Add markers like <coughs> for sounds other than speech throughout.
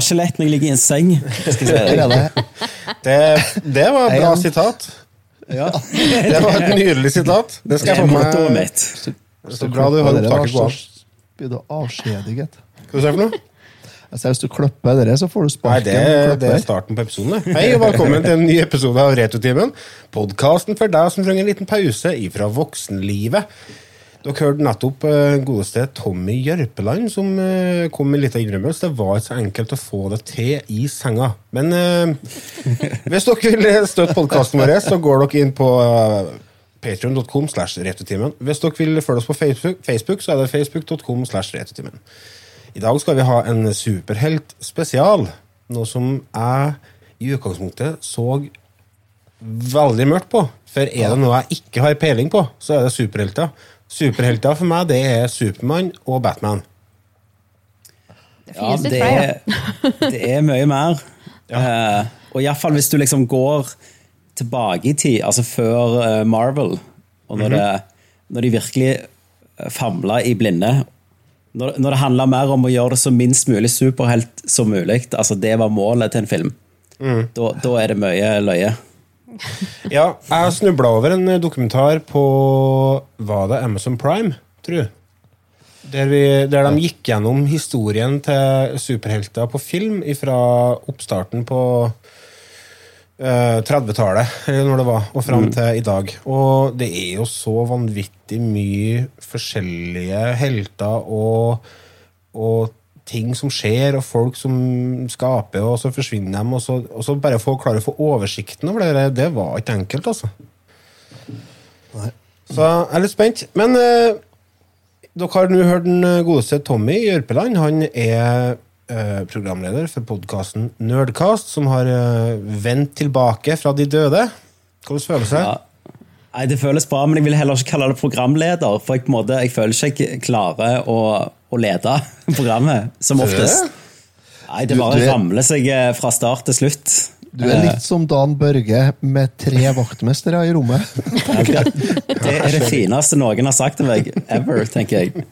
Det var, ikke lett når jeg ligger i en seng. Skal jeg si Der deg. det. Det, det var et bra sitat. Ja. Det var et nydelig sitat. Det Det skal jeg få med. mitt. Så bra du har opptaket på. Blir du avskjediget? Hva sa du for noe? Altså, Hvis du klipper dere, så får du Nei, sparken. det, det er starten på episoden. Hei og velkommen til en ny episode av Retrotimen. Podkasten for deg som trenger en liten pause ifra voksenlivet. Dere hørte nettopp eh, godeste Tommy Jørpeland som eh, kom med en liten innrømmelse. Det var ikke så enkelt å få det til i senga. Men eh, hvis dere vil støtte podkasten vår, så går dere inn på patreon.com slash. Hvis dere vil følge oss på Facebook, så er det facebook.com slash. I dag skal vi ha en superhelt spesial. Noe som jeg i utgangspunktet så veldig mørkt på. For er det noe jeg ikke har peiling på, så er det superhelter. Superhelter for meg, det er Supermann og Batman. Det Ja, det flere. er, det er mye mer. Eh, og iallfall hvis du liksom går tilbake i tid, altså før uh, Marvel, og når, det, når de virkelig famla i blinde når, når det handla mer om å gjøre det så minst mulig superhelt som mulig, altså det var målet til en film, da, da er det mye løye. <laughs> Ja, jeg snubla over en dokumentar på Var det Amazon Prime, tror jeg? Der, vi, der de gikk gjennom historien til superhelter på film fra oppstarten på uh, 30-tallet, eller når det var, og fram til i dag. Og det er jo så vanvittig mye forskjellige helter og, og ting som skjer, og folk som skaper, og så forsvinner de, og så, og så bare få, klare å få oversikten over det, det var ikke enkelt, altså. Så jeg er litt spent. Men eh, dere har nå hørt den godeste Tommy Jørpeland. Han er eh, programleder for podkasten Nerdcast, som har eh, vendt tilbake fra de døde. Hvordan føles det? Ja. Nei, Det føles bra, men jeg vil heller ikke kalle det programleder. For jeg, på en måte, jeg føler ikke jeg klarer å, å lede <laughs> programmet, som oftest. Nei, Det bare er- ramler seg eh, fra start til slutt. Du er litt som Dan Børge med tre vaktmestere i rommet. <laughs> Det, er det fineste noen har sagt til meg ever, tenker jeg.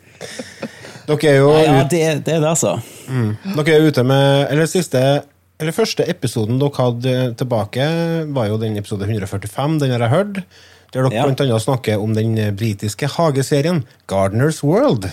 Dere er jo Nei, ja, det, det er det, altså. Dere er ute med Eller siste Eller første episoden dere hadde tilbake, var jo den episode 145. Den har jeg hørt. Der dere Ja. bl.a. snakker om den britiske hageserien Gardeners World.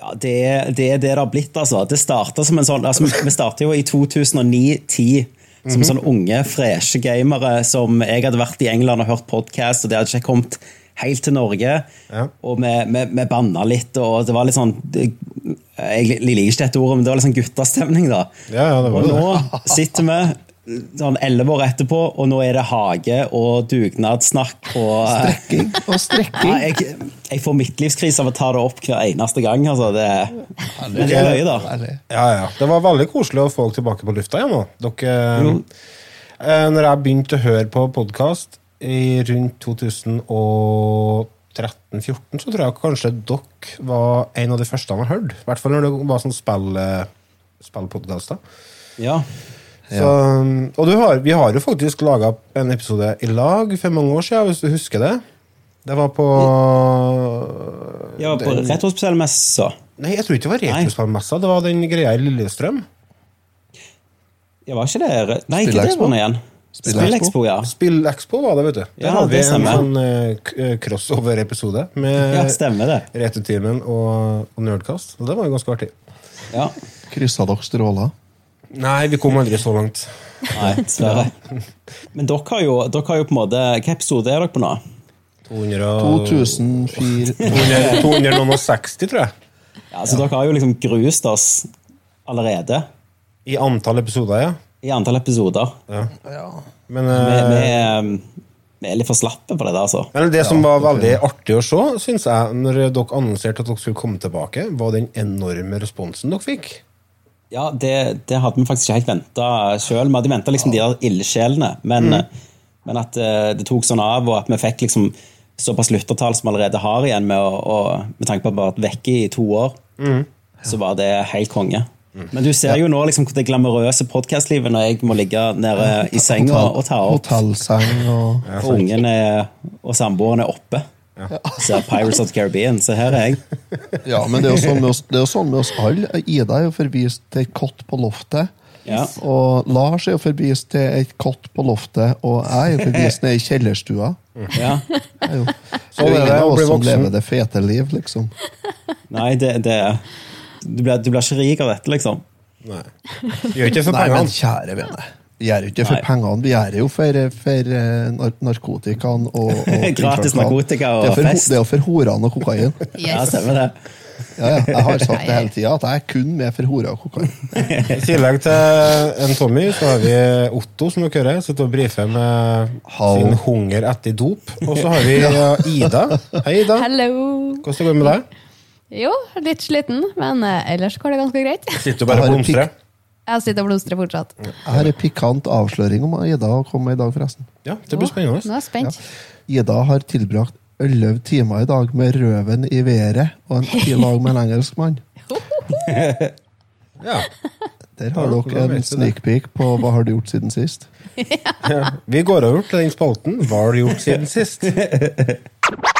Ja, det, det er det det har blitt, altså. Det starta som en sånn altså, Vi starta jo i 2009-10 som sånne unge, freshe gamere som jeg hadde vært i England og hørt podkast, og det hadde ikke kommet helt til Norge. Ja. Og vi, vi, vi banna litt, og det var litt sånn Jeg liker ikke dette ordet, men det var litt sånn guttastemning, da. Ja, ja, det var og nå sitter vi sånn elleve år etterpå, og nå er det hage og dugnadssnakk og Strekking og ja, strekking. jeg, jeg får midtlivskrise av å ta det opp hver eneste gang. Altså. Det, men det er løye, da. Ja, ja. Det var veldig koselig å få dere tilbake på lufta igjen. nå. Dere, eh, når jeg begynte å høre på podkast i rundt 2013-14, så tror jeg kanskje dere var en av de første jeg har hørt. I hvert fall når det var sånn spill, eh, spillpodkaster. Ja. Så, og du har, vi har jo faktisk laga en episode i lag for mange år siden, hvis du husker det. Det var på ja på Retrospillmessa. Nei, jeg tror ikke det var Nei. Retrospillmessa. Det var den greia i Lillestrøm. Ja, var ikke det Nei, ikke det var igjen. Spillekspo? Spillekspo, ja. Spillexpo var det, vet du. Der Ja, hadde vi en stemmer. sånn eh, eh, crossover-episode med <laughs> Ja, stemmer det. Returtimen og, og Nerdcast. Og det var jo ganske artig. Ja. Kryssa dere stråler? Nei, vi kom aldri så langt. Nei, <laughs> dessverre. Men dere har, jo, dere har jo på en måte Hvilken episode er dere på nå? 200 og- 2004 260, <laughs> tror jeg. Ja, så Dere har jo liksom grust oss allerede I antall episoder, ja. i antall episoder. ja. Men, Vi, eh, vi, er- vi er litt for slappe på det der, altså. men det som var veldig artig å se, syns jeg, når dere annonserte at dere skulle komme tilbake, var den enorme responsen dere fikk. Ja, det, det hadde vi faktisk ikke helt venta sjøl. Vi hadde venta liksom de der ildsjelene, men, men at uh, det tok sånn av, og at vi fikk liksom såpass lyttertall som vi allerede har igjen, med, å, å, med tanke på at vi har vært vekke i to år, så var det helt konge. Men du ser jo nå liksom det glamorøse podkastlivet når jeg må ligge nede i senga og ta opp, Hotellseng og og <laughs> ungen er, og samboeren er oppe. Ser Pirates of the Caribbean, så her er jeg. Ja, men det er jo sånn med oss, det er jo sånn med oss alle. Ida er jo forvist til et kott på loftet. Ja. Og Lars er jo forvist til et kott på loftet, og jeg er jo forvist ned i kjellerstua. ja. Er jo, Sånn det er jo det å bli som voksen. lever det fete liv, liksom. Nei, det, det du, blir, du blir ikke rik av dette, liksom. Nei. Gjør ikke for pengene. Nei, men kjære vene. Gjør ikke ikke for Nei. pengene, vi gjør det jo for, for eh, nar narkotikaen og, og <laughs> Gratis narkotika og det er for, fest. Det er jo for horene og kokain. <laughs> Ja, stemmer det. Ja, ja, jeg har sagt det hele tida, at jeg er kun med for horer og kokain. <laughs> I tillegg til en Tommy, så har vi Otto, som dere hører. Sitter og brifer med Hallo. sin hunger etter dop. Og så har vi Ida. Hei, Ida. Hello! Hvordan går det med deg? Jo, litt sliten, men eh, ellers går det ganske greit. Sitter du bare og blomstrer? Jeg sitter og blomstrer fortsatt. Jeg har en pikant avsløring om Ida kom med i dag, forresten. Ja, det blir Nå spennende. er jeg spent. Ida har tilbrakt 11 timer i dag med røven i været og en i lag med en engelskmann. <laughs> Ja. Der har Ja, dere en sneak peek på hva har du gjort siden sist. Ja. Vi går over til den spalten. Hva har du gjort siden sist? <laughs>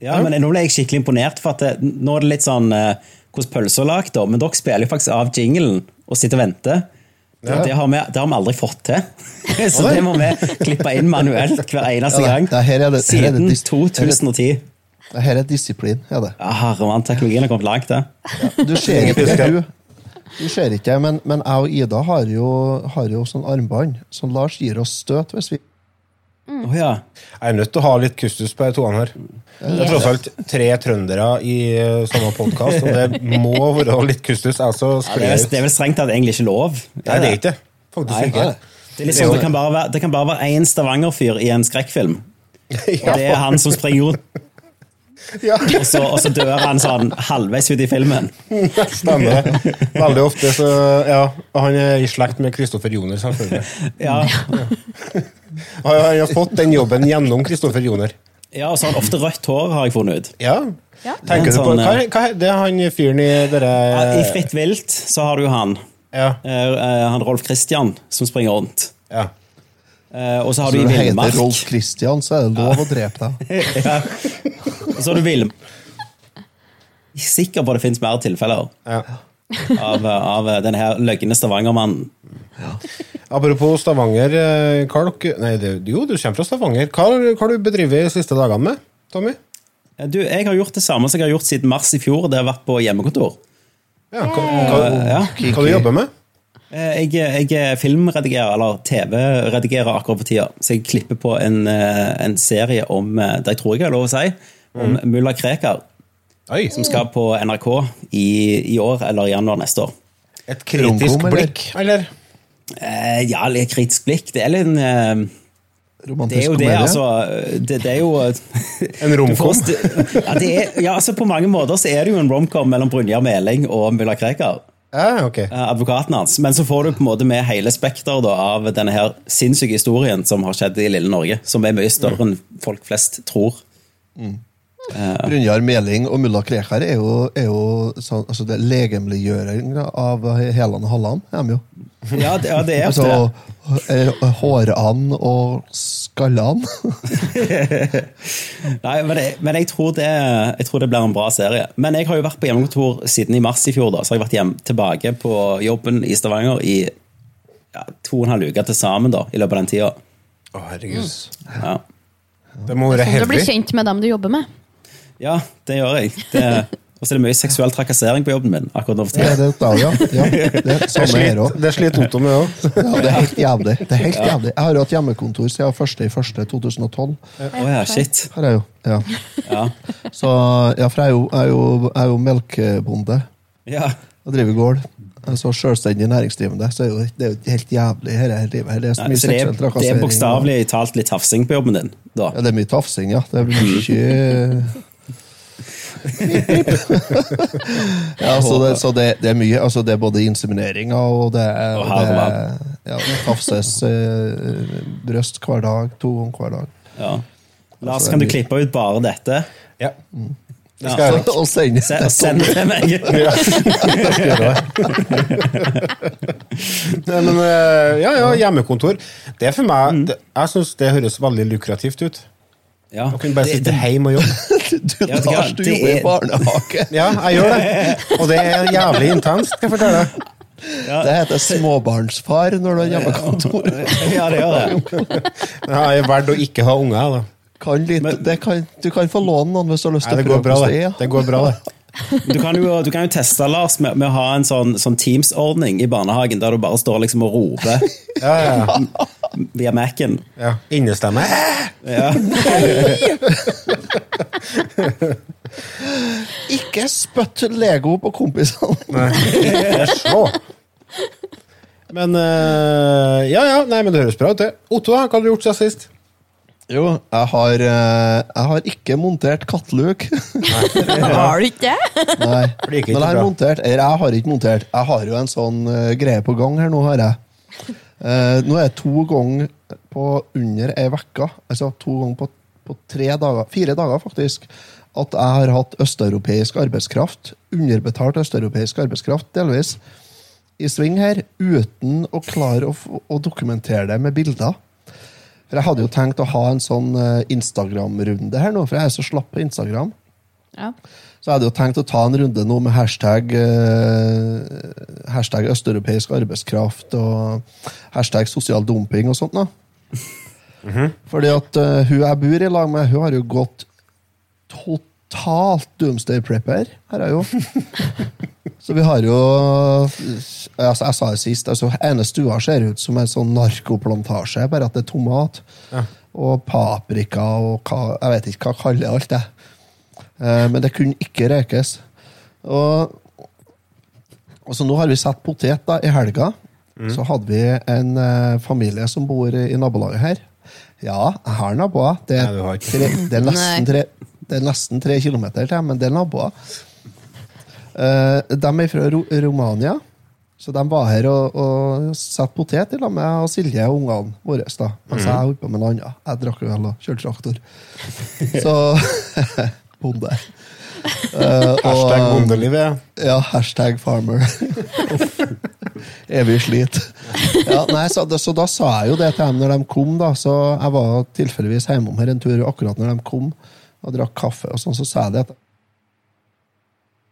Ja, men Nå ble jeg skikkelig imponert, for at det, nå er det litt sånn eh, hvordan pølser er lagd. Men dere spiller jo faktisk av jinglen og sitter og venter. Det, har vi, det har vi aldri fått til. <laughs> Så det må vi klippe inn manuelt hver eneste gang. det- det her er det- her er det Siden 2010. Her er disiplin, er det. Ja, Herremann, teknologien har kommet langt, det. Du ser ikke du. Du ser ikke, men, men jeg og Ida har jo, har jo sånn armbånd som Lars gir oss støt hvis vi Å ja. Jeg er nødt til å ha litt kustus på de toene her. Det er tross alt tre trøndere i eh, samme podkast, og det må være litt kustus. Altså, Ja, det, er, det er vel strengt tatt egentlig ikke lov? Nei, det er ikke det. Faktisk Nei. ikke. Det, er sånn, det, kan bare være, det én Stavanger-fyr i en skrekkfilm. <laughs> Og det er han som springer rundt, Ja, <laughs> og så, og så dør han sånn halvveis ut i filmen. stemmer. Veldig ofte så Ja, og han er i slekt med Kristoffer Joner, selvfølgelig. <laughs> Ja, Han han har fått den jobben gjennom Kristoffer Joner. ja og så har han ofte rødt hår, har jeg funnet ut. Ja. Ja. Tenker du på Sånn, hva, er- hva, Det er han fyren i dere Ja, I Fritt vilt så har du jo han. Ja. Eh, eh, han Rolf Christian som springer rundt. ja. Eh, og så har Så du i du heter Rolf Christian, så er det lov å drepe deg. <laughs> ja. Og så har du villmark. Er sikker på at det finnes mer tilfeller ja. av, av denne her løgne Stavanger-mannen. Apropos Stavanger, eh, hva dere Nei, det, jo, du kommer fra Stavanger. Hva har du bedrevet de siste dagene med, Tommy? Eh, Du, jeg har gjort det samme som jeg har gjort siden mars i fjor. Det har vært på hjemmekontor. Ja, hva, hva, Ja. hva du jobber med? Eh, Jeg, jeg er filmredigerer, eller TV-redigerer akkurat på tida. Så jeg klipper på en, eh, en serie om eh, Det jeg tror jeg er lov å si. Om mulla Krekar. Oi, Som skal på NRK i, i år eller i januar neste år. Et kritisk blikk, eller? Eh, ja, litt kritisk blikk. Det er litt en eh, Det er Romantisk jo det, komedie. altså. Det, det er jo <laughs> En romkom? Ja, ja, altså på mange måter så er det jo en romcom mellom Brynjar Meling og mulla Krekar. Ja, ok. eh, advokaten hans. Men så får du på en måte med hele spekteret av denne her sinnssyke historien som har skjedd i lille Norge. Som er mye større enn folk flest tror. Brynjar Meling og mulla Krekar er jo, er jo sånn, altså det legemliggjøring av Helan og Halland. Er de jo. Ja, det, ja, det er Altså, ofte det. eh, hårand og skallan. <laughs> Nei, men, jeg, men jeg, tror det, jeg tror det blir en bra serie. Men jeg har jo vært på hjemmekontor siden i mars i fjor. da, Så har jeg vært hjem, tilbake på jobben i Stavanger i ja, to og en halv uke til sammen da, i løpet av den tida. Å, herregud. Ja. Det må være heavy. du blir kjent med dem du jobber med. Ja, det gjør jeg. Det, og så er det mye seksuell trakassering på jobben min. akkurat nå for Ja, det, ja, ja, det, er samme her også. Det sliter Otto med òg. Ja, det er helt jævlig. Det er helt jævlig. Jeg har jo hatt hjemmekontor siden 1.1.2012. Oh, ja, shit. er jeg jo. Ja. Ja. Så, ja, for jeg er jo, jeg er jo, jeg er jo melkebonde. ja. og driver gård. Så selvstendig næringsdrivende. Så er jo, det er jo helt jævlig her, er livet. her. Det er så Nei, mye så det er, det er bokstavelig talt litt tafsing på jobben din, da. Ja, det er mye tafsing, ja. Det blir <laughs> mye Ja, så det, så det, det er mye. Altså, det er både insemineringer og det er, Og det er ja, tafses eh, brøst hver dag. To ganger hver dag. Ja. Lars, kan du klippe ut bare dette? Ja. Det Ja. jeg. <laughs> Og sende Se- Send det til meg. <laughs> Ja, jeg skal gjøre. Nei, men, eh, ja, ja, hjemmekontor. Det er for meg det, Jeg syns det høres veldig lukrativt ut. Ja. Å kunne bare Det- sitte hjemme og jobbe. <laughs> Du, Ja, vet du det jobber i <laughs> barnehage. Ja, jeg gjør det. Og det er jævlig intenst, skal jeg fortelle deg. Det heter småbarnsfar når du har hjemmekontor. <laughs> ja, det gjør det. Det er verdt å ikke ha unger. da. Kan litt, det kan, du kan få låne noen hvis du har lyst til å prøve bra, det. det. Det går bra, det. Du kan jo, du kan jo teste, Lars, med, med å ha en sånn, sånn Teams-ordning i barnehagen, der du bare står liksom og roper Ja, ja, ja. Via Mac-en. ja. Innestemme. Ja. <laughs> <laughs> Ikke spytt Lego på kompisene! <laughs> Nei, så. Men eh, Ja, ja, nei, men det høres bra ut, det. Otto, da, hva har du gjort siden sist? Jo, jeg har, eh, jeg har ikke montert katteluk. Har du ikke det? Nei. Det ikke Men jeg har montert Eller jeg har ikke montert. Jeg har jo en sånn eh, greie på gang her nå, har jeg. Eh, nå er det to ganger på under ei uke, altså to ganger på, på tre dager, fire dager faktisk, at jeg har hatt østeuropeisk arbeidskraft, underbetalt østeuropeisk arbeidskraft, delvis, i sving her, uten å klare å, å dokumentere det med bilder. For jeg hadde jo tenkt å ha en sånn eh, Instagram-runde her nå, for jeg er så slapp på Instagram. Ja. Så jeg hadde jo tenkt å ta en runde nå med hashtag, eh, hashtag østeuropeisk arbeidskraft og hashtag sosial dumping og sånt. da. Fordi at eh, hun jeg bor i lag med, hun har jo gått totalt doomsday prepper. Her er jo. <laughs> Så vi har jo altså Jeg sa det sist, altså ene stua ser ut som en sånn narkoplantasje, bare at det er tomat. Og paprika og hva, jeg vet ikke hva jeg kaller alt det. Eh, Men det kunne ikke røykes. Og, og så nå har vi satt potet da, i helga. Så hadde vi en eh, familie som bor i, i nabolaget her. Ja, jeg har naboer. Det, Nei, du tre, det, er nesten tre, det er nesten tre kilometer til, men det er naboer. Eh, de er fra Ro Romania, så de var her og, og satte potet i lag med og Silje og ungene våre. da, Mens jeg holdt på med noe annet. Jeg drakk vel og kjørte traktor. <laughs> Så <laughs> Bonde. Uh, <laughs> og- Hashtag bondelivet. ja, hashtag farmer. <laughs> Evig slit. Ja, nei, så, så da sa jeg jo det til dem når de kom, da. Så jeg var tilfeldigvis hjemom her en tur akkurat når de kom og drakk kaffe, og sånn, så sa jeg det.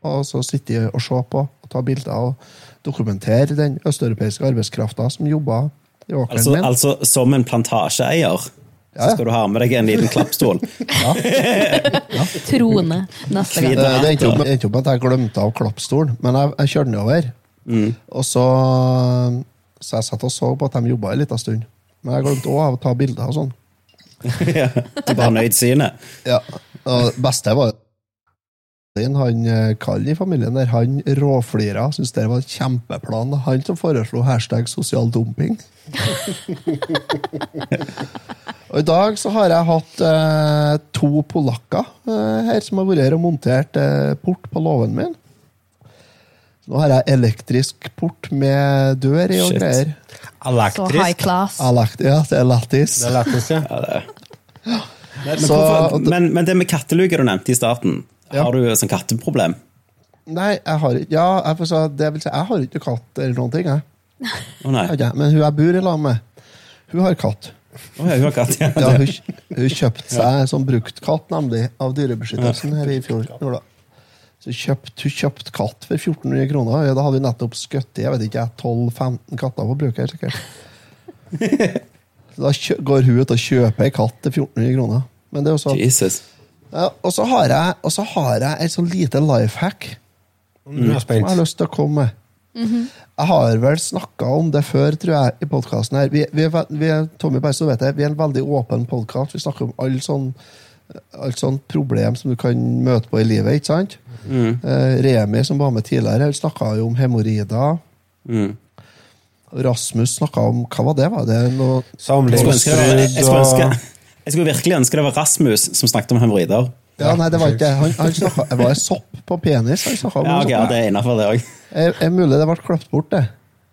Og så sitter jeg og ser på og tar bilder og dokumenterer den østeuropeiske arbeidskrafta som jobba i åkeren Altså, min. altså som en plantasjeeier, så ja. skal du ha med deg en liten klappstol. <laughs> Trone neste gang. Det, det endte opp med- opp at jeg glemte av klappstolen, men jeg, jeg kjørte nedover. Og så Så jeg satt og så på at de jobba en liten stund. Men jeg glemte òg av å ta bilder og sånn. <laughs> Ja, du bare nøyd synet. Ja. Og det beste var han eh, Karl i familien der, han råflira. Syns det var en kjempeplan. Han som foreslo hashtag sosial dumping. <laughs> og I dag så har jeg hatt eh, to polakker eh, her som har vært her og montert eh, port på låven min. Så nå har jeg elektrisk port med dør i og Shit. greier. Så high Elektrisk. class. Elekt, ja, det er lættis. Det er lettest, ja. Ja, det. Men, Så- hvorfor, men, men det med katteluke du nevnte i starten, Ja. har du et sånt katteproblem? Nei, jeg har ikke Ja, jeg, får si, det vil si, jeg har ikke katt eller noen ting, jeg. Å nei. Har ikke, Men hun jeg bor i lag med, hun har katt. Å, ja, hun har katt, ja. Ja, hun, hun kjøpte seg en sånn bruktkatt, nemlig, av Dyrebeskyttelsen her i fjor. Så kjøpt, hun kjøpte katt for 1400 kroner. Ja, da hadde vi nettopp skutt i jeg vet ikke, 12-15 katter på bruk her, sikkert. <laughs> Så da kjø, går hun ut og kjøper ei katt til 1400 kroner. Men det er også, Jesus. ja, Og så har jeg, og så har jeg et sånn lite life hack. Er som jeg har lyst til å komme med. Jeg har vel snakka om det før, tror jeg, i podkasten her. Vi, vi, vi Tommy bare så vet jeg, vi er en veldig åpen podkast. Vi snakker om alle sånn Alt sånt problem som du kan møte på i livet, ikke sant? Eh, Remi, som var med tidligere, snakka jo om hemoroider. Mm. Rasmus snakka om Hva var det? Var det noe Jeg skulle, ønske det jeg, skulle ønske, jeg skulle virkelig ønske det var Rasmus som snakket om hemoroider. Ja, nei, det var ikke. Han, han snakka det var sopp på penis. Han snakka om Ja, okay, ja, det er innafor, det òg. er, er mulig det ble klippet bort, det.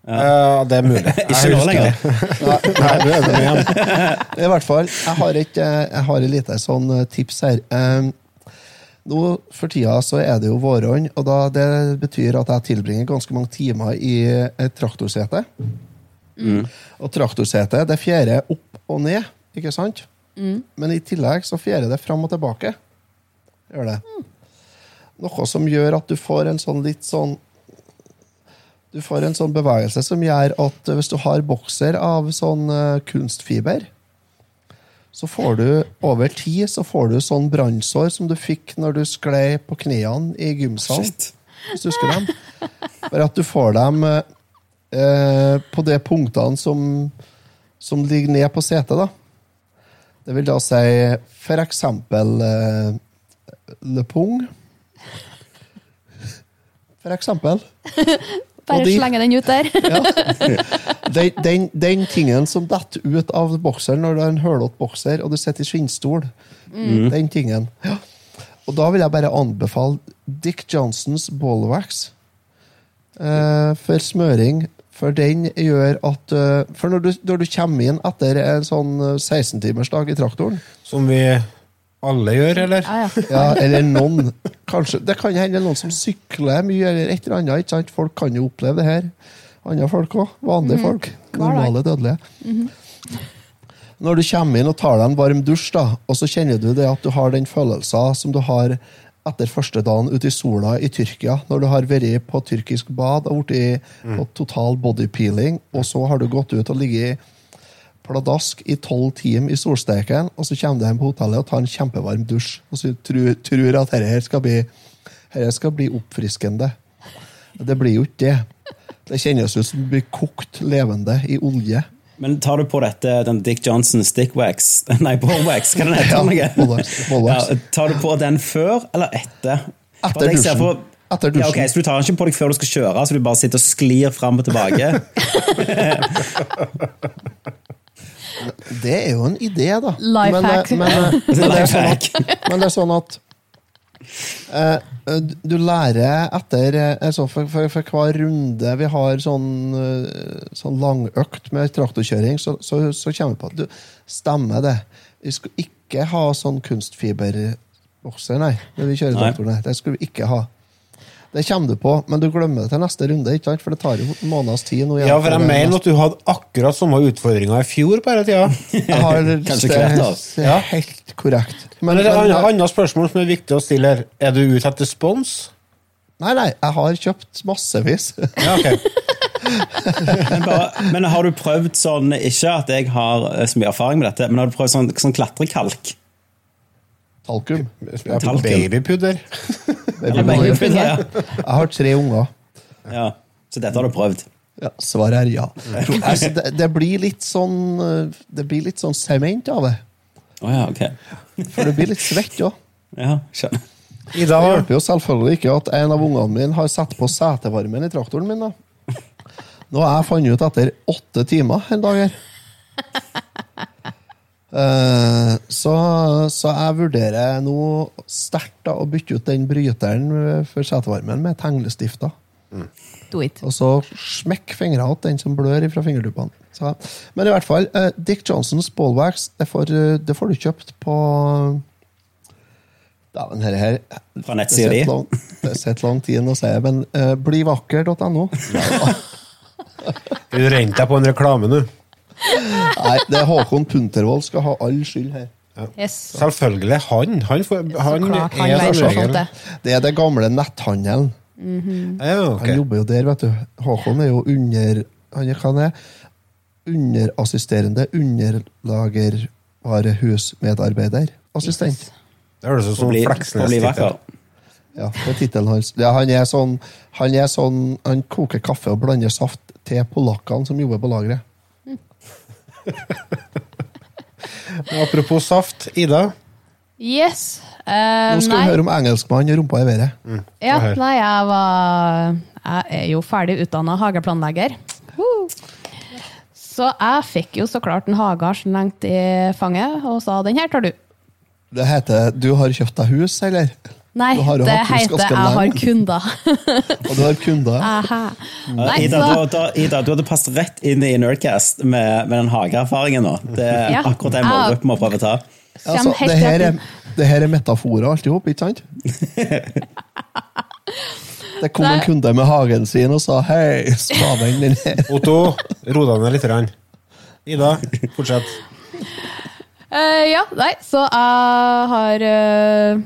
Ja, det er mulig. <laughs> Ikke nå lenger. Nei, Nei, du er det med igjen. <laughs> I hvert fall, jeg har et, eh, jeg har et lite sånn eh, tips her. Um, nå For tida så er det jo våronn, og da, det betyr at jeg tilbringer ganske mange timer i et traktorsete. Og traktorsete det fjærer opp og ned, ikke sant? Men i tillegg så fjærer det fram og tilbake. Gjør det. Noe som gjør at du får en sånn litt sånn Du får en sånn bevegelse som gjør at hvis du har bokser av sånn eh, kunstfiber, så får du over tid så får du sånn brannsår som du fikk når du sklei på knærne i gymsalen. Hvis du husker dem. Bare at du får dem eh, på de punktene som, som ligger ned på setet, da. Det vil da si eksempel eh, Le Pung. For eksempel. <laughs> Bare de- slenge den ut der. <laughs> Den, den, den tingen som detter ut av bokseren når du har en hølete bokser og du sitter i skinnstol. Den tingen. Ja. Og da vil jeg bare anbefale Dick Johnsons Ballwax eh, for smøring. For den gjør at eh, For når du, når du kommer inn etter en sånn 16-timersdag i traktoren, Som vi alle gjør, eller? Ja, ja. ja, eller noen kanskje, Det kan hende noen som sykler mye, eller et eller annet. ikke sant? Folk kan jo oppleve det her. Andre folk òg. Vanlige folk. Normale dødelige. Normale dødelige. Når du kommer inn og tar deg en varm dusj, da, og så kjenner du det at du har den følelsen som du har etter første dagen ute i sola i Tyrkia, når du har vært på tyrkisk bad og blitt på total bodypeeling, og så har du gått ut og ligget pladask i tolv timer i solsteken, og så kommer du hjem på hotellet og tar en kjempevarm dusj, og så tror, tror at dette skal bli, dette skal bli oppfriskende. Det blir jo ikke det. Det kjennes ut som du blir kokt levende i olje. Men tar du på dette den Dick Johnson stickwax <laughs> Nei, ballwax, hva den heter Ja. Ja, tar du på den før eller etter? Etter dusjen. for- Etter Ja, okay, så du tar den ikke på deg før du skal kjøre, så du bare sitter og sklir fram og tilbake? <laughs> Det er jo en idé, da. Life men, hack. Men, men, eh, <laughs> men, det er sånn at, men det er sånn at uh, du lærer etter eh, altså for, for, for hver runde vi har sånn, eh, sånn langøkt med traktorkjøring, så, så, så kommer vi på at du stemmer det. Vi skal ikke ha sånn kunstfiberbokser, nei, når vi kjører traktor. Det skal vi ikke ha. Det kommer du på, men du glemmer det til neste runde, ikke sant? for det tar jo en måneds tid. nå Ja, for jeg er mener at du hadde akkurat samme utfordringer i fjor på denne tida. Jeg har, <laughs> Kanskje det, hvert år. det er helt korrekt. Men det er et annet, annet spørsmål som er viktig å stille her. Er du ute etter spons? Nei, nei, jeg har kjøpt massevis. Ja, ok. <laughs> Men, bare, men har du prøvd sånn Ikke at jeg har eh, så mye erfaring med dette, men har du prøvd sånn, sånn klatrekalk? Talkum. Talkum. Babypudder. Babypudder. Ja. Jeg har tre unger. ja. Så dette har du prøvd? Ja, Svaret er ja. Altså, det, det blir litt sånn Det blir litt sånn sement av det. Oh, ja, ok. For du blir litt svett òg. Ja, skjønner. Det hjelper jo selvfølgelig ikke at en av ungene mine har satt på setevarmen i traktoren min. da. Nå har jeg funnet ut etter åtte timer en dag her. Eh, så, så jeg vurderer nå sterkt å bytte ut den bryteren for setevarmen med tegnestifter. Mm. Og så smekk fingrene åt den som blør fra fingertuppene. Men i hvert fall, eh, Dick Johnsons Ballwax det får, eh, det får du kjøpt på Dæven, her, her Fra nettsida di? Det sitter lang- tid å si, men uh, blivakker.no. <laughs> du rente deg på en reklame nå. Nei, det er Håkon Puntervold skal ha all skyld her. Yes. Selvfølgelig. Han, han, får, han, klart, han er som regel det. Er det gamle netthandelen. Ja, okay. Han jobber jo der, vet du. Håkon er jo under Han er hva han er? Underassisterende underlagervarehusmedarbeider. Assistent. Det høres ut som bli, Fleksnes. bli tittel. Ja, det er tittelen hans. Ja, han er sånn Han er sånn Han koker kaffe og blander saft til polakkene som jobber på lageret. Apropos saft. Ida, Yes. Eh, Nå skal nei. vi høre om engelskmann og rumpa i været. Ja, nei, jeg var Jeg er jo ferdig utdanna hageplanlegger. Woo! Så jeg fikk jo så klart en hage slengt i fanget og sa 'den her tar du'. Det heter 'Du har kjøpt deg hus', eller? Nei, har det heter 'Jeg har kunder'. <laughs> Og du har kunder. Ja, Nei, Ida, du, da, Ida, du hadde passet rett inn i Nerdcast med, med den hageerfaringen nå. Det er Ja. akkurat den målgruppen må prøve å ta. Altså, det, her er, det her er metaforer alt i hop, ikke sant? <laughs> Det kom en kunde med hagen sin og sa 'hei, spaden din her'. <laughs> Otto, ro deg ned litt. Rann. Ida, fortsett. Uh, ja, nei, så jeg har uh,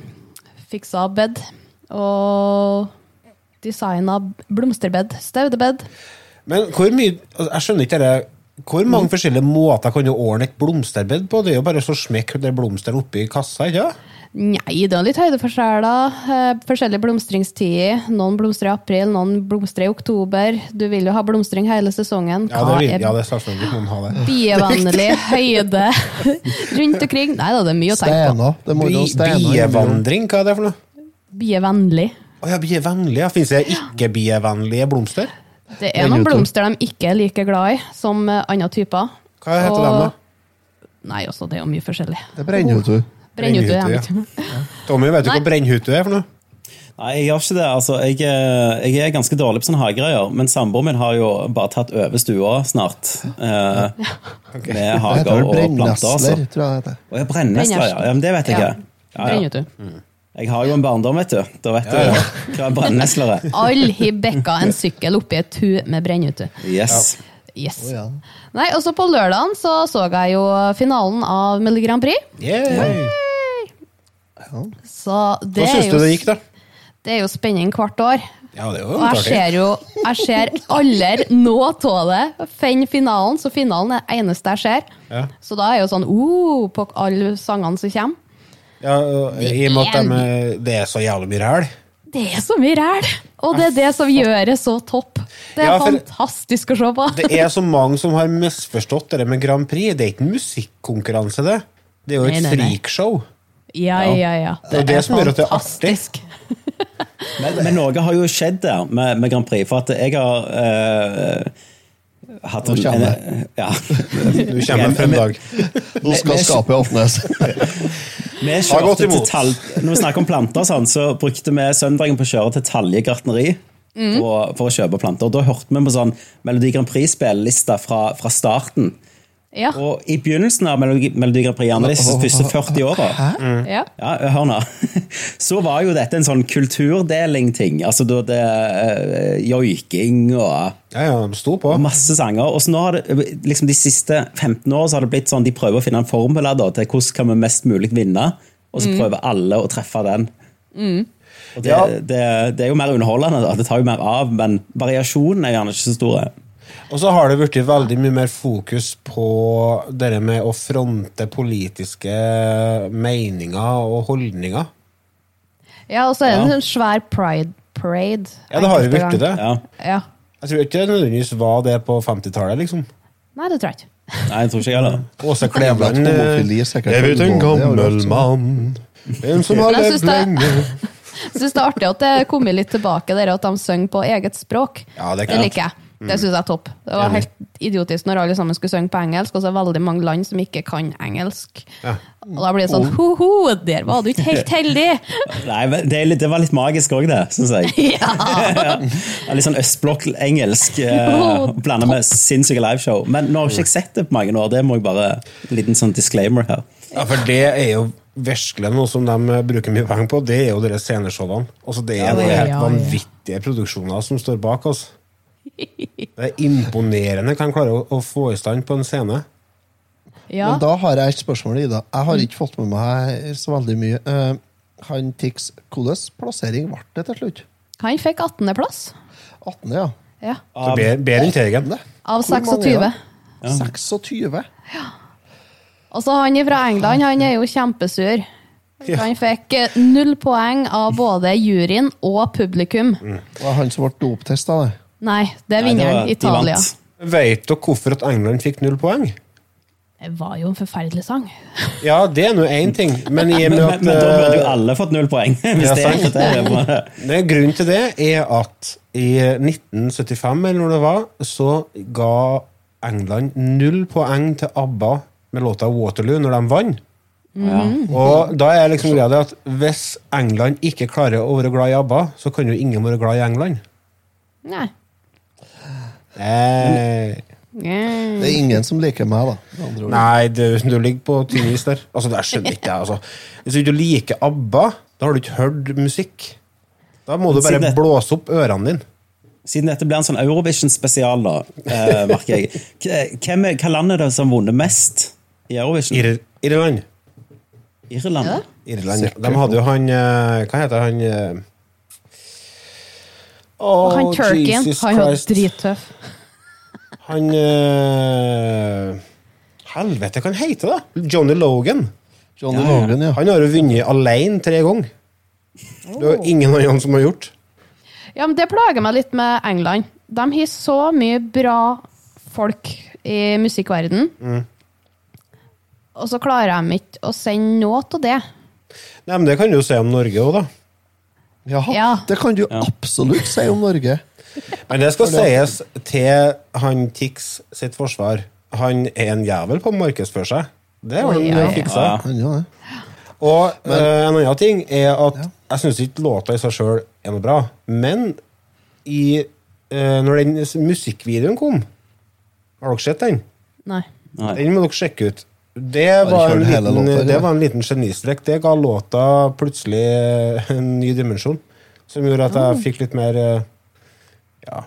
fiksa bed og designa blomsterbed. Staudebed. Men hvor mye altså, Jeg skjønner ikke dette. Hvor mange forskjellige måter kan du ordne et blomsterbed på? Det er jo bare så smekk det blomster oppi kassa, ikke sant? Nei, det er litt høydeforskjeller. Eh, forskjellige blomstringstider. Noen blomstrer i april, noen blomstrer i oktober. Du vil jo ha blomstring hele sesongen. Ja, det, vil- ja, det er selvfølgelig noen man ha det. bievennlig høyde <laughs> rundt omkring? Nei da, det er mye å tenke på. Steiner. Det må jo Bievandring, hva er det for noe? Bievennlig. Å ja, bievennlig. Fins det ikke-bievennlige blomster? Det er noen blomster de ikke er like glad i, som eh, andre typer. Hva heter de, da? Nei, også, det er jo mye forskjellig. Det brenner jo, du. Brennhute, Brennhute, jeg. <laughs> Tommy, vet du hva brennhute er for noe? Nei, jeg gjør ikke det. Altså, jeg, eh, jeg er ganske dårlig på sånne hagegreier, men samboeren min har jo bare tatt over stua snart. Eh, <laughs> Med okay. Med hager og planter, altså. tror jeg det heter. Ja, brennesler, ja. ja. Men det vet jeg ikke. Ja, ja. Brennhute. Jeg har jo en barndom, vet du. Da vet du hva brennesler er. <laughs> Alle har bekka en sykkel oppi et tu med brennhute. Yes. Yes. Oh, ja. Nei, og så på lørdagen så så jeg jo finalen av Melodi Grand Prix. Yeah. Så det Hva syns du det gikk, da? det er jo spenning hvert år. Ja, det er jo Og jeg ser jo jeg ser aldri noe av det. Fenn finalen, så finalen er det eneste jeg ser. Ja. Så da er jo sånn uh, på alle sangene som kommer. Ja, I og med at de, det er så jævlig mye ræl. Det er så mye ræl! Og det er det som gjør det så topp. Det er Ja, fantastisk å se på. Det er så mange som har misforstått det med Grand Prix. Det er ikke en musikkonkurranse, det. Det er jo et freakshow. Ja, ja, ja. Det er som gjør at det er artig. fantastisk. <laughs> Men, men noe har jo skjedd der med, med Grand Prix, for at jeg har eh, hatt en, en ja. Du kommer for en dag. Nå skal Men- skapet åpnes. <laughs> Vi kjørte til tall, Når vi snakker om planter, sånn, så brukte vi søndagen på å kjøre til Talje gartneri for, for å kjøpe planter. Og Da hørte vi på sånn Melodi Grand Prix-spillelista fra, fra starten. Ja. Og i begynnelsen av Melodi, Melodi Grand Prix, gjerne de første 40 åra ja. ja, hør nå. <laughs> Så var jo dette en sånn kulturdeling-ting. Altså da det uh, joiking og Ja, ja, de sto på. og masse sanger. Og så nå har det, liksom De siste 15 år har det blitt sånn de prøver å finne en formel da, til hvordan kan vi mest mulig vinne, og så prøver alle å treffe den. Og det, Ja. det, det er jo mer underholdende, da. Det tar jo mer av, men variasjonen er gjerne ikke så store. Og så har det blitt veldig mye mer fokus på det med å fronte politiske meninger og holdninger. ja, og så er det Ja. en sånn svær pride parade. Ja, det har jo blitt det. Ja. Ja. Jeg tror ikke det nødvendigvis var det på 50-tallet, liksom. Nei, det tror jeg ikke. Nei, jeg tror ikke jeg heller. <laughs> Åse Kleveland eh, er Jeg vet en det gammel mann, en som har levd lenge <laughs> Jeg syns det er artig at det kommer litt tilbake, der, at de synger på eget språk. Ja, det er Det klart. liker jeg. Det syns jeg er topp. Det var helt idiotisk når alle sammen skulle synge på engelsk, og så er det veldig mange land som ikke kan engelsk. Ja. Og da blir det sånn ho-ho, der var du ikke helt heldig! <laughs> Nei, men det, er litt, det var litt magisk òg, det, syns jeg. <laughs> Ja. <laughs> Ja, litt sånn østblokk-engelsk eh, Oh, blanda med sinnssyke liveshow. Men nå har ikke sett det på mange år, det må jeg bare En liten sånn disclaimer her. Ja, for det er jo virkelig noe som de eh, bruker mye penger på. Det er jo deres sceneshowene. Altså, det er Ja, noen helt ja, ja. vanvittige produksjoner som står bak oss. Det er imponerende hva han klarer å, å få i stand på en scene. ja. Men da har jeg et spørsmål, Ida. Jeg har ikke fått med meg så veldig mye. Uh, han Tix, hvordan plassering ble det til slutt? Han fikk 18.-plass. 18., ja. Ja. Så bedre enn Teigen. Av Hvor mange er 26. Ja. 26? Og så han fra England, han er jo kjempesur. Ja. Han fikk eh, null poeng av både juryen og publikum. Det var han som ble doptesta, det. Nei, det er Nei, det var- Italia. vant. Vet dere hvorfor at England fikk null poeng? Det var jo en forferdelig sang. <laughs> Ja, det er nå én ting, men i og med at men, men, men da burde jo eh, alle fått null poeng. <laughs> Hvis Ja, det er sant. kriteriet det, Grunnen til det er at i 1975, eller når det var, så ga England null poeng til ABBA med låta 'Waterloo' når de vant. Ja. Og da er liksom greia det at hvis England ikke klarer å være glad i ABBA, så kan jo ingen være glad i England. Nei. Eh, Det er ingen som liker meg, da. nei, du, du ligger på tynn is der. Altså, det skjønner ikke jeg. Altså. Hvis du ikke liker ABBA, da har du ikke hørt musikk. Da må du bare blåse opp ørene dine. Siden dette blir en sånn Eurovision-spesial, da, eh, merker jeg. Hvem er, hva land er det som har vunnet mest i Eurovision? Ir Irland. Irland? Ja. Irland. De hadde jo han eh, Hva heter han Og han Åh, turkeyen, Jesus han er Christ. drittøff. <laughs> Han eh, Helvete, hva han heter da? Johnny Logan. Johnny Logan, ja. Han har jo vunnet alene tre ganger. Det er jo ingen andre som har gjort. Ja, men Det plager meg litt med England. De har så mye bra folk i musikkverdenen. Mm. Og så klarer de ikke å sende noe av det. Nei, men Det kan du jo se om Norge òg, da. Jaha, Ja. Det kan du absolutt si om Norge. Men det skal sies til han Tix sitt forsvar. Han er en jævel på å markedsføre seg. Det har han ja, ja. fiksa. Og men, eh, en annen ting er at jeg syns ikke låta i seg sjøl er noe bra, men i, eh, når den musikkvideoen kom Har dere sett den? Nei. Nei. Den må dere sjekke ut. Det var, en liten, låta, det var en liten genistrek. Det ga låta plutselig en ny dimensjon. Som gjorde at Ah. jeg fikk litt mer eh, Ja,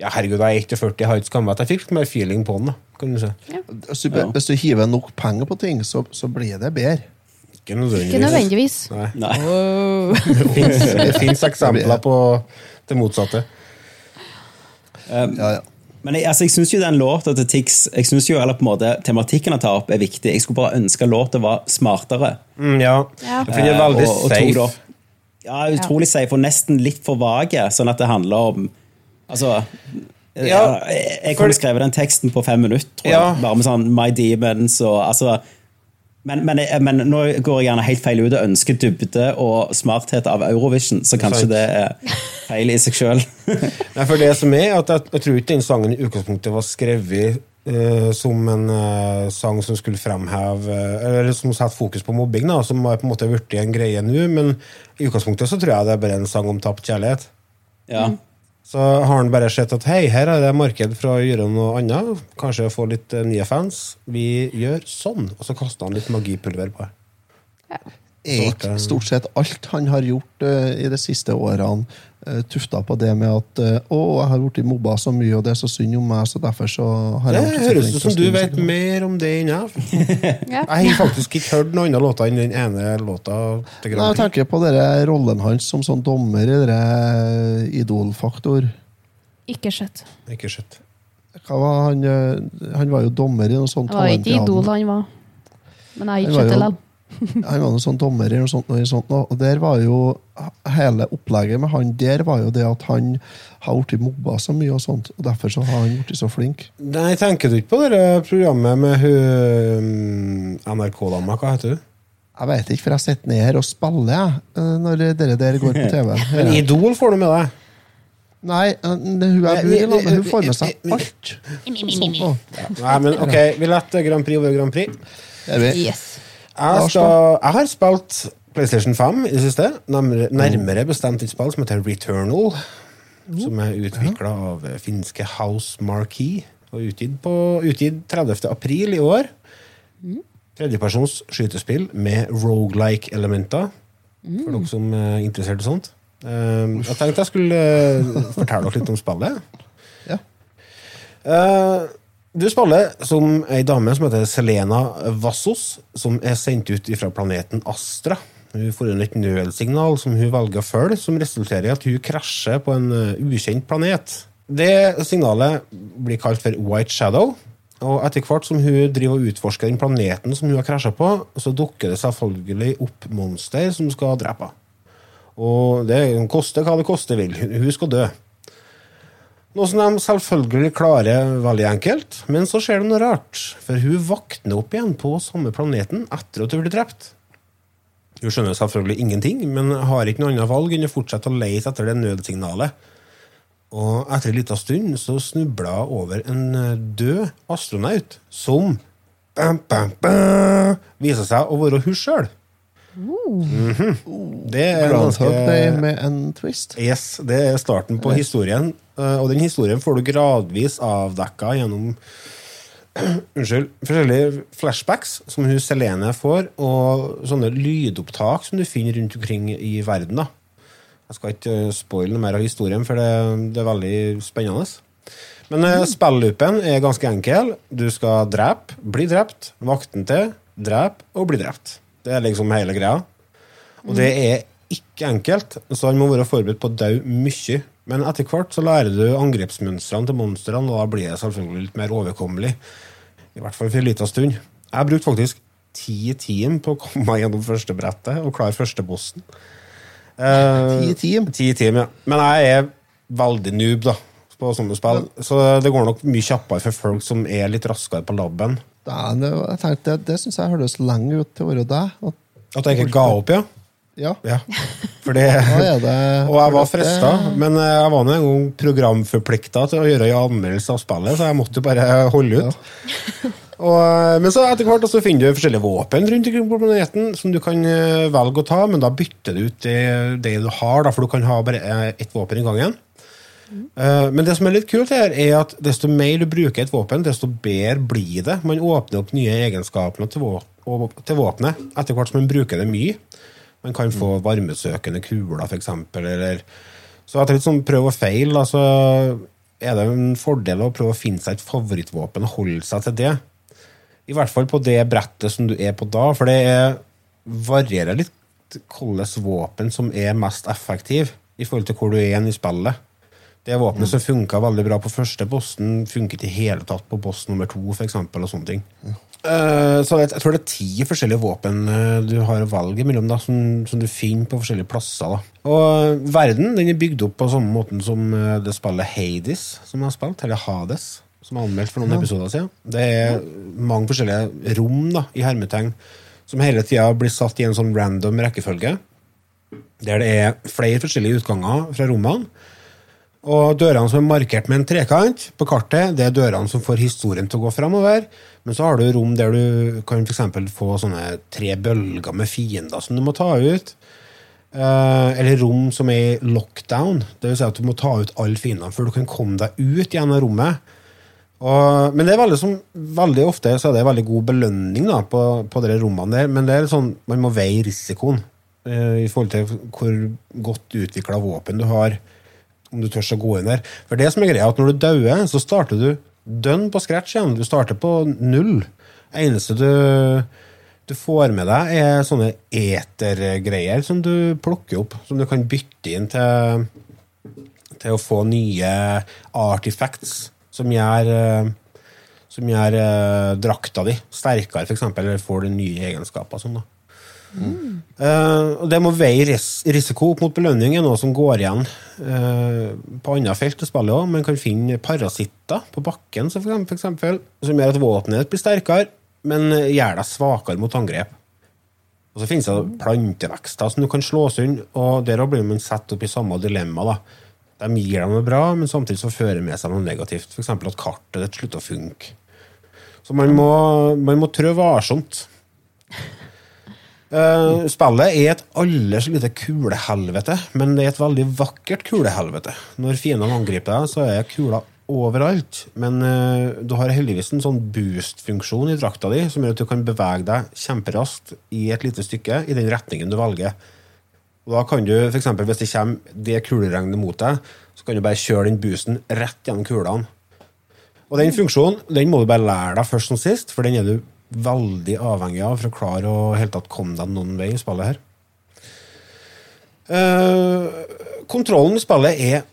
ja herregud, jeg er 41, jeg har ikke skammet. Jeg fikk litt mer feeling på den. da, kan du si. Du, hvis du hiver nok penger på ting, så, så blir det bedre. Ikke nødvendigvis. Ikke nødvendigvis. Nei. Nei. Det fins- Det fins <laughs> eksempler på det motsatte. Ja, ja. Men jeg, altså, jeg syns jo den låta til Tix jeg synes jo, eller på en måte Tematikken han tar opp, er viktig. Jeg skulle bare ønske låta var smartere. Mm, ja. Ja. Jeg finner er veldig Eh, og- og safe. Ja, utrolig Ja, safe, og nesten litt for vage, sånn at det handler om Altså Ja, ja, jeg, jeg kunne skrevet den teksten på fem minutter, tror jeg. Ja. Bare med sånn My Demons og altså men, men, men nå går jeg gjerne helt feil ut og ønsker dybde og smarthet av Eurovision, så kanskje det er feil i seg sjøl. <laughs> Nei, for det som er, at jeg, jeg tror ikke den sangen i utgangspunktet var skrevet eh, som en eh, sang som skulle fremheve eh, Eller som satte fokus på mobbing, da, som har på en måte blitt en greie nå. Men i utgangspunktet så tror jeg det er bare en sang om tapt kjærlighet. ja. Så har han bare sett at hei, her er det marked for å gjøre noe annet. Kanskje få litt eh, nye fans. Vi gjør sånn. Og så kaster han litt magipulver på det. Er ikke stort sett alt han har gjort uh, i de siste årene, uh, tufta på det med at uh, 'Å, jeg har blitt mobba så mye, og det er så synd om meg', så derfor så har jeg Det høres ut som du vet sånn. mer om det enn jeg. <laughs> Ja. Jeg har faktisk ikke hørt noen andre låter enn den ene låta til Nei, jeg tenker på dere rollen hans som sånn dommer i dere Idol-faktor. Ikke sett. Ikke sett. Hva var han, eh, han var jo dommer i noe sånt Det var ikke Idol han var. Men jeg har ikke sett det likevel. Han var noe sånn dommer eller noe sånt, noe sånt noe, og der var jo hele opplegget med han der var jo det at han har blitt mobba så mye og sånt, og derfor så har han blitt så flink. Nei, tenker du ikke på det programmet med hun NRK-dama? Hva heter hun? Jeg vet ikke, for jeg sitter ned her og spiller, jeg, eh, når dere der går på <laughs> TV. Men Idol får du med deg. Nei, eh, hun er bur i hun får med seg alt. Sånt noe. Nei, men ok, vi lar Grand Prix være Grand Prix. Yes. Jeg, skal, jeg har spilt PlayStation 5 i det siste. Nærmere, bestemt et spill som heter Returnal. Som er utvikla av finske House Marquee. Og utgitt, på, utgitt 30. april i år. Tredjepersons skytespill med rogelike-elementer. For dere som er interessert i sånt. Um, jeg tenkte jeg skulle eh, fortelle dere litt om spillet. Ja. Du spiller som ei dame som heter Selena Vassos, som er sendt ut fra planeten Astra. Hun får inn et nødsignal som hun velger å følge, som resulterer i at hun krasjer på en eh, ukjent planet. Det signalet blir kalt for White Shadow. Og etter hvert som hun driver og utforsker den planeten som hun har krasja på, så dukker det selvfølgelig opp monster som skal drepe henne. Og det koster hva det koste vil. Hun skal dø. Noe som de selvfølgelig klarer veldig enkelt, men så skjer det noe rart. For hun våkner opp igjen på samme planeten etter at hun ble drept. Hun skjønner selvfølgelig ingenting, men har ikke noe annet valg enn å fortsette å lete etter det nødsignalet. Og etter en liten stund så snubla hun over en død astronaut som bam, bam, bam, viser seg å være hun sjøl. Det er ganske med en twist. Yes, det er starten på historien. Eh, Og den historien får du gradvis avdekka gjennom <clears throat> Unnskyld. Forskjellige flashbacks som hun Selene får, og sånne lydopptak som du finner rundt omkring i verden. da. Jeg skal ikke eh, spoile mer av historien, for det, det er veldig spennende. Men mm. spilloopen er ganske enkel. Du skal drepe, bli drept, vakten til, drepe og bli drept. Det er liksom hele greia. Og det er ikke enkelt, så han må være forberedt på å dø mye. Men etter hvert så lærer du angrepsmønstrene til monstrene, og da blir det selvfølgelig litt mer overkommelig. I hvert fall for en liten stund. Jeg brukte faktisk ti team på å komme meg gjennom første brettet og klare første bossen. Eh, Ti team? Ti team, ja. Men jeg er veldig noob da, på sånne spill, så det går nok mye kjappere for folk som er litt raskere på labben. Det, jeg tenkte, det det syns jeg høres lenge ut til å være deg. At, At jeg ikke ga opp, ja. Ja, ja. Fordi, det <laughs> det <laughs> Og jeg var frista, men eh, jeg var en gang programforplikta til å gjøre en anmeldelse av spillet, så jeg måtte bare holde ut. <laughs> Og, eh, men så etter hvert så finner du forskjellige våpen rundt på planeten som du kan eh, velge å ta, men da bytter du ut det, det du har, da, for du kan ha bare ett våpen i gangen. Mm. Men det som er litt kult, her er at desto mer du bruker et våpen, desto bedre blir det. Man åpner opp nye egenskaper til våpenet etter hvert som man bruker det mye. Man kan få varmesøkende kuler, f.eks. Eller Så etter litt sånn prøv og feil, da, så er det en fordel å prøve å finne seg et favorittvåpen og holde seg til det. I hvert fall på det brettet som du er på da, for det er, varierer litt hvilket våpen som er mest effektiv i forhold til hvor du er i spillet. Det våpenet som funka veldig bra på første bossen, funket i hele tatt på boss nummer to, for eksempel, og sånne ting. Eh, så jeg, jeg tror det er ti forskjellige våpen eh, du har å velge mellom, da, som, som du finner på forskjellige plasser. Da. Og verden den er bygd opp på samme måten som eh, det spillet Hades, som jeg har spilt, eller Hades, som er anmeldt for noen episoder siden. Det er mange forskjellige rom da, i hermetegn som hele tida blir satt i en sånn random rekkefølge, der det er flere forskjellige utganger fra rommene. Og dørene som er markert med en trekant på kartet, det er dørene som får historien til å gå framover. Men så har du rom der du kan for få sånne tre bølger med fiender som du må ta ut. Eh, eller rom som er i lockdown. Det vil si at du må ta ut alle fiendene før du kan komme deg ut av rommet. Og, men det er veldig, som, veldig ofte så er det veldig god belønning da, på, på de rommene der. Men det er sånn, man må veie risikoen eh, i forhold til hvor godt utvikla våpen du har om du tør å gå inn der. For det som er greia, at når du dauer, så starter du dønn på scratch igjen. Du starter på null. Eneste du, du får med deg, er sånne etergreier som du plukker opp, som du kan bytte inn til, til å få nye artifacts som gjør eh, som gjør eh, drakta di sterkere, f.eks., eller får du nye egenskaper. Sånn, da. Eh, og det må veie ris risiko opp mot belønning, er noe som går igjen uh, på andre felt i spillet òg. Man kan finne parasitter på bakken for eksempel, for eksempel, som gjør at våpenet blir sterkere, men eh, gjør deg svakere mot angrep. Og så finnes det plantevekster som du kan slås unn, og der blir man satt opp i samme dilemma. da. De gir deg noe bra, men samtidig så fører det med seg noe negativt. F.eks. at kartet ditt slutter å funke. Så man må, man må trø varsomt. Eh, spillet er et aldri så lite kulehelvete, men det er et veldig vakkert kulehelvete. Når fiendene angriper deg, så er kula overalt. Men uh, du har heldigvis en sånn boost-funksjon i drakta di som gjør at du kan bevege deg kjemperaskt i et lite stykke i den retningen du velger. Og da kan du, for eksempel, Hvis det kommer det kuleregnet mot deg, så kan du bare kjøre den boosten rett gjennom kulene. Og den funksjonen den må du bare lære deg først som sist, for den er du veldig avhengig av for å klare å helt tatt komme deg noen vei i spillet her. Uh, kontrollen i spillet er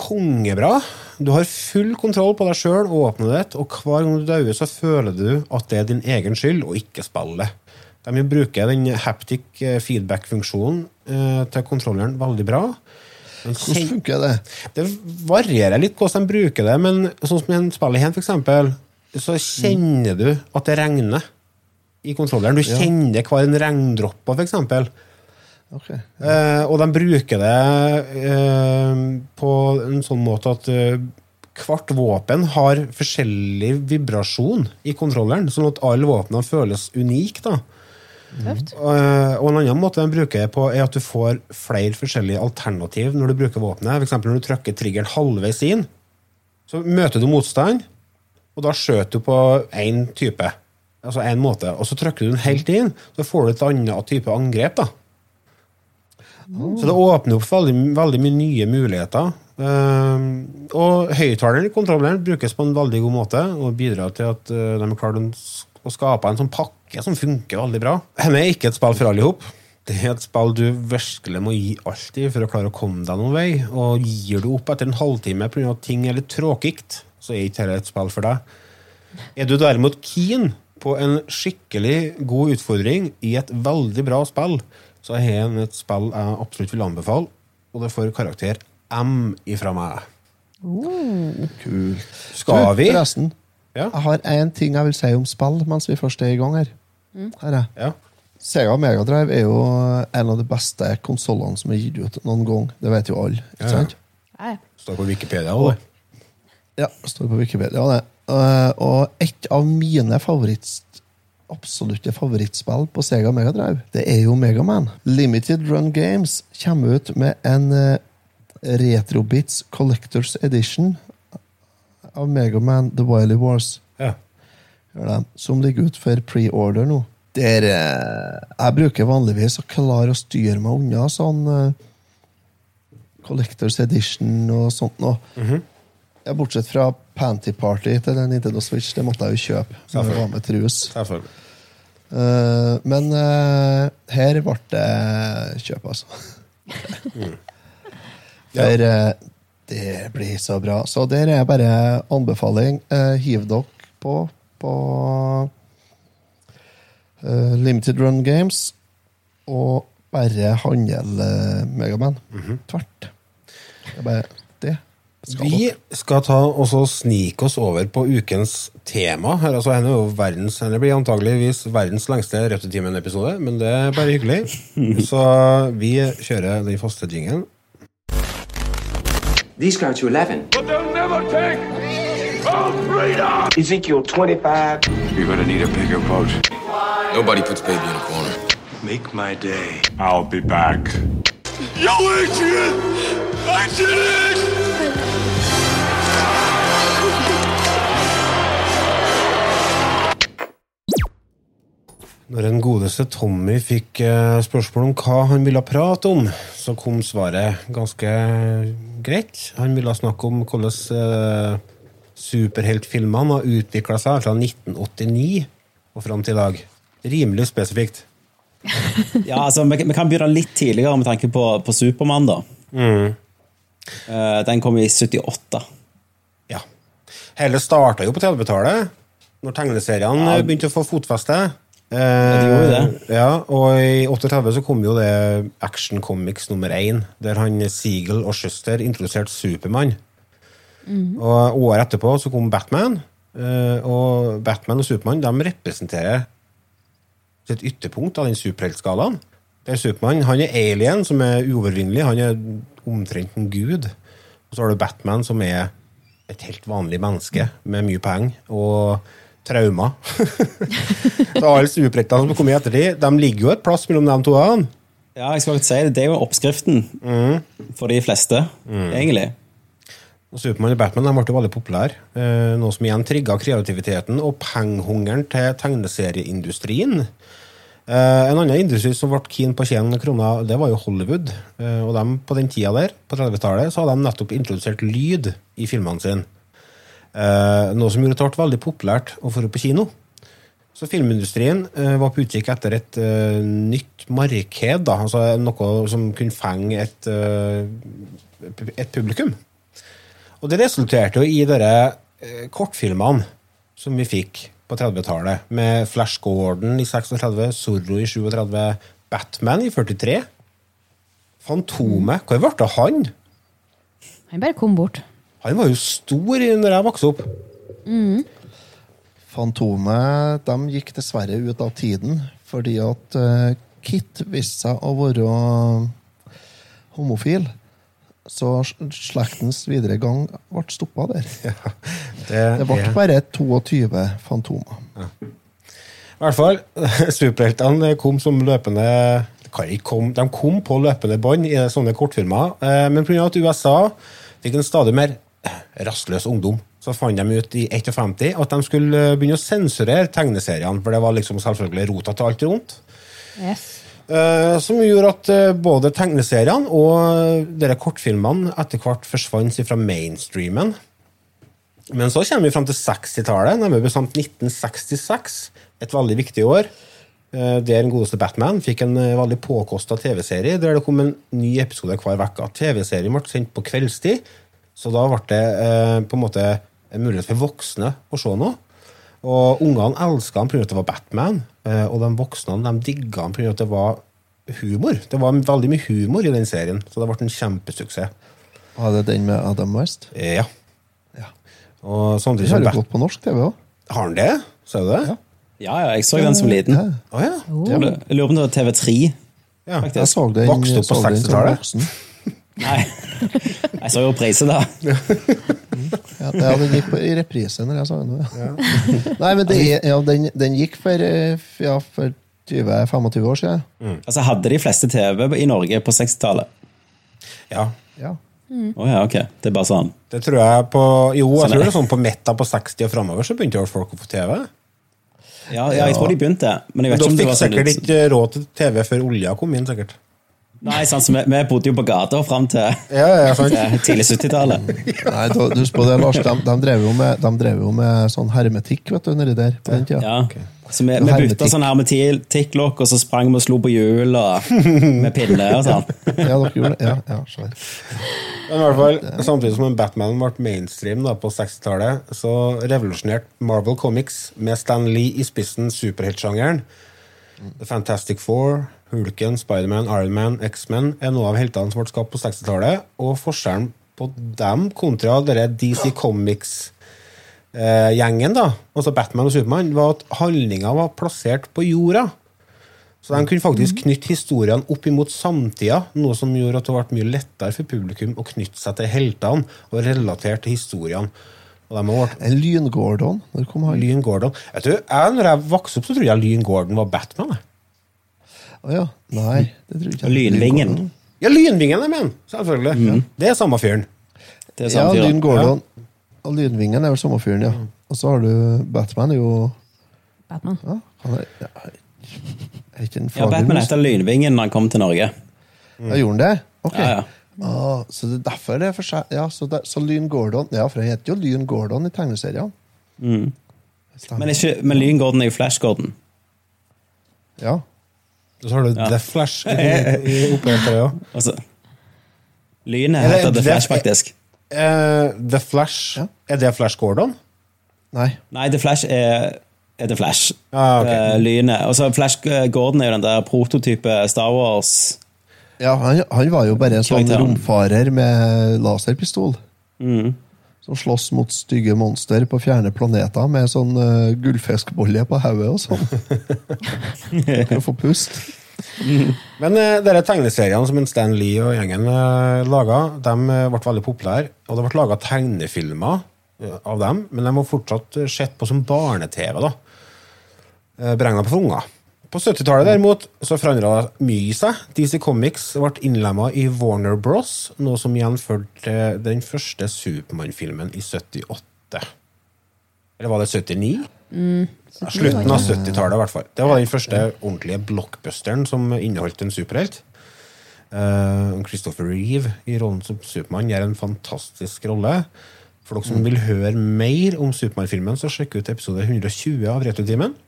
kongebra. Du har full kontroll på deg sjøl og åpnet ditt, og hver gang du dauer, så føler du at det er din egen skyld, og ikke spillet. De bruker bruke den haptic eh, feedback-funksjonen uh, til kontrolleren veldig bra. Hvordan funker det? det varierer litt hvordan de bruker det, men sånn som i en spillet her, for eksempel, så kjenner du at det regner i kontrolleren. Du kjenner hver en regndråpe, for eksempel. Ok. Eh, og de bruker det eh, på en sånn måte at eh, hvert våpen har forskjellig vibrasjon i kontrolleren, sånn at alle våpnene føles unike. da. Tøft. Eh, Og en annen måte de bruker det på, er at du får flere forskjellige alternativ når du bruker våpenet. Eksempel når du trykker triggeren halvveis inn, så møter du motstand, og da skjøter du på én type. Altså én måte. Og så trykker du den helt inn, så får du et annet type angrep. da. Så det åpner opp veldig, veldig mye nye muligheter. Um, og høyttaleren i brukes på en veldig god måte og bidrar til at uh, de klart å skape en sånn pakke som funker veldig bra. Dette er ikke et spill for alle i hop. Det er et spill du virkelig må gi alt i for å klare å komme deg noen vei. Og gir du opp etter en halvtime pga. at ting er litt tråkigt, så er ikke dette et spill for deg. Er du derimot keen på en skikkelig god utfordring i et veldig bra spill, så har jeg et spill jeg absolutt vil anbefale, og det får karakter M ifra meg. Kult. Skal vi? Forresten, Ja. jeg har én ting jeg vil si om spill mens vi først er i gang her. her er. Ja. Sega Megadrive er jo en av de beste konsollene som er gitt ut noen gang. Det vet jo alle. ikke Ja, ja. sant? Ja, ja. Står på Wikipedia. også, det. Ja, står på Wikipedia det. Eh, og et av mine favoritt, absolutte favorittspill på Sega Megadrive, det er jo Megaman. Limited Run Games kommer ut med en uh, Retrobits Collectors Edition av Megaman The Wily Wars. Ja. Som ligger ut for pre-order nå. Der, eh, jeg bruker vanligvis å klare å styre meg unna sånn eh, Collectors Edition og sånt noe. Ja, bortsett fra Panty Party til den Nintendo Switch, det måtte jeg jo kjøpe. Så jeg var med trus. Eh, men uh, her ble det kjøp, altså. <laughs> For uh, det blir så bra. Så der er bare anbefaling. Uh, hiv dere på på eh, Limited Run Games og bare handel uh, Megaman. Tvert. Det er bare. Skal Vi dere. skal ta og snike oss over på ukens tema. Her, altså, henne er verdens, henne blir antageligvis verdens lengste Rødtetimen-episode men det er bare hyggelig. <laughs> Så vi kjører den faste jingen. These go to 11. But they'll never take our freedom! Ezekiel 25. You're gonna need a bigger boat. Nobody puts baby in a corner. Make my day. I'll be back. Yo, Adrian! I did it! Når en godeste Tommy fikk eh, spørsmål om hva han ville prate om, så kom svaret ganske greit. Han ville snakke om hvordan eh, superheltfilmene har utvikla seg fra 1989 og fram til i dag. Rimelig spesifikt. <laughs> Ja, altså, vi, kan begynne litt tidligere med tanke på, på Supermann. da. Mm. den kom i 78. Ja. Hele starta jo på 30-tallet, når tegneseriene Ja. eh, begynte å få fotfeste. Eh. Ja, og i 38 så kom jo det Action Comics nummer én, der han Siegel og Schuster introduserte Supermann. Og året etterpå så kom Batman, eh, og Batman og Supermann de representerer sitt ytterpunkt av den superheltskalaen. Der Supermann han er alien, som er uovervinnelig. Han er omtrent en gud. Og så har du Batman, som er et helt vanlig menneske med mye penger og traumer. <laughs> så alle stueprettene som kommer i ettertid, de ligger jo et plass mellom de to. Ja, jeg skal ikke si det. Det er jo oppskriften for de fleste, egentlig. Og Supermann og Batman de ble jo veldig populære, eh, noe som igjen trigga kreativiteten og pengehungeren til tegneserieindustrien. Eh, en annen industri som ble keen på å tjene kroner, det var jo Hollywood. Eh, og dem, på den tida der, på 30-tallet, så hadde de nettopp introdusert lyd i filmene sine. Eh, noe som gjorde det ble veldig populært å dra på kino. Så filmindustrien eh, var på utkikk etter et eh, nytt marked, da, altså noe som kunne fenge et, eh, et publikum. Og det resulterte jo i disse eh, kortfilmene som vi fikk på 30-tallet, med Flash Gordon i 36, Zorro i 37, Batman i 43. Fantomet, hvor ble det av han? Han bare kom bort. Han var jo stor når jeg vokste opp. Fantomet de gikk dessverre ut av tiden fordi at uh, Kit viste seg å være homofil. Så slektens videre gang ble stoppa der. <laughs> Det, Det ble er- bare 22 Fantomer. I hvert fall, <laughs> superheltene kom som løpende det komme, De kom på løpende bånd i sånne kortfilmer, eh, men pga. at USA fikk en stadig mer rastløs ungdom, så fant de ut i 51 at de skulle eh, begynne å sensurere tegneseriene, for det var liksom selvfølgelig rota til alt rundt. Yes. Eh, som gjorde at eh, både tegneseriene og dere kortfilmene etter hvert forsvant fra mainstreamen. Men så kommer vi fram til 60-tallet, nærmere bestemt 1966. Et veldig viktig år. eh, Der den godeste Batman fikk en veldig påkosta TV-serie der det kom en ny episode hver uke. TV-serien ble sendt på kveldstid, så da ble det eh, på en måte en mulighet for voksne å se noe. Og ungene elska han pga. at det var Batman, eh, og de voksne de digga han pga. at det var humor. Det var veldig mye humor i den serien, så det ble en kjempesuksess. Var det den med Adam West? Eh, Ja. Ja. Og Den samtidig har som jo Bat gått på norsk TV òg. Har han det? Ser du det? Ja. Ja, ja, jeg så den som liten. Ja. Å ja. Jeg lurer jeg lurer på om det var TV3. ja. Jeg så den, Vokste opp på så den som 60-tallet? Nei, jeg så jo priser, da. Ja, det, den gikk på, i reprise når jeg så den. Ja. Nei, men det, ja, den, den gikk for, eh, ja, for 20-25 år siden. Altså, Hadde de fleste TV i Norge på 60-tallet? ja. Ja. Å ja, ok. Det er bare sånn. Det tror jeg på Jo, jeg Sånn tror det er sånn på midten på 60 og framover så begynte folk å få TV. Ja, ja, jeg tror de begynte. Men jeg Men ikke om det var sånn sikkert ikke råd til TV før olja kom inn, sikkert. Nei, sant, så vi, vi bodde jo på gata fram til Ja, ja, eh, tidlig 70-tallet. <laughs> Nei, da, du husker på det, Lars, de, de, drev jo med, de drev jo med sånn hermetikk vet du, nedi der på den tida. Ja. Så vi, vi bytta sånn hermetikklokk, og så sprang vi og slo på hjul og med pinne og sånn. <laughs> Ja, dere gjorde det? Ja, ja, skjønner. Men i hvert fall, Samtidig som Batman ble mainstream da, på 60-tallet, så revolusjonerte Marvel Comics med Stan Lee i spissen superheltsjangeren. The Fantastic Four, Hulken, Spiderman, Ironman, X-Men er noe av heltene som ble skapt på 60-tallet. Og forskjellen på dem kontra dere DC Comics-gjengen, da, altså Batman og Supermann, var at handlinga var plassert på jorda. Så de kunne faktisk knytte historiene opp imot samtida, noe som gjorde at det ble mye lettere for publikum å knytte seg til heltene og relatere til historiene. Vært En Lyn-Gordon, når kom han? Lyn Gordon Jeg du, jeg, når jeg vokste opp, så trodde jeg Lyn Gordon var Batman. jeg. Å ja. Nei, det tror ikke jeg. Lynvingen. Ja, Lynvingen, jeg mener! Selvfølgelig. Det er samme fyren. Det er Ja. Lyn Gordon. Og Lynvingen er vel samme fyren, ja. Og så har du Batman, er jo Batman. ja, han er, ja, er ikke en Ja, Batman heter Lynvingen når han kom til Norge. Ja, gjorde han det? Ok. Ja, ja. Ah, så det er derfor det er for seg Ja, så, det, så Lyn Gordon Ja, for han heter jo Lyn Gordon i tegneseriene. Mm. Men, ikke, men Lyn Gordon er jo Flash Gordon. Ja. Og så har du The Flash i, <laughs> i ja. Altså, Lynet Er heter The Flash, faktisk. Uh, The Flash Ja. Er det Flash Gordon? Nei. Nei, The Flash er, er The Flash. Ah, ok. uh, Lynet. Og så Flash Gordon er jo den der prototype Star Wars. Ja, han, han var jo bare en sånn romfarer med laserpistol. Mm. Som slåss mot stygge monster på fjerne planeter med sånn uh, gullfiskbolle på hodet og sånn. For å få pust. Men uh, dere tegneseriene som Stan Lee og gjengen uh, laga, de eh, ble veldig populære. Og det ble laga tegnefilmer eh, av dem, men de var fortsatt eh, sett på som barne-TV. da. Uh, Beregna på for unger. På 70-tallet derimot så forandra mye seg. DC Comics ble innlemma i Warner Bros., noe som igjen førte til den første Supermann-filmen i 78. Eller var det 79? Mm. Slutten av 70-tallet, i hvert fall. Det var den første ordentlige blockbusteren som inneholdt en superhelt. Uh, Christopher Reeve i rollen som Supermann gjør en fantastisk rolle. For dere som vil høre mer om Supermann-filmen, så sjekk ut episode 120 av Retrotimen.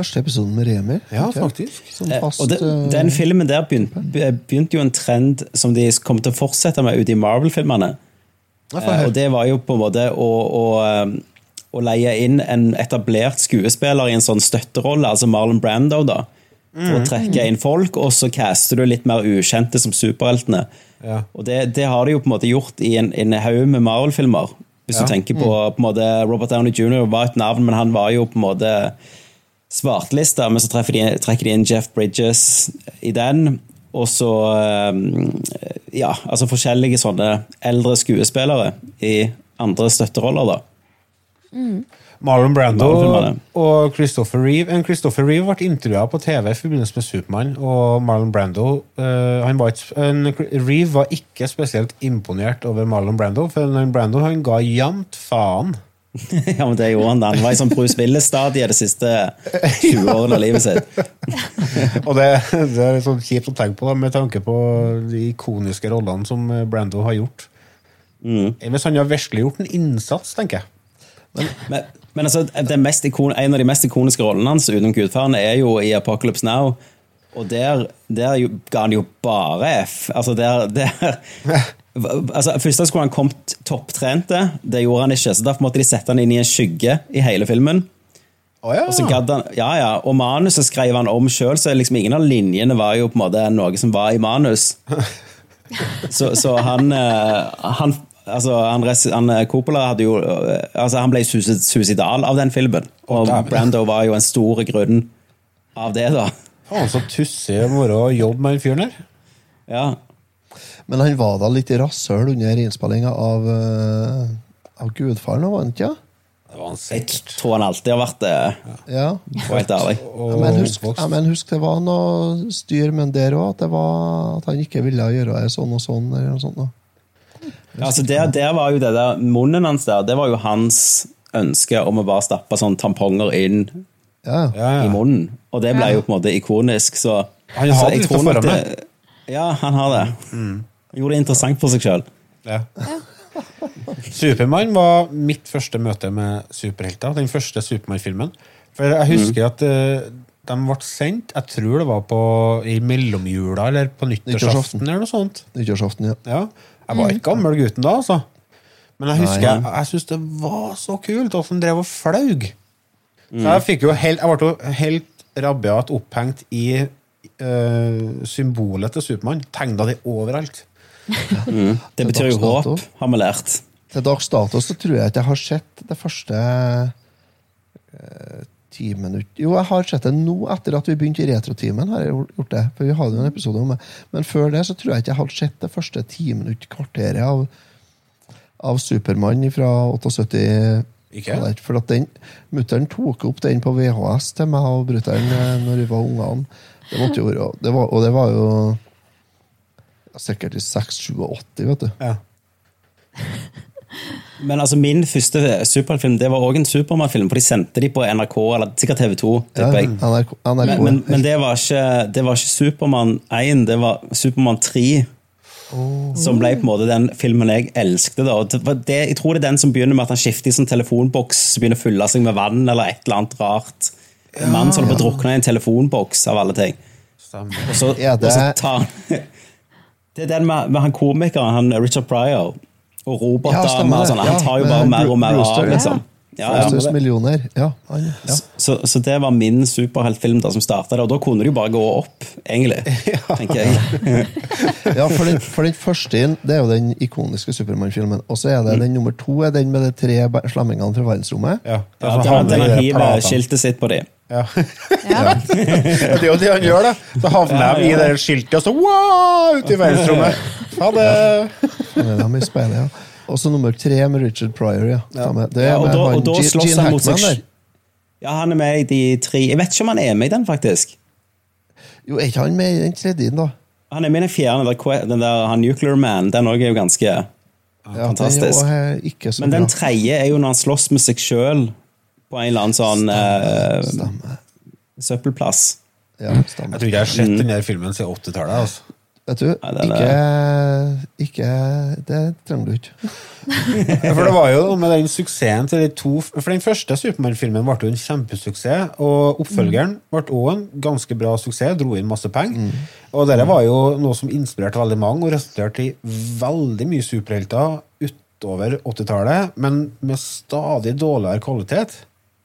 Første episoden med Remi. Ja, faktisk. Eh, fast Og det, eh, den filmen der begynte, begynte jo en trend som de kom til å fortsette med ute i Marvel-filmene. Eh, og det var jo på en måte å, å, å leie inn en etablert skuespiller i en sånn støtterolle, altså Marlon Brando, da. For å trekke inn folk, og så caster du litt mer ukjente som superheltene. Ja. Og det, det har de jo på en måte gjort i en, en haug med Marvel-filmer. Hvis Ja. du tenker på, på en måte Robert Downey jr. var et navn, men han var jo på en måte svartlista, men så de, trekker de inn Jeff Bridges i den. Og så eh, ja, altså forskjellige sånne eldre skuespillere i andre støtteroller, da. Marlon Brando og Christopher Reeve. En Christopher Reeve ble intervjua på TV i forbindelse med Supermann, og Marlon Brando eh, han var ikke, Reeve var ikke spesielt imponert over Marlon Brando, for Brando han ga jevnt faen. <laughs> ja, men det gjorde han da. Han var i sånn Bruce Willis-stadiet de siste 20 årene av livet sitt. <laughs> Og det, det er sånn kjipt å tenke på, da, med tanke på de ikoniske rollene som eh, Brando har gjort. Hvis han har virkelig gjort en innsats, tenker jeg. Men, men altså, det mest ikon, en av de mest ikoniske rollene hans utenom Gudfaren er jo i Apocalypse Now. Og der, der jo, ga han jo bare F. Altså, der, der <laughs> altså, Først skulle han kommet topptrente, det gjorde han ikke. Så derfor måtte de sette han inn i en skygge i hele filmen. Oh, ja. Og så han, ja, ja, og manuset skrev han om sjøl, så liksom ingen av linjene var jo på en måte noe som var i manus. <laughs> Så, så han, eh, han Altså, han, han eh, Coppola hadde jo eh, Altså, han ble suicid- suicidal av den filmen. Og. Brando var jo en stor grunn av det, da. Faen, så tussig være å jobbe med den fyren der. Ja. Men han var da litt rasshøl under innspillinga av, uh, av Gudfaren, var han ikke? Det var han Jeg tror han alltid har vært det, Ja. helt ærlig. Ja, men husk, ja, men husk det var noe styr med der òg, at, at han ikke ville gjøre det sånn og sånn. eller noe sånt. Da. Ja, altså der, der var jo det der Munnen hans der, det var jo hans ønske om å bare stappe sånn tamponger inn Ja, i munnen. Og det ble jo på en måte ikonisk, så Han så har jeg litt tror å føre det- Ja, han har det. Han gjorde det interessant for seg sjøl. Ja. <laughs> Supermann var mitt første møte med superhelter. Den første Supermann-filmen. For jeg husker at uh, de ble sendt Jeg tror det var på, i mellomjula eller på nyttårsaften. Eller noe sånt. Nyttårsaften, ja. Ja. Jeg var ikke gammel gutten da, altså. Men jeg husker Nei, jeg, jeg syntes det var så kult åssen drev og flaug. Så jeg fikk jo helt, jeg ble jo helt rabiat opphengt i eh, symbolet til Supermann. Tegna det overalt. Det betyr jo håp, har vi lært. Til dags dato så tror jeg ikke jeg har sett det første eh, ti minutter Jo, jeg har sett det nå, etter at vi begynte i Retrotimen. har jeg gjort det, for vi hadde jo en episode om det. Men før det så tror jeg ikke jeg hadde sett det første ti minutt kvarteret av, av Supermann fra 78. Ikke? For at den Mutter'n tok opp den på VHS til meg og brutter'n eh, når vi var ungene. Det måtte jo være det var, Og det var jo ja, sikkert i 6-87, vet du. Ja. Men altså, min første superheltfilm det var òg en Supermann-film, for de sendte de på NRK, eller sikkert TV 2. Ja. NRK, NRK. Men, men, det var ikke, det var ikke Supermann 1, det var Supermann 3. Som ble på en måte den filmen jeg elsket. Da. Det, det, jeg tror det er den som begynner med at han skifter i sånn telefonboks, begynner å fylle seg med vann eller et eller annet rart. En mann som holder på å drukne i en telefonboks, av alle ting. Og så, ja, det- og så tar han <laughs> Det er den med, med han komikeren, han Richard Pryor, og Ja, robotdamer ja, og sånn. Han tar jo med bare mer og mer av, liksom. Ja, ja. Millioner. Ja, ja. Så, så det var min superheltfilm da som starta det, og da kunne det jo bare gå opp, egentlig. <laughs> tenker jeg. <laughs> ja for, den, for den første inn, det er jo den ikoniske Supermann-filmen. Og så er det den nummer to er den med de tre slemmingene fra verdensrommet. Ja. Ja, Altså, den, den i de hiver skiltet sitt på dem. Ja. Ja. det er jo det han gjør, da. Så havner de i det skiltet, og så wow, ute i verdensrommet. Ha det! Ja. Og så nummer tre med Richard Pryor. ja. Det er Ja, og da, og da slåss Gene han mot seg der. Ja, han er med i de tre Jeg vet ikke om han er med i den, faktisk. Jo, er ikke han med i den tredje, da? Han er med i den fjerde, den der, den der han Nuclear Man. Den òg er jo ganske Ja, Fantastisk. Er ikke så Men den tredje er jo når han slåss med seg sjøl på en eller annen sånn stemme, Stemmer. søppelplass. Ja, Jeg tror ikke jeg har sett den der filmen siden 80-tallet. Altså. Vet du, Nei, den ikke, ikke Det trenger du ikke. <laughs> For det var jo med den suksessen til de to For den første Supermann-filmen ble jo en kjempesuksess, og oppfølgeren ble også en ganske bra suksess, dro inn masse penger. Og dette var jo noe som inspirerte veldig mange, og resulterte i veldig mye superhelter utover 80-tallet, men med stadig dårligere kvalitet.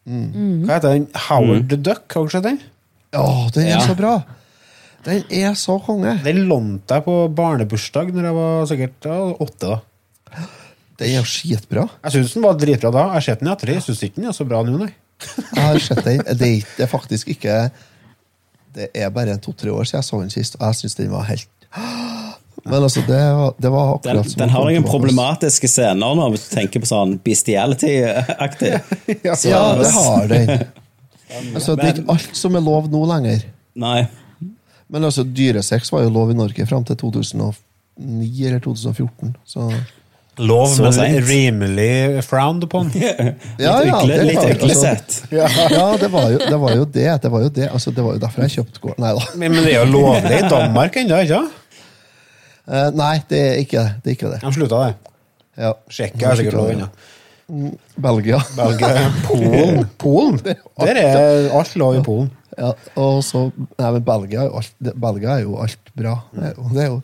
Hva heter den? Howard the Duck, har du sett den? Å, den er Ja. så bra! Den er så konge! Den lånte jeg på barnebursdag når jeg var sikkert ja, åtte. da. Den er skitbra. Jeg syns den var dritbra da. Jeg har sett den i ettertid. Jeg syns ikke den er så bra nå, nei. Jeg har sett den. Det er, ikke- det er faktisk ikke Det er bare to-tre år siden jeg så den sist, og jeg syns den var helt Men altså, det, var- det var akkurat Den, som den har noen problematiske scener nå, hvis du tenker på sånn bestiality-aktig. <laughs> Så- <laughs> Ja, det har den. Altså, det er ikke alt som er lov nå lenger. Nei. Men altså, dyresex var jo lov i Norge fram til 2009 eller 2014. Så Lov, Så men sent. rimelig frowned upon. <laughs> Ja, ja, Litt litt var- øglesett. Ja, det var, jo, det var jo det. Det var jo det altså, Det var jo derfor jeg kjøpte gården. Nei da. Men, men det er jo lovlig i Danmark ennå, ikke sant? Eh, nei, det er ikke det. Det er ikke det. De slutta det. Ja. Tsjekkia er sikkert lov unna. Belgia. Belgia, <laughs> Polen. Polen. Der er alt lov i Polen. Ja, og så Nei, men Belgia er jo alt, Belgia er jo alt bra. Det er jo, det er jo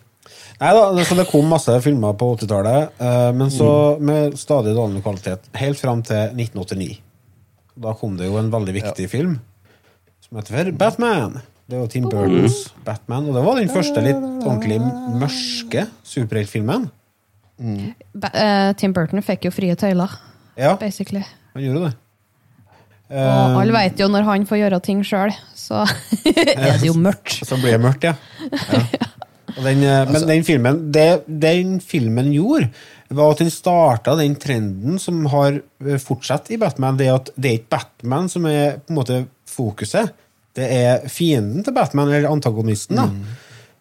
Nei da, så det kom masse filmer på 80-tallet, eh, men så med stadig dårligere kvalitet. Helt fram til 1989. Da kom det jo en veldig viktig film som heter Batman. Det var Tim Burtons Batman, og det var den første litt ordentlig mørke superheltfilmen. Mm. Uh, Tim Burton fikk jo frie tøyler, Ja, basically. han gjorde det. Og alle vet jo når han får gjøre ting sjøl, så <laughs> er det jo mørkt. <laughs> Så blir det mørkt, ja. ja. Og den, eh, men den filmen det den filmen gjorde, var at den starta den trenden som har eh, fortsatt i Batman. Det er at det er ikke Batman som er på en måte fokuset. Det er fienden til Batman, eller antagonisten, da.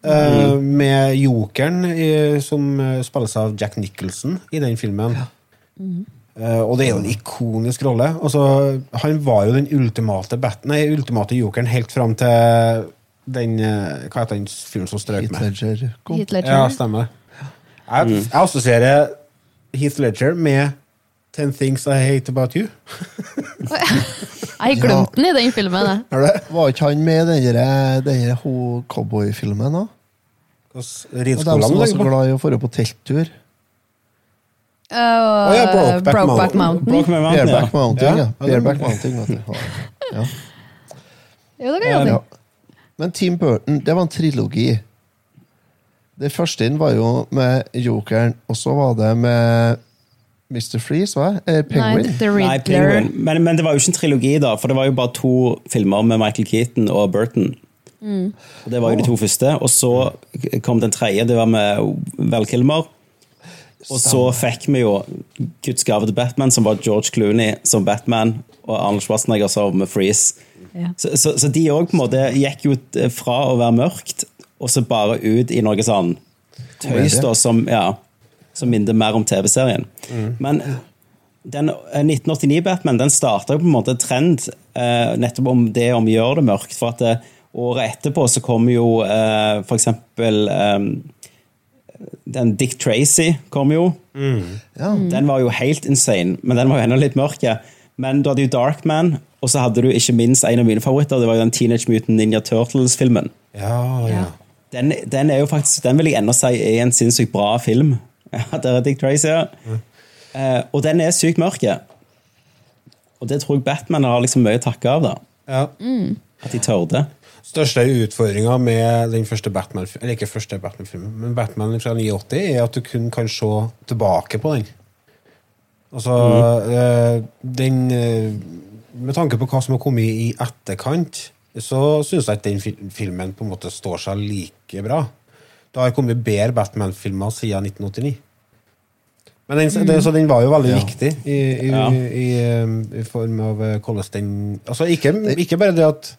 Eh, med jokeren i, som eh, spilles av Jack Nicholson i den filmen. Eh, og det er jo en ikonisk rolle. Altså, han var jo den ultimate Bat nei, ultimate jokeren helt fram til den Hva heter den fyren som strøk Heath med? Ledger. Heath Ledger. Ja, stemmer. Jeg, jeg assosierer Heath Ledger med Ten Things I Hate About You. <laughs> Jeg glemte den i den filmen. jeg. Er det? Var ikke han med i den den cowboyfilmen òg? Og de som var så glad i å dra på telttur. Uh, ja, Brokeback Brokeback Mountain. Mountain. Brokeback Mountain, ja. Bareback Mountain, Ja, ja. ja, Bareback Mountain, vet du. <laughs> Ja. Jo, det kan jeg Ja. Men Team Burton, det var en trilogi. Det første inn var jo med Jokeren, og så var det med Mr. Freeze, hva? Eh, Nei, Penguin. The Nei, Penguin. Men, men det var jo ikke en trilogi, da, for det var jo bare to filmer med Michael Keaton og Burton. Og Det var jo de to første. Og så kom den tredje, det var med Val Kilmer. Og så fikk vi jo Guds gave til Batman, som var George Clooney som Batman, og Arnold Schwarzenegger som Freeze. Ja. Så, så, så de òg på en måte gikk jo fra å være mørkt, og så bare ut i noe sånn tøys da, som, ja, som minner mer om TV-serien. Men den eh, 1989-Batman den starta på en måte en trend eh, nettopp om det om å gjøre det mørkt. For at det, året etterpå så kom jo eh, for eksempel eh, den Dick Tracy kom jo. Ja. Den var jo helt insane, men den var jo enda litt mørk. Men du hadde jo Darkman, og så hadde du ikke minst en av mine favoritter. Det var jo den Teenage Mutant Ninja Turtles-filmen. Ja, ja. Den, den er jo faktisk, den vil jeg ennå si er en sinnssykt bra film. Ja, der er Dick Tracy, ja. Eh, og den er sykt mørke. Og det tror jeg Batman har liksom mye å takke av, da. ja. At de tørde. Største utfordringa med den første Batman Eller ikke første Batman-filmen, men Batman fra 89 er at du kun kan se tilbake på den. Altså eh, Den eh, Med tanke på hva som har kommet i etterkant, så syns jeg ikke den filmen på en måte står seg like bra. Det har kommet bedre Batman-filmer siden 1989. Men den, det, så den var jo veldig viktig i, i, Ja. i, eh, i form av eh, hvordan den Altså, ikke, ikke bare det at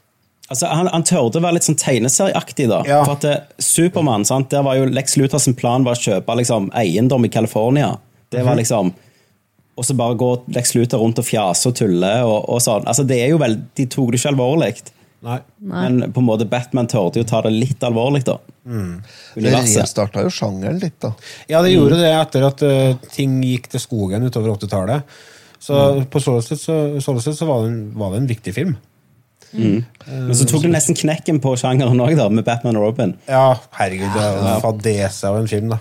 Altså, han, han tørde å være litt sånn tegneserieaktig, da. Ja. For at eh, Supermann, der var jo Lex Luthers plan var å kjøpe liksom, eiendom i California. Det Mhm. var liksom Og så bare går Lex Luther rundt og fjaser og tuller og, og sånn. Altså, det er jo vel, De tok det ikke alvorlig. Nei. Men på en måte Batman torde jo ta det litt alvorlig, da. Mm. Det restarta jo sjangeren litt, da. Ja, det gjorde det etter at uh, ting gikk til skogen utover 80-tallet. Så på så sett så, så, så var, det en, var det en viktig film. Men så tok det nesten knekken på sjangeren òg, med Batman og Robin. Ja, herregud, det er en fadese av en film, da.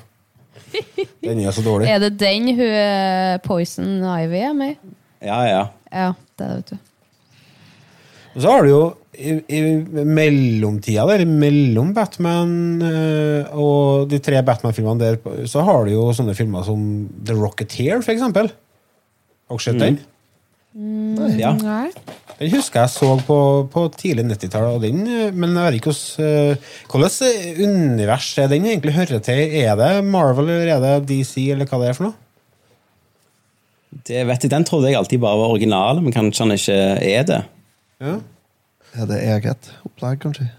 <laughs> Den er så dårlig. Er det den hun eh, Poison Ivy er med i? Ja, ja. Ja, det er det, vet du. Og så har du jo i, i mellomtida der, mellom Batman uh, og de tre Batman-filmene der, så har du jo sånne filmer som The Rocketeer, for eksempel. Har dere sett den? ja. Nei. Den husker jeg så på, på tidlig 90-tall, og den, eh, men jeg vet ikke hvordan uh, univers er den egentlig hører til? Er det Marvel, eller er det DC, eller hva det er for noe? Det vet jeg, Den trodde jeg alltid bare var original, men kanskje han ikke er det. Ja. Er det eget opplegg, kanskje?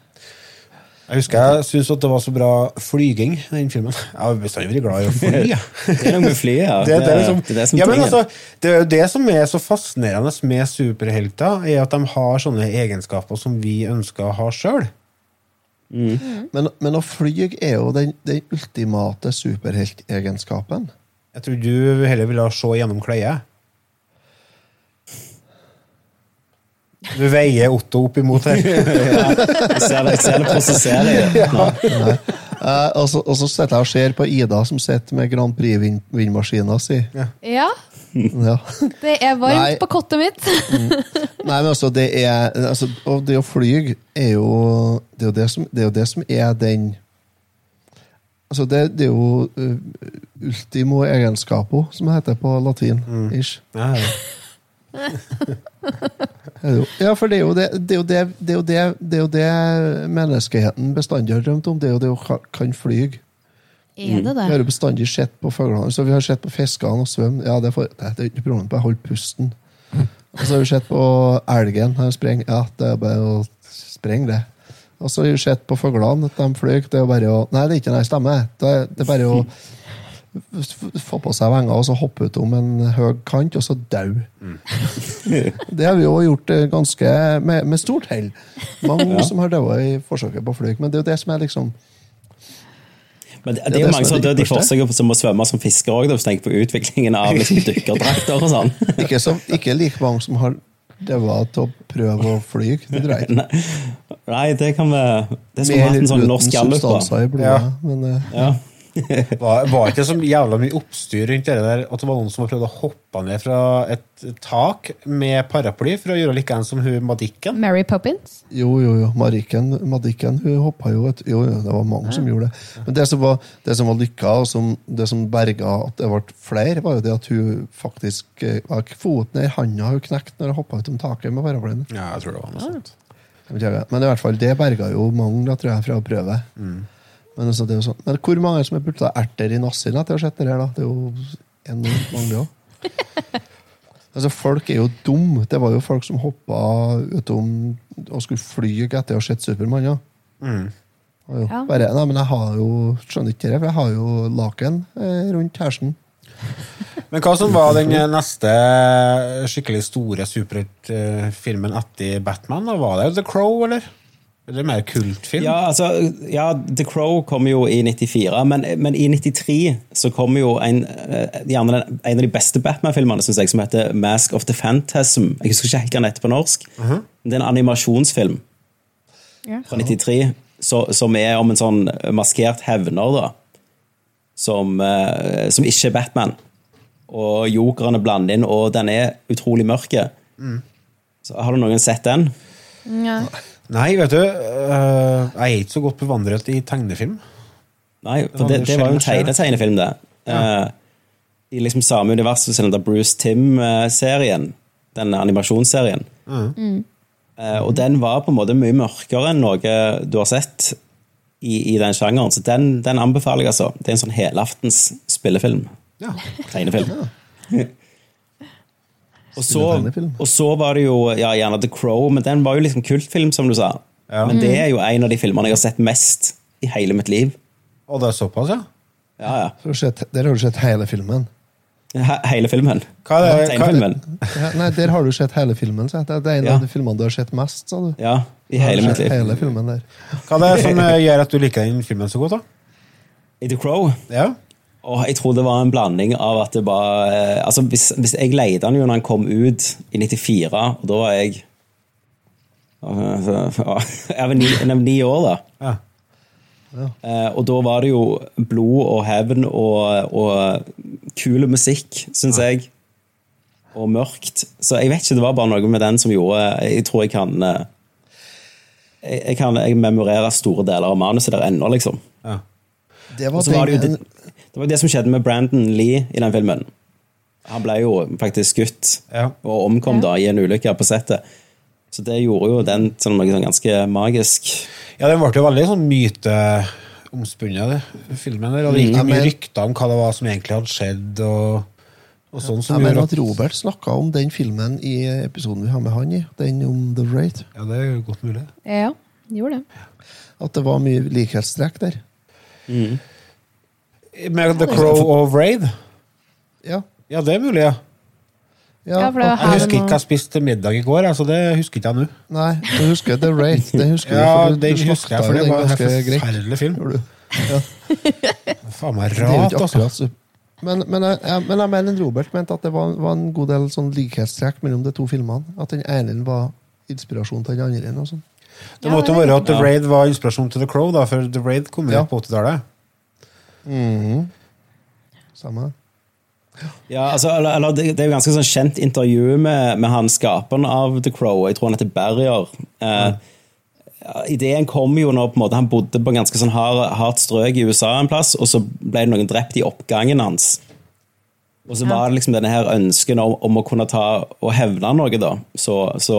Jeg husker jeg syntes at det var så bra flyging i den filmen. Jeg har bestandig vært glad i å fly. <laughs> Det er noe med flyet, ja. <laughs> Det, det, er liksom, det er det som ja, men altså, det er jo det som er så fascinerende med superhelter, er at de har sånne egenskaper som vi ønsker å ha sjøl. Men, men å fly er jo den, den ultimate superheltegenskapen. Jeg tror du heller ville se gjennom kløyet. Du veier Otto opp imot her. <laughs> Jeg ser det, jeg ser det prosesserer. Nå. Eh, og, så, og så sitter jeg og ser på Ida som sitter med Grand Prix-vindmaskina si. Ja, <laughs> Ja. det er varmt Nei. på kottet mitt. Nei, men altså, det er altså, Og det å fly er jo Det er jo det som, det er, jo det som er den Altså, det, det er jo uh, ultimo egenskapo, som det heter på latin. Ish. Ja, ja. <laughs> Det. Ja, for det er jo det, det, er jo det, det, er jo det, det, er jo det menneskeheten bestandig har drømt om. Det er jo det å kan fly. Er det Vi har jo bestandig sett på fuglene. Så vi har sett på fiskene og svømme. Ja, det, er det ikke problem, å holde pusten. Og så har vi sett på elgen. Han sprenger. Ja, det er bare å sprenge, det. Og så har vi sett på fuglene, at de flyr. Det er jo bare å Nei, det er ikke noe stemme. Det er, det er bare å få på seg venger og så hoppe ut om en høy kant, og så dau. Det har vi jo gjort eh, ganske med, med stort hell. Mange som har daua i forsøket på å fly. Men det er jo det som er liksom Men det, Det det er jo mange som dødd i forsøket som må svømme som fisker òg, hvis du tenker på utviklingen av liksom, dykkerdrakter og sånn. <laughs> Ikke, som, ikke like mange som har daua til å prøve å fly. Det dreier ikke. <laughs> Nei, det kan vi Det skulle vært en sånn norsk gallup. Ja. Men eh, Ja. Var, var ikke så jævla mye oppstyr rundt det der at det var noen som prøvde å hoppe ned fra et tak med paraply for å gjøre likeens som hun Madikken? Mary Poppins? jo, jo, jo. Mariken, Madikken hun hoppa jo et, Jo, jo, det var mange som gjorde det. Men det som var, det som var lykka, og som, det som berga at det ble flere, var jo det at hun faktisk eh, var ikke Foten i handa hun knekte når hun hoppa ut om taket med paraplyen. Ja, jeg tror det var noe sånt. Vet ikke, Men i hvert fall, det berga jo mange da, tror jeg, fra å prøve. Men, altså, det er jo sånn. Men hvor mange som har putta erter i nassen etter å ha sett det her? da? Det er jo enormt mange òg. <laughs> altså, folk er jo dumme. Det var jo folk som hoppa utom og skulle fly etter å ha sett Supermann. Ja. Og jo, Ja. Bare, nei, men jeg har jo skjønner ikke det, for jeg har jo laken eh, rundt hersen. <laughs> Men hva som var den neste skikkelig store superheltfilmen etter Batman? da? Var det The Crow, eller? Eller mer kultfilm? Ja, altså, ja, The Crow kom jo i 94, men, men i 93 så kom jo en, eh, gjerne den, en av de beste Batman-filmene, synes jeg, som heter Mask of the Phantasm. Jeg husker ikke helt hva den heter på norsk. Det er en animasjonsfilm yeah. fra 93, så, som er om en sånn maskert hevner, da. Som, eh, som ikke er Batman. Og jokerne blander inn, og den er utrolig mørke. Så har du noen sett den? Ja. Nei, vet du, Uh, jeg er ikke så godt bevandret i tegnefilm. Nei, for det, det var jo en skjer, tegne tegnefilm, det. Eh, I liksom samme univers som den der Bruce Tim-serien. Den animasjonsserien. Eh, og den var på en måte mye mørkere enn noe du har sett i, i den sjangeren. Så den, den anbefaler jeg, altså. Det er en sånn helaftens spillefilm. Ja. Tegnefilm. <laughs> Og så, og så var det jo ja, gjerne The Crow, men den var jo liksom kultfilm, som du sa. Ja. Men det er jo en av de filmene jeg har sett mest i hele mitt liv. Og det er såpass, ja? Ja, ja. Så har sett- Der har du sett hele filmen. He hele filmen. Hva er det- hva- Tegnefilmen. Ja, nei, Der har du sett hele filmen. Så det er en Ja. av de filmene du har sett mest. sa du. Ja, i hele mitt liv. Hele filmen der. <laughs> Hva er det som øh, gjør at du liker den filmen så godt, da? I The Crow Ja? Og jeg tror det var en blanding av at det bare eh, altså hvis, hvis Jeg leide han jo når han kom ut i 94, og da var jeg <laughs> Jeg var ni, ni år, da. ja. Eh, og da var det jo blod og hevn og, og kul musikk, syns jeg. Og mørkt. Så jeg vet ikke, det var bare noe med den som gjorde Jeg tror jeg kan eh, Jeg, jeg kan jeg memorere store deler av manuset der ennå, liksom. ja. Det var, var det, jo det, var det som skjedde med Brandon Lee i den filmen. Han ble jo faktisk skutt Ja. og omkom da i en ulykke på settet. Så det gjorde jo den sånn, noe sånn ganske magisk. Ja, den ble jo veldig sånn myteomspunnet, filmen der. Og det gikk Mm, mye men- rykter om hva det var som egentlig hadde skjedd, og, og sånn som Jeg mener at Robert snakka om den filmen i episoden vi har med han i. Den om The Raid. Ja, det er jo godt mulig. Ja, gjorde det. At det var mye likhetstrekk der. Med The Crow og Raid? Ja. Ja, det er mulig, ja. ja, Ja, for det Jeg husker ikke hva jeg spiste til middag i går, altså det husker ikke jeg nå. Nei, du husker The Raid. Det husker du, Ja, for du- du husker jeg, for det var en forferdelig film. Du? Ja. <laughs> Faen meg rart, altså. men, men, jeg, jeg- men jeg mener Robert mente at det var, var en god del sånn likhetstrekk mellom de to filmene. At den ene var inspirasjon til den andre. Og sånn. Det måtte jo være at The Raid var inspirasjon til The Crow, da, for The Raid kom jo Ja. på 80-tallet. Samme. Ja, altså, eller, eller, det, det er jo ganske sånn kjent intervju med, med han skaperen av The Crow. Jeg tror han heter Barrier. Eh, ja, ideen kom jo når på en måte, han bodde på en ganske sånn hard, hardt strøk i USA en plass, og så ble det noen drept i oppgangen hans. Og så var det liksom denne her ønsken om, om å kunne ta og hevne noe, da. Så, så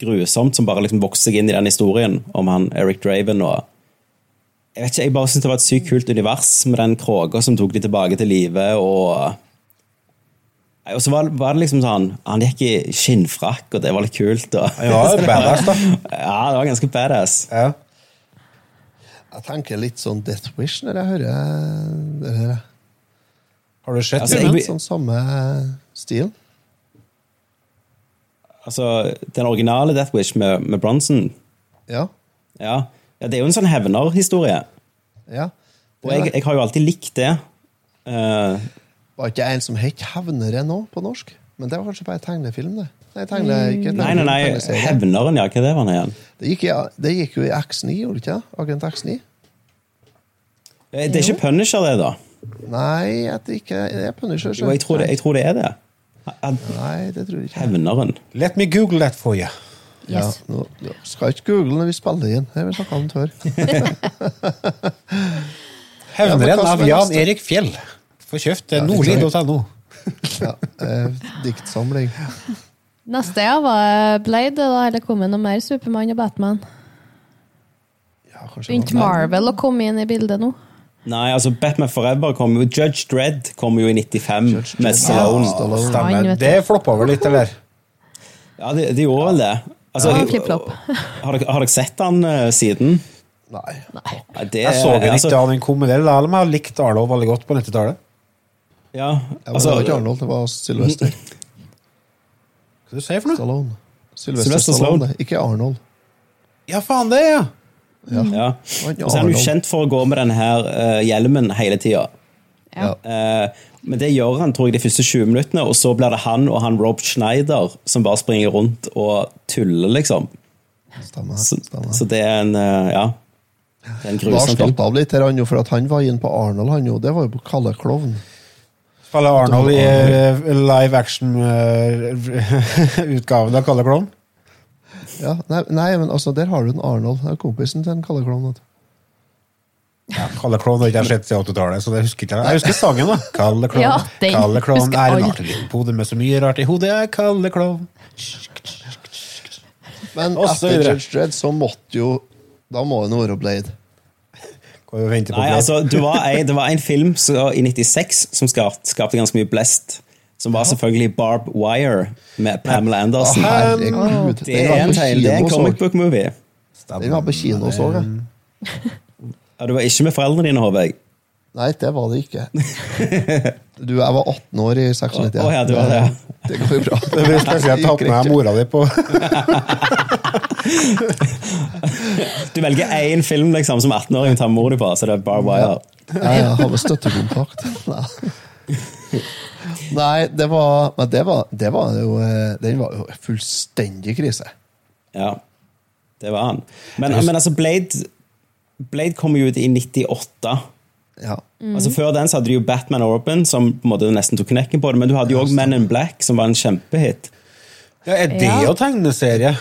grusomt som bare liksom vokste seg inn i den historien om han Eric Draven og Jeg vet ikke, jeg bare synes det var et sykt kult univers med den kråka som tok de tilbake til live, og Og så var, var det liksom sånn Han gikk i skinnfrakk, og det var litt kult. Og, Ja, det badass, da. <laughs> ja, det var ganske badass. Ja. Jeg tenker litt sånn Death Wish når jeg hører det her. Har du sett Altså, filmen? Sånn samme stil. Altså, Den originale Death Wish med, med Bronson, Ja. ja, ja, det er jo en sånn hevnerhistorie. ja. Og jeg, jeg har jo alltid likt det. Uh, Var ikke en som het Hevnere nå, på norsk? Men det var kanskje bare tegnefilm, det. Nei, tegne, ikke nei, nei, nei. Hevneren, ja. Hva det var det igjen? Det gikk, det gikk jo i X9, gjorde det ikke? Agent X9? Eh, Det er ikke Punisher, det, da? Nei, at det ikke det er Punisher. Jo, jeg tror det, jeg tror det er det. Nei, det tror jeg ikke. Hevneren. Let me google that for you. Ja, nå, nå skal ikke google når vi spiller igjen. Det har vi snakka om før. <laughs> Ja, men Hevneren av Jan? Erik Fjell. Få kjøpt Ja, <laughs> ja, nordli.no. Ja, eh, diktsamling. Neste ja, var Blade, da, eller kom det noe mer Supermann og Batman? Ja, Begynte Marvel å komme inn i bildet nå? Nei, altså Batman Forever kom jo Judge Dredd kom jo i 95 Judge med. Ja, Stallone. Stemmer. Det floppa vel litt, eller? <laughs> Ja, det, de gjorde vel det. Altså, Ja, flip-flop. <laughs> har, dere, har dere sett han uh, siden? Nei. Nei, det, Jeg så den altså, ikke da en kom med det, jeg har likt Arlo veldig godt på 90-tallet. Ja, Ja, altså, det var ikke Arnold, det var Sylvester <laughs> Hva du sier for noe? Stallone. Sylvester Sylvester Stallone, Stallone. ikke Arnold. Ja, faen det, ja! ja. ja. Og så er han jo kjent for å gå med denne her uh, hjelmen hele tida. Ja. men det gjør han tror jeg de første 20 minuttene, og så blir det han og han Rob Schneider som bare springer rundt og tuller, liksom. Stemmer. Så, stemmer. så det er en eh, Ja. Det er en grusom film. datt av litt, her, han jo, for at han var inn på Arnold, han jo. Det var jo på Kalle Klovn. Spiller Arnold i eh, live action-utgaven <laughs> av Kalle Klovn. Ja, nei, nei, men altså, der har du en Arnold. Det er kompisen til en Kalle Klovn. vet du. Ja, Kalle Klovn har ikke jeg sett siden 80-tallet, så det husker ikke jeg. Jeg husker sangen, da. Kalle Klovn. Ja, Kalle Klovn er en artig liten pode med så mye rart i hodet. Jeg er Kalle Klovn. Men etter. Judge Dredd så måtte jo Da må det nå være Blade. Kan vi vente på Nei, altså, det var, en, det var en film så, i 96 som skapte, skapte ganske mye blest. Som var selvfølgelig Barb Wire med Pamela Å, Anderson. herregud. Det er en, det er en comic book movie. Den var på kino, så jeg. Ja, du var ikke med foreldrene dine, håper jeg. Nei, det var det ikke. Du, jeg var 18 år i 96. Å, ja, du var det, ja. Det går jo bra. Det blir spesielt tatt med mora di på <laughs> Du velger én film liksom, som 18-åring tar ta mor di på, så det er bare Wire. Ja, jeg har med støttekontakt. Nei. Nei, det var Men det var, det var jo eh, Den var jo fullstendig krise. Ja, det var han. Men, men altså, Blade Blade kom jo ut i 98. Ja. Altså Før den så hadde du jo Batman Open, som på en måte nesten tok knekken på det, men du hadde jo òg Men in Black, som var en kjempehit. ja, Er det Ja. jo tegneserie?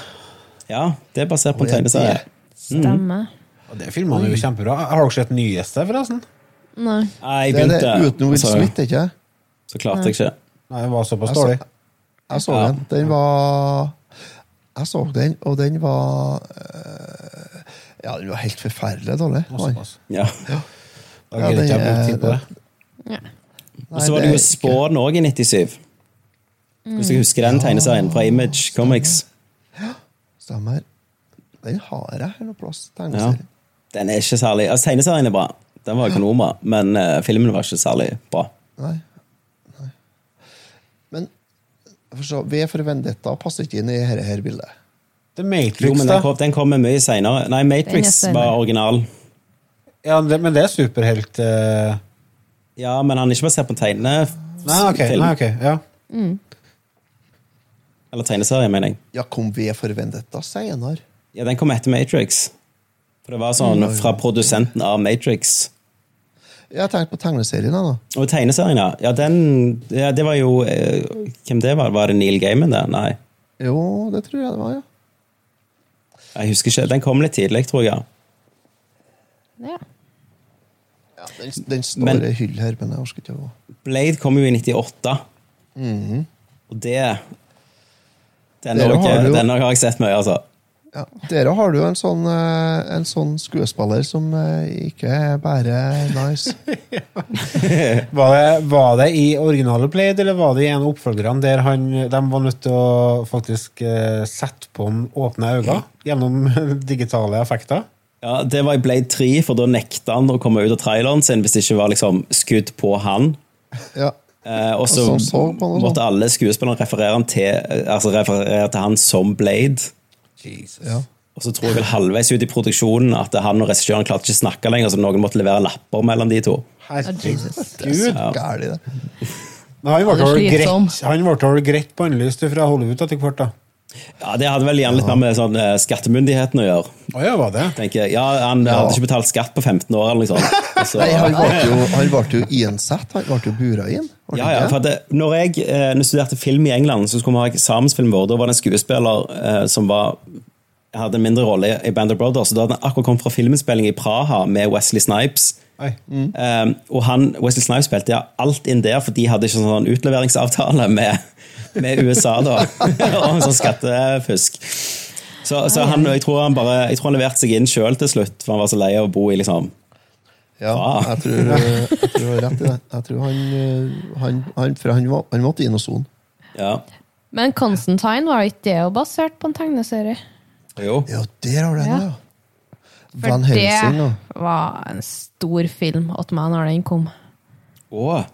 Ja, det er basert på en tegneserie. Stemmer. Og det filmene er jo kjempebra. Har dere sett nyeste, forresten? Nei. Nei, Det er det uten Will så, Smith, ikke så klarte jeg ikke. Nei, det var såpass Jeg så- dårlig. Jeg så Ja. den. Den var Jeg så den, og den var eh, Ja, den var helt forferdelig dårlig. Ja. Da Ja, gidder ikke jeg det bruke tid på er- det. Og så var det jo Spawn òg i 97. Hvis jeg husker den tegneserien fra Image Comics. Ja, Stemmer. Den har jeg her noe plass. Ja. Den er ikke særlig Altså, tegneserien er bra. Den var økonomer, men uh, filmen var ikke særlig bra. Nei. Nei. Men for så, V for Vendetta passer ikke inn i dette her bildet. The Jo, men den kom, den kommer mye seinere. Nei, Matrix var original. Ja, det, men det er superhelt uh... Ja, men han er ikke basert på tegnefilm. Nei, ok. Nei, ok, ja. Eller tegneserie, mener jeg. Ja, kom V for Vendetta senere? Ja, Den kom etter Matrix. For det var sånn fra produsenten av Matrix. Jeg tenkte på tegneserien. da. Og tegneserien, ja. ja, den, ja det var jo eh, Hvem det var? Var det Neil Gaiman, der? Nei. Jo, det tror jeg det var, ja. Jeg husker ikke. Den kom litt tidlig, tror jeg. Ja. ja den, den står Men- i hyll her, men jeg orker ikke å Blade kom jo i 98. Mhm. Og det den har jeg sett mye, altså. Ja. Dere har du en sånn, eh, en sånn skuespiller som eh, ikke er bare nice. <laughs> Var det, var det i originale Blade, eller var det i en av oppfølgerne der han, de var nødt til å faktisk eh, sette på en åpne øyne gjennom <laughs> digitale effekter? Ja, Det var i Blade 3, for da nekta han å komme ut av traileren sin hvis det ikke var liksom skudd på han. Ja. Eh, og så så måtte sånn. alle skuespillerne referere, til, altså referere til han som Blade. Ja. Og så tror jeg vel halvveis ut i produksjonen at han og regissøren klarte ikke å snakke lenger, så noen måtte levere lapper mellom de to. Herregud. Ja. Gærlig, det. Men han ble det er vel greit, han ble vel greit bannlyst fra Hollywood etter hvert, da. Ja, Det hadde vel gjerne litt mer med sånn, eh, skattemyndighetene å gjøre. Oh, ja, var det? tenker jeg. Ja, Han hadde ikke betalt skatt på 15 år, eller noe sånt. Og <laughs> så- Nei, han ble jo, han ble jo innsatt, Han ble jo bura inn. Ja, ja, for at det, når jeg, eh, når jeg studerte film i England, så skulle vi ha eksamensfilm vår. Da var det en skuespiller eh, som var, hadde en mindre rolle i Band of Brothers. og Da hadde han akkurat kommet fra filminnspilling i Praha med Wesley Snipes. Mm. Eh, og han, Wesley Snipes spilte ja, alt inn der, for de hadde ikke sånn utleveringsavtale med, med USA da. <laughs> og en sånn skattefusk. Så, så han, jeg, tror han bare, jeg tror han leverte seg inn sjøl til slutt, for han var så lei av å bo i liksom Ja, jeg tror, jeg tror rett i det. Jeg tror han, eh, han, han, for han, han måtte inn og sone. Ja. Men Constantine var ikke det jo basert på en tegneserie? Jo. Ja, der har du den, Ja. For Van Helsing, da. det var en stor film åt meg når den kom. Å,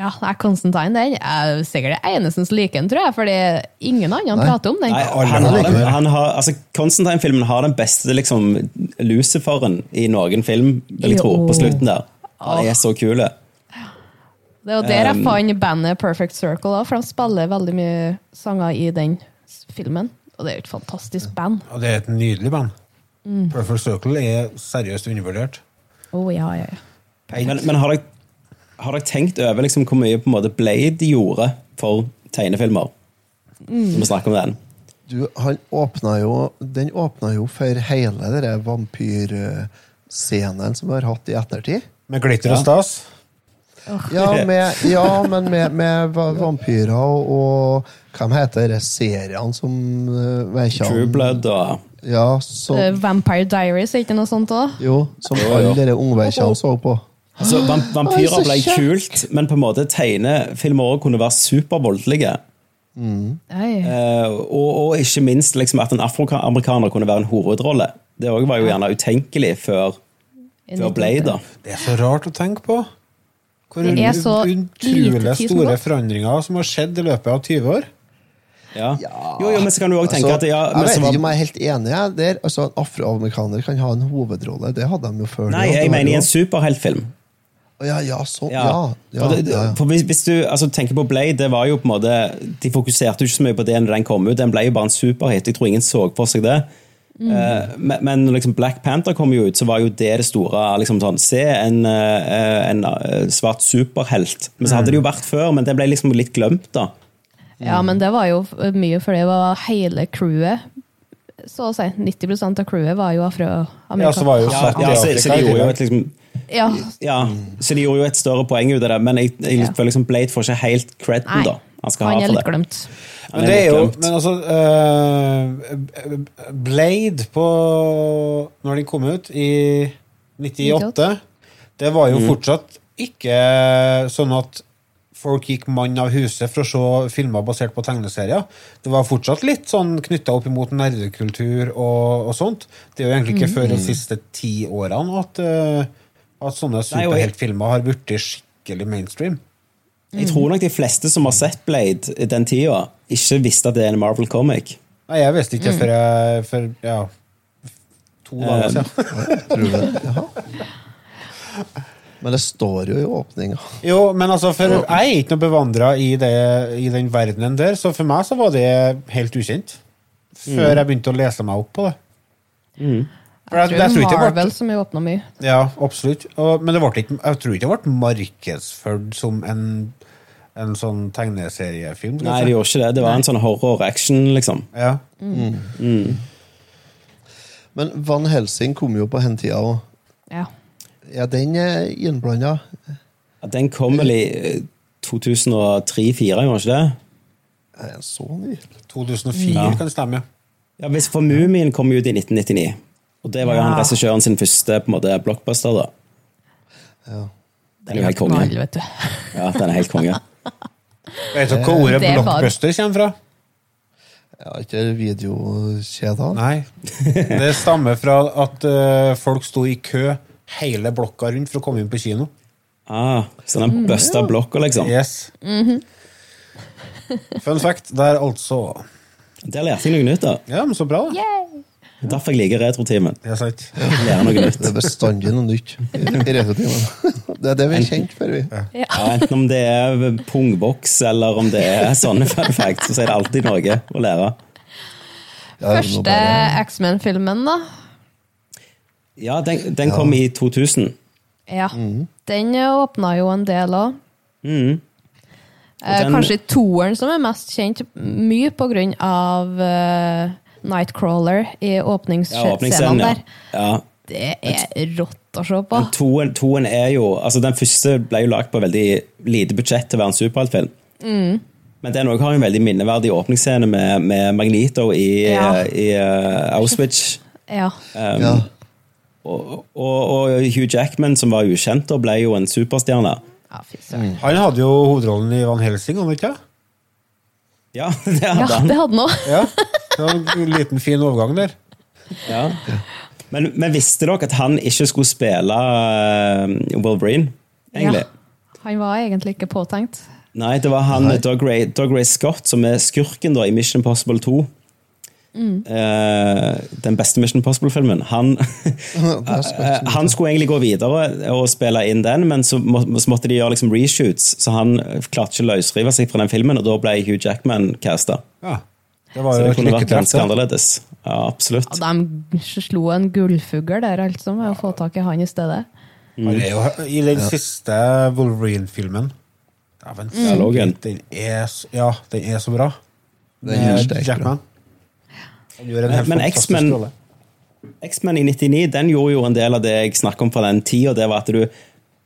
Ja, det er Constantine, den. Er sikkert det eneste som liker den, tror jeg, fordi ingen andre Nei. prater om den. Nei, alle han har, liker den. Han har, altså, Constantine-filmen har den beste liksom, Luciferen i noen film, vil jeg tro, på slutten der. Han er så kul. Det er jo der jeg Um, fant bandet Perfect Circle, også, for de spiller veldig mye sanger i den filmen. Og det er jo et fantastisk band. Og det er et nydelig band. Mm. Perfect Circle er seriøst undervurdert. Oh, ja, ja, ja. Men, men har, dere, har dere tenkt over liksom, hvor mye på en måte Blade gjorde for tegnefilmer? Når vi snakker om den. Du, han åpna jo, den åpna jo for hele den vampyrscenen som vi har hatt i ettertid. Med glitter og stas. Ja, med, ja men med, med vampyrer og, og Hvem heter det seriene som uh, True Blood og Ja, så, Eh, Vampire Diaries, er ikke noe sånt òg? jo, som alle dere ungveikene så på. Altså, vam, Vampyrer ble kult, men på en måte tegnefilmer også kunne være supervoldelige. Nei. Uh, og, og ikke minst liksom, at en afroamerikaner kunne være en hovedrolle. Det òg var jo gjerne utenkelig før, før Blade. Det er så rart å tenke på. Hvor Det er så utrolig store forandringer som har skjedd i løpet av 20 år. Ja. Jo, jo, men så kan du også tenke Altså, at ja, jeg vet ikke om jeg er helt enig der. Altså, En afroamerikaner kan ha en hovedrolle. Det hadde de jo før. Nei, jeg mener i en superheltfilm. Ja, ja, så, Ja. ja. ja, det, ja, ja. for hvis, hvis du altså, tenker på Blade, det var jo på en måte De fokuserte jo ikke så mye på det når den kom ut. Den ble jo bare en superhit. Jeg tror ingen så for seg det. Eh, men men når liksom Black Panther kom jo ut, så var jo det det store. liksom sånn, Se, en, uh, en uh, svart superhelt. Men så hadde det jo vært før, men det ble liksom litt glemt, da. Ja, men det var jo mye, for det var hele crewet. Så å si 90% av crewet var jo Ja, afroamerikanere. så var jo Ja, ja, så, så de gjorde jo et liksom Ja, Ja, så de gjorde jo et større poeng ut av det, men jeg, jeg Ja. føler liksom Blade får ikke helt creden, Nei, da. Han skal Han ha er for litt det. glemt. Men det er jo. Men altså uh, Blade på Når den kom ut i 98, det var jo fortsatt ikke sånn at folk gikk mann av huset for å se filmer basert på tegneserier. Det var fortsatt litt sånn knytta opp imot nerdekultur og, og sånt. Det er jo egentlig ikke før de siste ti årene at, eh, at sånne superheltfilmer har blitt skikkelig mainstream. Jeg tror nok de fleste som har sett Blade i den tida, ikke visste at det er en Marvel comic. Nei, jeg visste ikke før jeg for, ja, to dager siden. Det? Jaha. Men det står jo i åpninga. Jo, men altså, for jeg er ikke noe bevandra i, i den verdenen der, så for meg så var det helt ukjent. Før jeg begynte å lese meg opp på det. For jeg, Jeg tror det det Marvel ble, som har åpna mye. ja, absolutt. Og, men det ble ikke, jeg tror ikke det ble markedsført som en, en sånn tegneseriefilm. Nei, det gjorde ikke det. Det var en sånn horror-action, liksom. Ja. Men Van Helsing kom jo på hentida òg. Ja. ja. den er innblanda? Ja, Den kom vel i 2003-2004, gjorde den ikke det? Sånn, så ny? 2004 Ja. kan det stemme. Ja, hvis For Mumien kom ut i 1999. Og det var jo Ja. han regissøren sin første på en måte, blockbuster. da. Ja. Den er jo helt konge. Vet du. Ja, den er helt konge. <laughs> Vet du hva ordet Det blockbuster kommer fra? ja ikke videokjeder? Nei. Det stammer fra at uh, folk sto i kø hele blokka rundt for å komme inn på kino. Ah, så den busta blokka, liksom. Yes. <laughs> Fun fact der, altså. Der lærte jeg noe nytt. da. Ja, men så bra, da. Yay! Derfor jeg liker retrotimen. Det er sant. Lære noe nytt. Det er bestandig noe nytt i i retrotimen. Det er det vi er kjent for, vi. Ja, enten om det er pungboks eller om det er sånne fun facts, så er det alltid noe å lære. Første X-Men-filmen, da. Ja, den, den kom i 2000. Ja. Den åpna jo en del òg. Mm. Eh, den- kanskje toeren som er mest kjent, mye på grunn av eh, Nightcrawler i åpningsscenen ja. der. ja. Det er rått å se på. Toen, toen er jo altså Den første ble jo lagd på veldig lite budsjett til å være en superheltfilm. Mm. Men den også har en veldig minneverdig åpningsscene med, med Magnito i, Ja. i uh, Auschwitz. <laughs> Ja. Um, Ja. og, og, og Hugh Jackman, som var ukjent, og ble jo en superstjerne. ja, mm. Han hadde jo hovedrollen i Van Helsing, hadde han ikke? Ja, <laughs> det Ja, hadde han. det hadde han òg. Ja. <laughs> Det var en liten, fin overgang der. Ja. Men, men visste dere at han ikke skulle spille uh, Wolverine, egentlig? Han var egentlig ikke påtenkt. Nei, det var han Doug Ray, Doug Ray Scott som er skurken da i Mission Impossible 2. Eh, den beste Mission Impossible-filmen. Han, <laughs> eh, han skulle egentlig gå videre og spille inn den, men så, må, så måtte de gjøre liksom reshoots, så han klarte ikke å løsrive seg fra den filmen, og da ble Hugh Jackman casta. Ja. Det var Så det kunne vært ganske annerledes. Ja, absolutt. Ja, de slo en gullfugl der, altså, med å få tak i han i stedet. Er jo I den siste Wolverine-filmen Dæven, Dialogen. Den er, ja, den er så bra. Den er sterk, Jackman. Han gjør en Men- helt men fantastisk X-Men- X-Men i 99 den gjorde jo en del av det jeg snakker om fra den tida. Det var at du,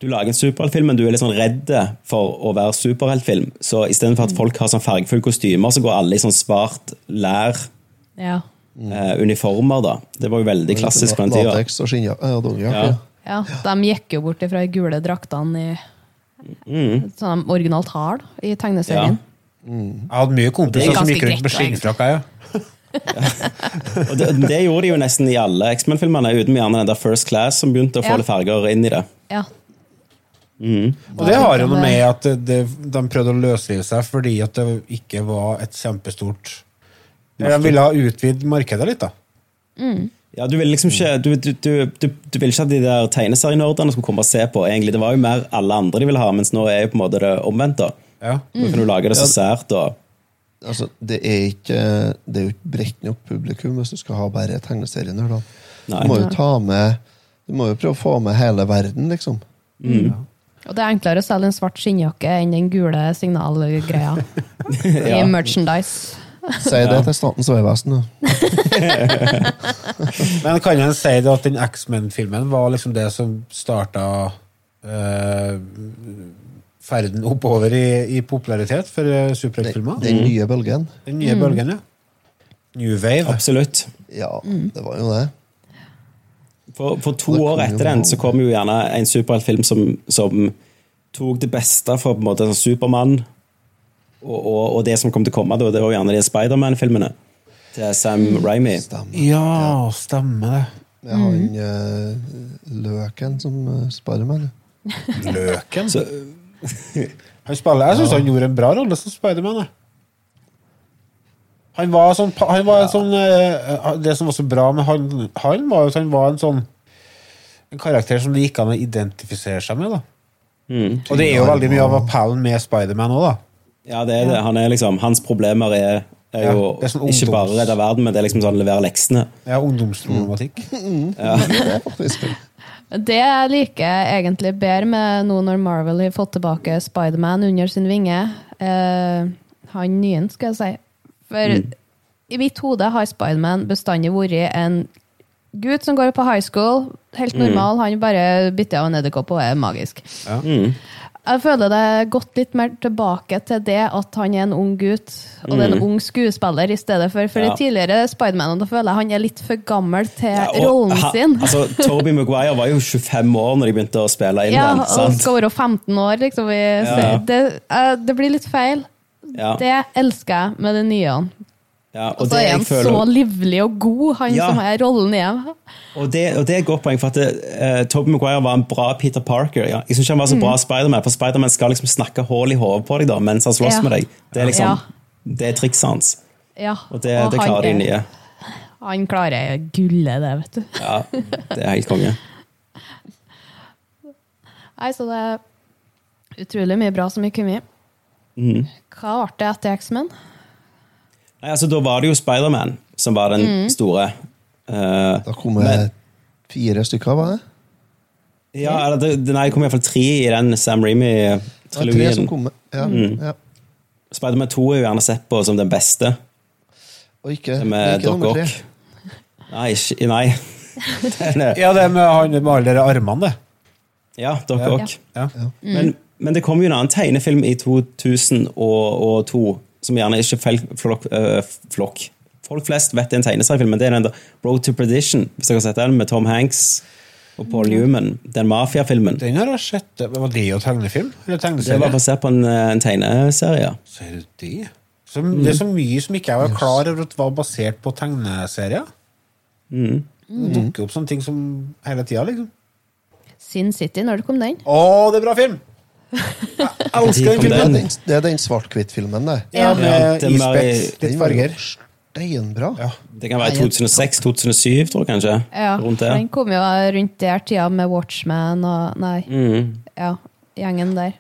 du lager en superheltfilm, men du er litt sånn redd for å være superheltfilm. Så istedenfor at folk har sånn fargefulle kostymer, så går alle i sånn svart lær. Ja. Uh, uniformer, da. Det var jo veldig klassisk på den tida. Lateks og skinnjakke. Ja, Ja. De gikk jo bort fra de gule draktene i sånn de originalt har da, i tegneserien. Jeg hadde mye kompiser er som gikk rundt med skinnfrakker. Ja. <laughs> Det, det gjorde de jo nesten i alle X-Men-filmene, uten gjerne den der First Class som begynte å få Ja. litt farger inn i det. Ja. Og det har jo noe med at det, det, de prøvde å løsrive seg fordi at det ikke var et kjempestort De ville ha utvidet markedet litt, da. Ja, du vil liksom ikke du, du, du, du, du ville ikke at de der tegneserienerdene skulle komme og se på, egentlig. Det var jo mer alle andre de ville ha, mens nå er jo på en måte det omvendt. da. Ja. Nå kan du lage det så sært og Altså, det er ikke Det er jo ikke bredt nok publikum hvis du skal ha bare tegneseriene. Du må jo ta med Du må jo prøve å få med hele verden, liksom. Og det er enklere å selge en svart skinnjakke enn den gule signalgreia <laughs> i merchandise. Si det til Statens vegvesen. da. <laughs> Men kan en si det at den X-Men-filmen var liksom det som starta eh, ferden oppover i, i popularitet for eh, superheltfilmer. Den nye bølgen. Den nye bølgen, ja. New Wave. Absolutt. Ja, det var jo det. For, for to år etter den så kom jo gjerne en superheltfilm som, som tok det beste fra på en måte sånn Supermann og, og, og det som kom til å komme, da, det var gjerne de Spiderman-filmene til Sam Raimi. Stemmer. Ja, stemmer det. Med han uh, Løken som uh, Spiderman. <laughs> Løken. Så, Han spiller, jeg syns han gjorde en bra rolle som Spiderman. Han var sånn, han var en sånn eh, Det som var så bra med han, han var jo at han var en sånn En karakter som det gikk an å identifisere seg med. da mm. Og det er jo veldig mye av appellen med Spiderman òg, da. Ja, det er det. Han er liksom, hans problemer er, er jo Ja, er sånn ikke bare redde verden, men det er liksom sånn levere leksene. Ja, ungdomsproblematikk. Det er faktisk Det jeg liker egentlig bedre med nå når Marvel har fått tilbake Spiderman under sin vinge, eh, han nyen, skal jeg si. For i mitt hode har Spiderman bestandig vært en gutt som går på high school, helt normal, han bare bytter av en edderkopp og er magisk. Ja. Jeg føler det er gått litt mer tilbake til det at han er en ung gutt, og det er en ung skuespiller i stedet for. For Ja. de tidligere Spiderman, føler jeg han er litt for gammel til Ja, og rollen ha- sin. Altså, Toby Maguire var jo 25 år når de begynte å spille inn Ja, den. og sant? skal være 15 år, liksom. Vi ser. Det, eh, det blir litt feil. Ja, Det elsker jeg med den nye. ja, Og og, så er han han så livlig og god, han Ja. som har rollen i. og, det, og det er et godt poeng, for at uh, Toby Maguire var en bra Peter Parker. Ja. Jeg syns ikke han var Mm. så bra Spiderman, for Spiderman skal liksom snakke hull i hodet på deg da, mens han slåss Ja. med deg. Det er liksom, det er trikset hans. Ja. Og det, og det han klarer de er- nye. Han klarer gullet, det, vet du. Ja, det er helt konge. Nei, så det er utrolig mye bra som har kommet. Mhm. Hva ble det etter X-Men? Nei, altså, da var det jo Spiderman som var den Mm. store. Uh, Da kom det fire stykker, var det? ja, eller det, nei, det kom iallfall tre i den Sam Det var tre Raimi-trilogien. som kom. Ja, Mm. ja. Spiderman 2 er jo gjerne sett på som den beste. Og ikke, ikke Doc nummer tre. Ock. Nei, ikke, nei. <laughs> Er, Ja, det med han med alle de armene, det. ja, Doc Ja. Ock. Ja. Men, men det kom jo en annen tegnefilm i 2002 som gjerne ikke fel- flokk, øh, flokk. Folk flest vet det er en tegneseriefilm, men det er den der Road to Perdition, hvis dere har sett den, med Tom Hanks og Paul Newman. Den mafiafilmen. Den har jeg sett. Var det jo tegnefilm? Eller Det var basert på en, øh, en tegneserie. Ser du det? Så, Det er så mye som ikke jeg var klar over at var basert på tegneserier. Det dukker opp sånne ting som hele tida, liksom. Sin City, når det kom den? Å, det er bra film! Jeg elsker den Det filmen. den, det er den svart-hvitt-filmen, det. Ja, Ja, med ja, var litt farger. steinbra. Ja. Det kan være 2006-2007, tror jeg kanskje. Ja, Rundt det. den kom jo rundt der tida med Watchman og Nei, Mm. ja, gjengen der.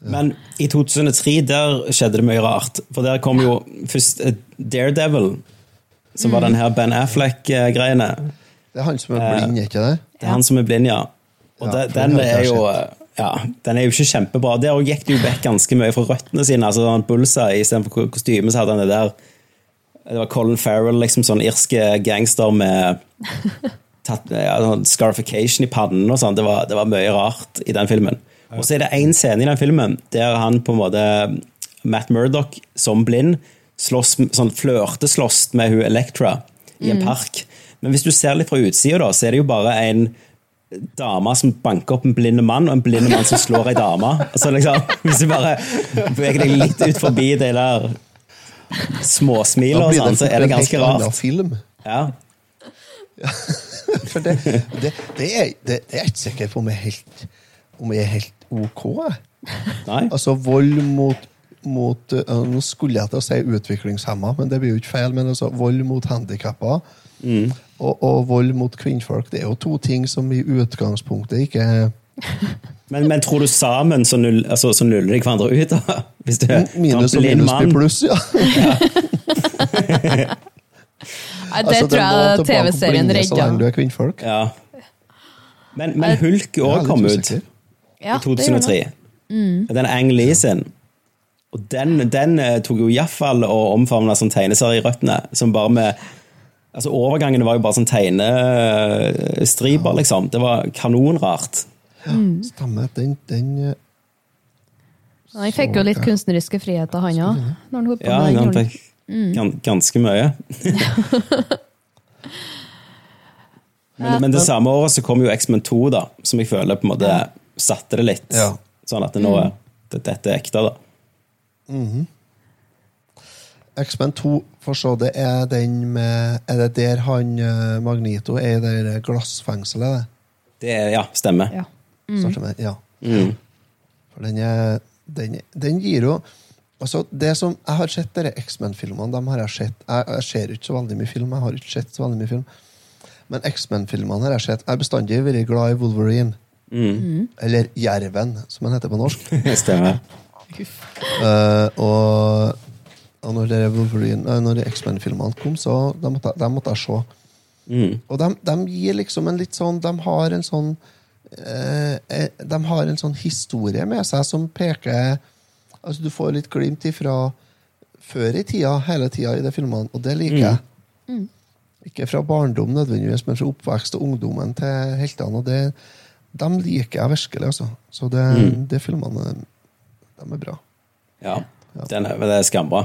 Men i 2003 der skjedde det mye rart. For der kom jo først eh, Daredevil, som var den her Ben Affleck-greiene. Det er han som er blind, er ikke det? Det er han som er blind, ja. Og Ja, de- den den er jo jeg ja, den er jo ikke kjempebra. Der gikk det jo vekk ganske mye fra røttene sine. altså sånn Bullseye istedenfor kostyme, så hadde han det der Det var Colin Farrell, liksom sånn irske gangster med tatt, ja, sånn scarification i pannen og sånn. Det, var- det var mye rart i den filmen. Og så er det én scene i den filmen der han på en måte Matt Murdoch som blind slåss, sånn flørteslåss med hun Electra i en park. Men hvis du ser litt fra utsida, da, så er det jo bare en dame som banker opp en blinde mann, og en blinde mann som slår ei dame. Altså liksom, Hvis du bare beveger deg litt ut forbi de der småsmilene, sånn, så er det ganske rart. film. Ja. <laughs> For det, det, det, er, det, det er jeg ikke sikker på om jeg er helt, om jeg er helt ok. Nei. Altså vold mot, mot eh, Nå skulle jeg til å si utviklingshemma, men det blir jo ikke feil. Men altså, vold mot handikappa og, og vold mot kvinnfolk det er jo to ting som i utgangspunktet ikke er <laughs> Men, men tror du sammen så, null, altså, så nuller de hverandre ut? da? Hvis du minus og minus blir pluss, ja. <laughs> Nei, det Altså, tror jeg TV-serien redder Så lenge du er kvinnfolk. Ja. Men, men Hulk òg ja, kom ut. Ja, i 2003. Mm. Den Ang Lee sin. Og den, den eh, tok jo iallfall å omfavne som tegneserierøttene. Som bare med Altså Overgangene var jo bare sånn tegnestriper, liksom. Det var kanonrart. Stemmer. Den, den, eh, Han fikk jo litt kunstneriske friheter, han òg. Ja, han fikk gan, ganske mye. <laughs> men, men det samme året så kom jo X-Men 2, da, som jeg føler på en måte satte det litt. Ja. Sånn at det nå er, det, dette er ekte, da. X-Men 2, for så det er den med Er det der han eh, Magnito er i det der glassfengselet? det? Det er, ja, stemmer. Ja. Starter med, ja. Mm. For den, er, den, den gir jo altså det som, Jeg har sett dere X-Men-filmene. dem har Jeg sett, jeg, jeg ser ikke så veldig mye film. jeg har ikke sett så veldig mye film. Men X-Men-filmene har jeg sett. Jeg har bestandig vært glad i Wolverine. Eller Jerven, som han heter på norsk. <laughs> stemmer. Eh, og, og når, det Wolverine, når X-Men-filmene kom, så de måtte, de måtte jeg se. Mm. Og de, de gir liksom en litt sånn De har en sånn eh, eh, De har en sånn historie med seg som peker Altså Du får litt glimt ifra før i tida, hele tida i de filmene, og det liker jeg. Ikke fra barndom nødvendigvis, men fra oppvekst og ungdommen til heltene. og det, De liker jeg virkelig, altså. Så det, de filmene de er bra. Ja, den er, det er skambra.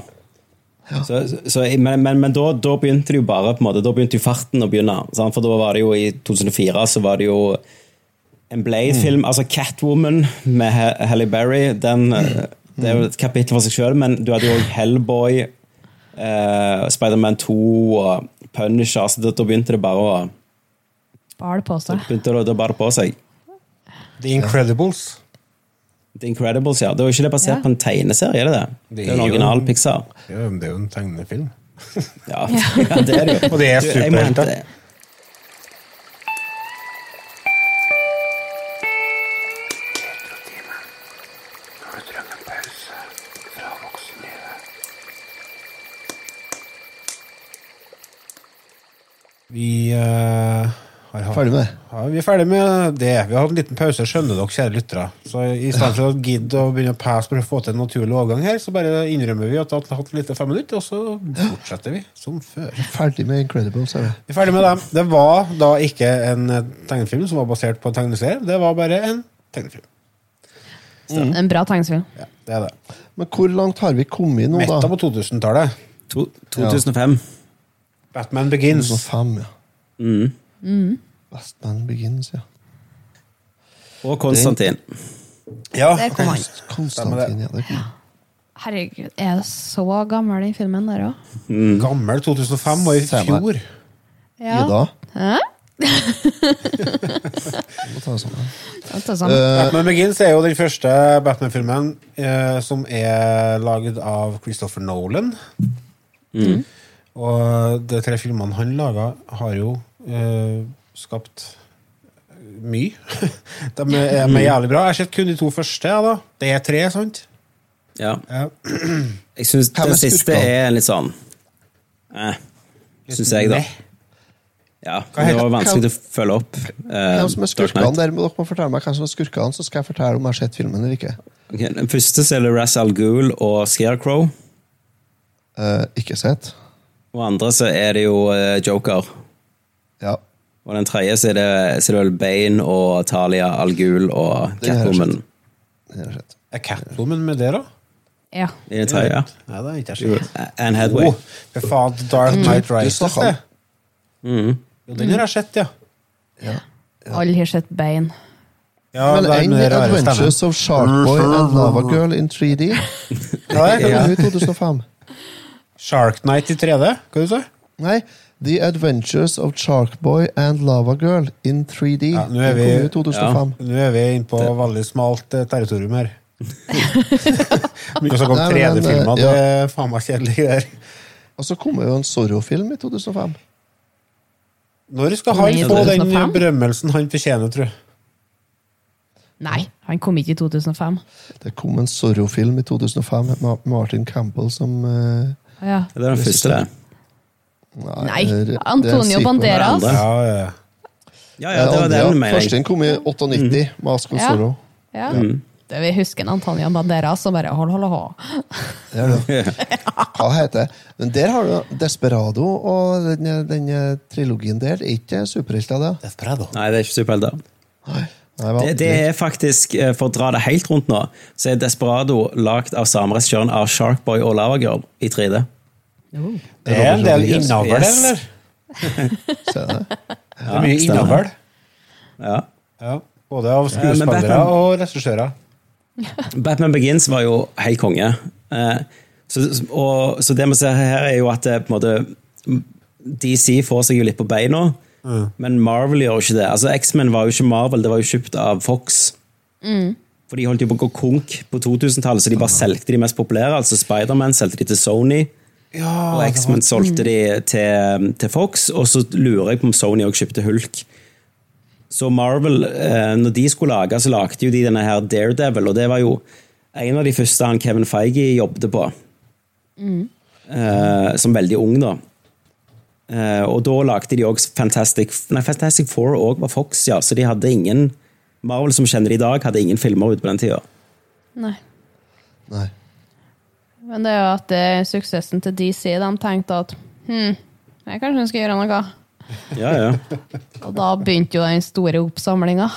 Så, så, men men, men da, da begynte det jo bare på en måte, da begynte jo farten å begynne. Sant? For da var det jo i 2004 så var det jo en Blade-film, altså Catwoman med Ha- Halle Berry. Den, mm. det er jo et kapittel for seg sjøl, men du hadde jo òg Hellboy, eh, Spiderman 2 og Punisher. Så da, da begynte det bare å Bal på da seg. begynte det, da bare på seg. The Incredibles. The Incredibles, ja. Det er jo ikke det basert Ja. på en tegneserie, er det det? Det Det er er en original Pixar. Ja, men det er jo en tegnefilm. <laughs> Ja, <laughs> ja det er det jo. Og det er superhelter. Vi eh, hatt Ferdig med det. Ja, vi er ferdig med det. Vi har hatt en liten pause, skjønner dere, kjære lyttere. Så i stedet for å gidde å begynne å passe for å få til en naturlig overgang her, så bare innrømmer vi at vi har hatt lite fem minutter, og så fortsetter vi som før. Ferdig med Incredibles. Er vi. Vi er ferdig med dem. Det var da ikke en tegnefilm som var basert på en tegneserie, det var bare en tegnefilm. En bra tegnefilm. Ja, det er det. Men hvor langt har vi kommet nå, Metta da? på 2000-tallet. To- 2005. Batman Begins. 2005, ja. Mm. Batman Begins, ja. Og Konstantin. Ja, kom han. Konstantin, ja. Det kom. Herregud, er det så gammel, den filmen der òg? gammel 2005 var i fjor. Ja. Ida. Hæ? <laughs> Må ta det sammen. Sånn. Batman Begins er jo den første Batman-filmen eh, som er lagd av Christopher Nolan. Og de tre filmene han laga, har jo eh, skapt mye. <laughs> de er, er jævlig bra. Jeg har sett kun de to første. Ja, da. Det er tre, sant? Ja. Ja. <clears throat> Jeg syns den siste er litt sånn eh, Syns jeg, da. Ja, Det var vanskelig å følge opp. eh, Hvem som er skurkene? Knight. Der må dere må fortelle meg hvem som er skurkene, så skal jeg fortelle om jeg har sett filmen eller ikke. Okay, den første så er det Ra's al Ghul og Scarecrow. Eh, ikke sett. Og andre så er det jo eh, Joker. Ja. Og den tredje så er det, så er det vel Bane og Talia al Ghul og Catwoman. Er Catwoman med det, da? Ja. I den tredje. Nei, det er ikke Jo, jeg sett. Anne Hathaway. Oh, for faen, Dark Night Rises, det. Mm. Jo, den har jeg sett, ja. Ja. Alle har sett Bane. ja Men en er stemmen. Adventures of Sharkboy and Lavagirl in 3D. Ja, <laughs> Det ja. kom i 2005. Shark Night i 3D, hva du sa Nei, The Adventures of Sharkboy and Lava Girl in 3D. Ja, nå er vi- i 2005. Nå er vi inne på veldig smalt eh, territorium her. <laughs> Mye snakk om Nei, men, 3D-filmer. eh, Det er faen meg kjedelig. det der. Og så kom jo en Zorro-film i 2005. Når skal han få den 2005? berømmelsen han fortjener, tror jeg? Nei, han kom ikke i 2005. Det kom en Zorro-film i 2005 med Martin Campbell som uh, Ja. Det er den første, det. Nei, det det er Antonio. Banderas. Ja, ja. Ja, ja, det var Første jeg. kom i 98, Mask of Ja. Zorro. Ja. Det vi husker Antonio Banderas og bare hold, hold, hold. <laughs> <laughs> Ja. Hva heter det? Men der har du Desperado og den, den trilogien der. Det er ikke superhelter, det. Desperado. Nei, det er ikke superhelter. Nei, Det, det er faktisk, eh, for å dra det helt rundt nå, så er Desperado lagd av samme regissøren av Sharkboy og Lavagirl i 3D. Det er en del innavl, Yes. eller? <laughs> du det. Det er mye innavl. Ja. Ja. Både av Eh, skuespillere og regissører. <laughs> Batman Begins var jo helt konge. Eh, Så, og, så det vi ser her, er jo at det, på en måte DC får seg jo litt på beina, men Marvel gjør jo ikke det. Altså X-Men var jo ikke Marvel, det var jo kjøpt av Fox. For de holdt jo på å gå konk på 2000-tallet, så de bare solgte de mest populære. Altså Spiderman solgte de til Sony, Ja, og X-Men solgte de til, til Fox. Og så lurer jeg på om Sony òg kjøpte Hulk. Så Marvel, eh, når de skulle lage, så lagde jo de denne her Daredevil, og det var jo en av de første han Kevin Feige jobbet på. Eh, som veldig ung, da. Eh, og da lagde de òg Fantastic Nei, Fantastic Four òg var Fox, ja. Så de hadde ingen Marvel som kjenner det i dag, hadde ingen filmer ute på den tida. Nei. Nei. Men det er jo at det er suksessen til DC. De tenkte at hm, jeg kanskje skal gjøre noe. Ja, ja. <laughs> Og da begynte jo den store oppsamlinga.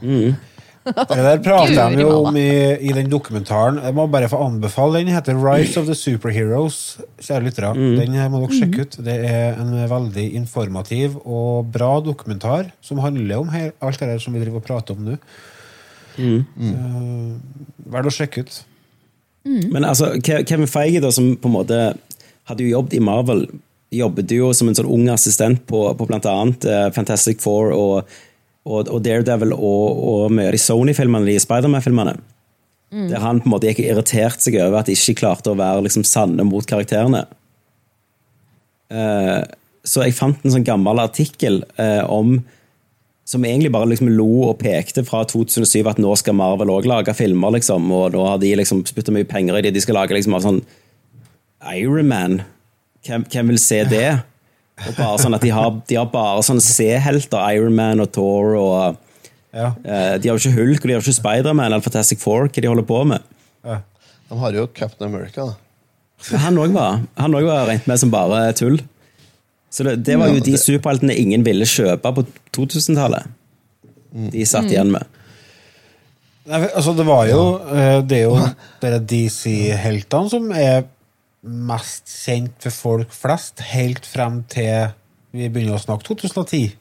<laughs> Det der prater de jo om i, i den dokumentaren. Jeg må bare få anbefale den. heter Rise of the Superheroes. Kjære lyttere, den her må dere sjekke ut. Det er en veldig informativ og bra dokumentar som handler om her, alt det der som vi driver og prater om nå. vær Verdt å sjekke ut. Men altså, Kevin Feige, da, som på en måte hadde jo jobbet i Marvel, jobbet jo som en sånn ung assistent på, på annet eh, Fantastic Four og, og, og Daredevil og, og mye av de Sony-filmene, de Spiderman-filmene. Der han på en måte gikk og irriterte seg over at de ikke klarte å være liksom sanne mot karakterene. Uh, så jeg fant en sånn gammel artikkel uh, om som egentlig bare liksom lo og pekte fra 2007 at nå skal Marvel òg lage filmer, liksom, og nå har de liksom spytta mye penger i det. De skal lage liksom av sånn Ironman. Hvem, hvem vil se det? Og bare sånn at De har, de har bare sånne C-helter, Ironman og Thor, og Ja. uh, de har jo ikke Hulk, og de har ikke Spiderman eller Fantastic Four, hva de holder på med. De har jo Captain America. da. Han òg var, han også var rent med som bare tull. Så det, det var jo Ja, de superheltene ingen ville kjøpe på 2000-tallet. De satt igjen med. Nei, altså, det var jo eh, Det er jo dere DC-heltene som er mest kjent for folk flest, helt frem til vi begynner å snakke 2010.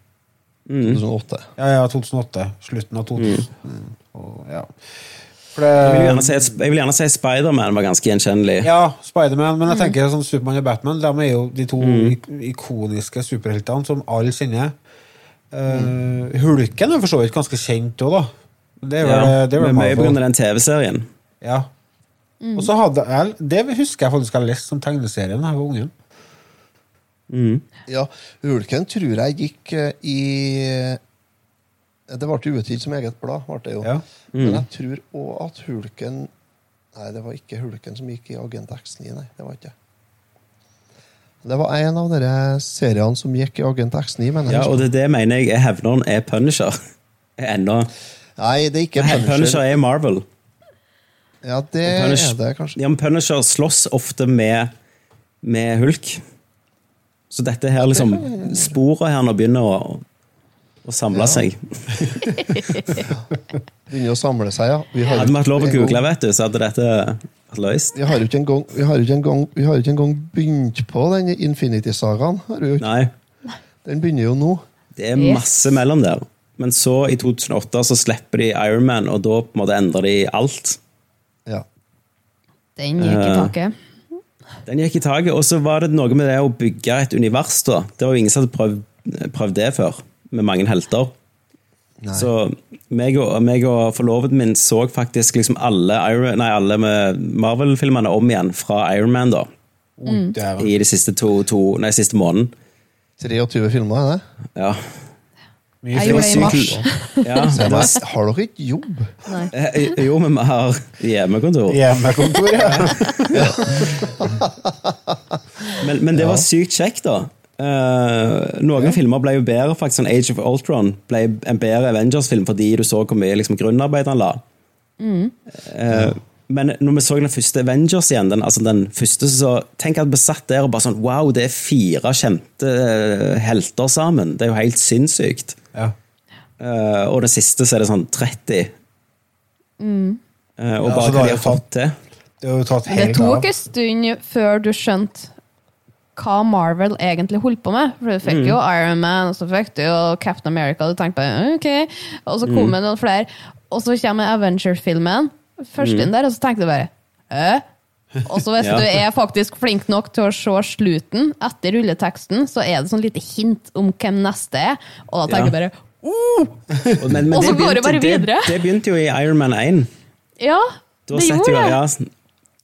2008. Ja, ja, 2008. Slutten av 2000. Mm. Og, ja. For Jeg vil gjerne det, si, jeg vil gjerne si Spiderman var ganske gjenkjennelig. ja, Spiderman, men jeg tenker sånn Supermann og Batman de er jo de to mm. ikoniske superheltene som alle kjenner. Uh, Hulken er for så vidt ganske kjent òg, da. Det er vel, Ja, det er vel mye pga. Den TV-serien. Ja. Og så hadde jeg Det husker jeg faktisk jeg leste som tegneserien da jeg var unge. Ja, Hulken tror jeg gikk eh, i Det ble utgitt som eget blad, ble det jo. Ja. Men jeg tror òg at Hulken Nei, det var ikke Hulken som gikk i Agent X9, nei. Det var ikke det. var en av dere seriene som gikk i Agent X9. Men Ja, og det, det mener jeg er hevneren er Punisher. Ennå. Nei, det er ikke Punisher. Punisher. er Marvel. Ja, det Punisher, er det kanskje. Ja, men Punisher slåss ofte med, med Hulk. Så dette her liksom Sporet her nå begynner å, å samle seg. <laughs> Begynner å samle seg, ja. Vi har Hadde vi hatt lov å google, vet du, så hadde dette vært løst. Vi har jo ikke engang vi har jo ikke engang, vi har ikke engang begynt på den Infinity-sagaen. Nei, Den begynner jo nå. det er masse mellom der. Men så, i 2008, så slipper de Ironman, og da på en måte endrer de alt. Ja. Den gikk i Eh, taket. Den gikk i taket, og så var det noe med det å bygge et univers, da. Det var jo ingen som hadde prøvd, prøvd det før, med mange helter. Nei. Så meg og, meg og forloveden min så faktisk liksom alle, Iron, nei, alle Marvel-filmene om igjen fra Iron Man da, Oi, i de siste, to, to, nei, siste måneden. 23 filmer, er det? Ja. Mye Jeg gjorde det i mars. ja <laughs> det var, har dere ikke jobb? Nei. eh, jo, men vi har hjemmekontor. Hjemmekontor, ja. <laughs> <laughs> Men, men det var sykt kjekt, da. Eh, noen filmer ble jo bedre, faktisk. Sånn Age of Ultron ble en bedre Avengers-film fordi du så hvor mye liksom, grunnarbeid han la. Eh, men når vi så den første Avengers igjen, den, altså den første, så tenk at vi satt der og bare sånn Wow, det er fire kjente eh, helter sammen. Det er jo helt sinnssykt. ja. Uh, og det siste så er det sånn 30. Eh, og Ja, bare hva de det har fått til. Det Det tok en stund før du skjønte hva Marvel egentlig holdt på med. For du fikk jo Iron Man, og så fikk du jo Captain America, du tenkte bare ok, og så kom det noen flere. Og så kommer Avenger-filmen, først inn der, og så tenkte du bare Æ? Og så hvis <laughs> Ja. du er faktisk flink nok til å se slutten etter rulleteksten, så er det sånn lite hint om hvem neste er, og da tenker jeg Ja. bare uh, men, men Og så går det bare videre. Det, det begynte jo i Iron Man 1. Ja, det gjorde jo- det. Ja,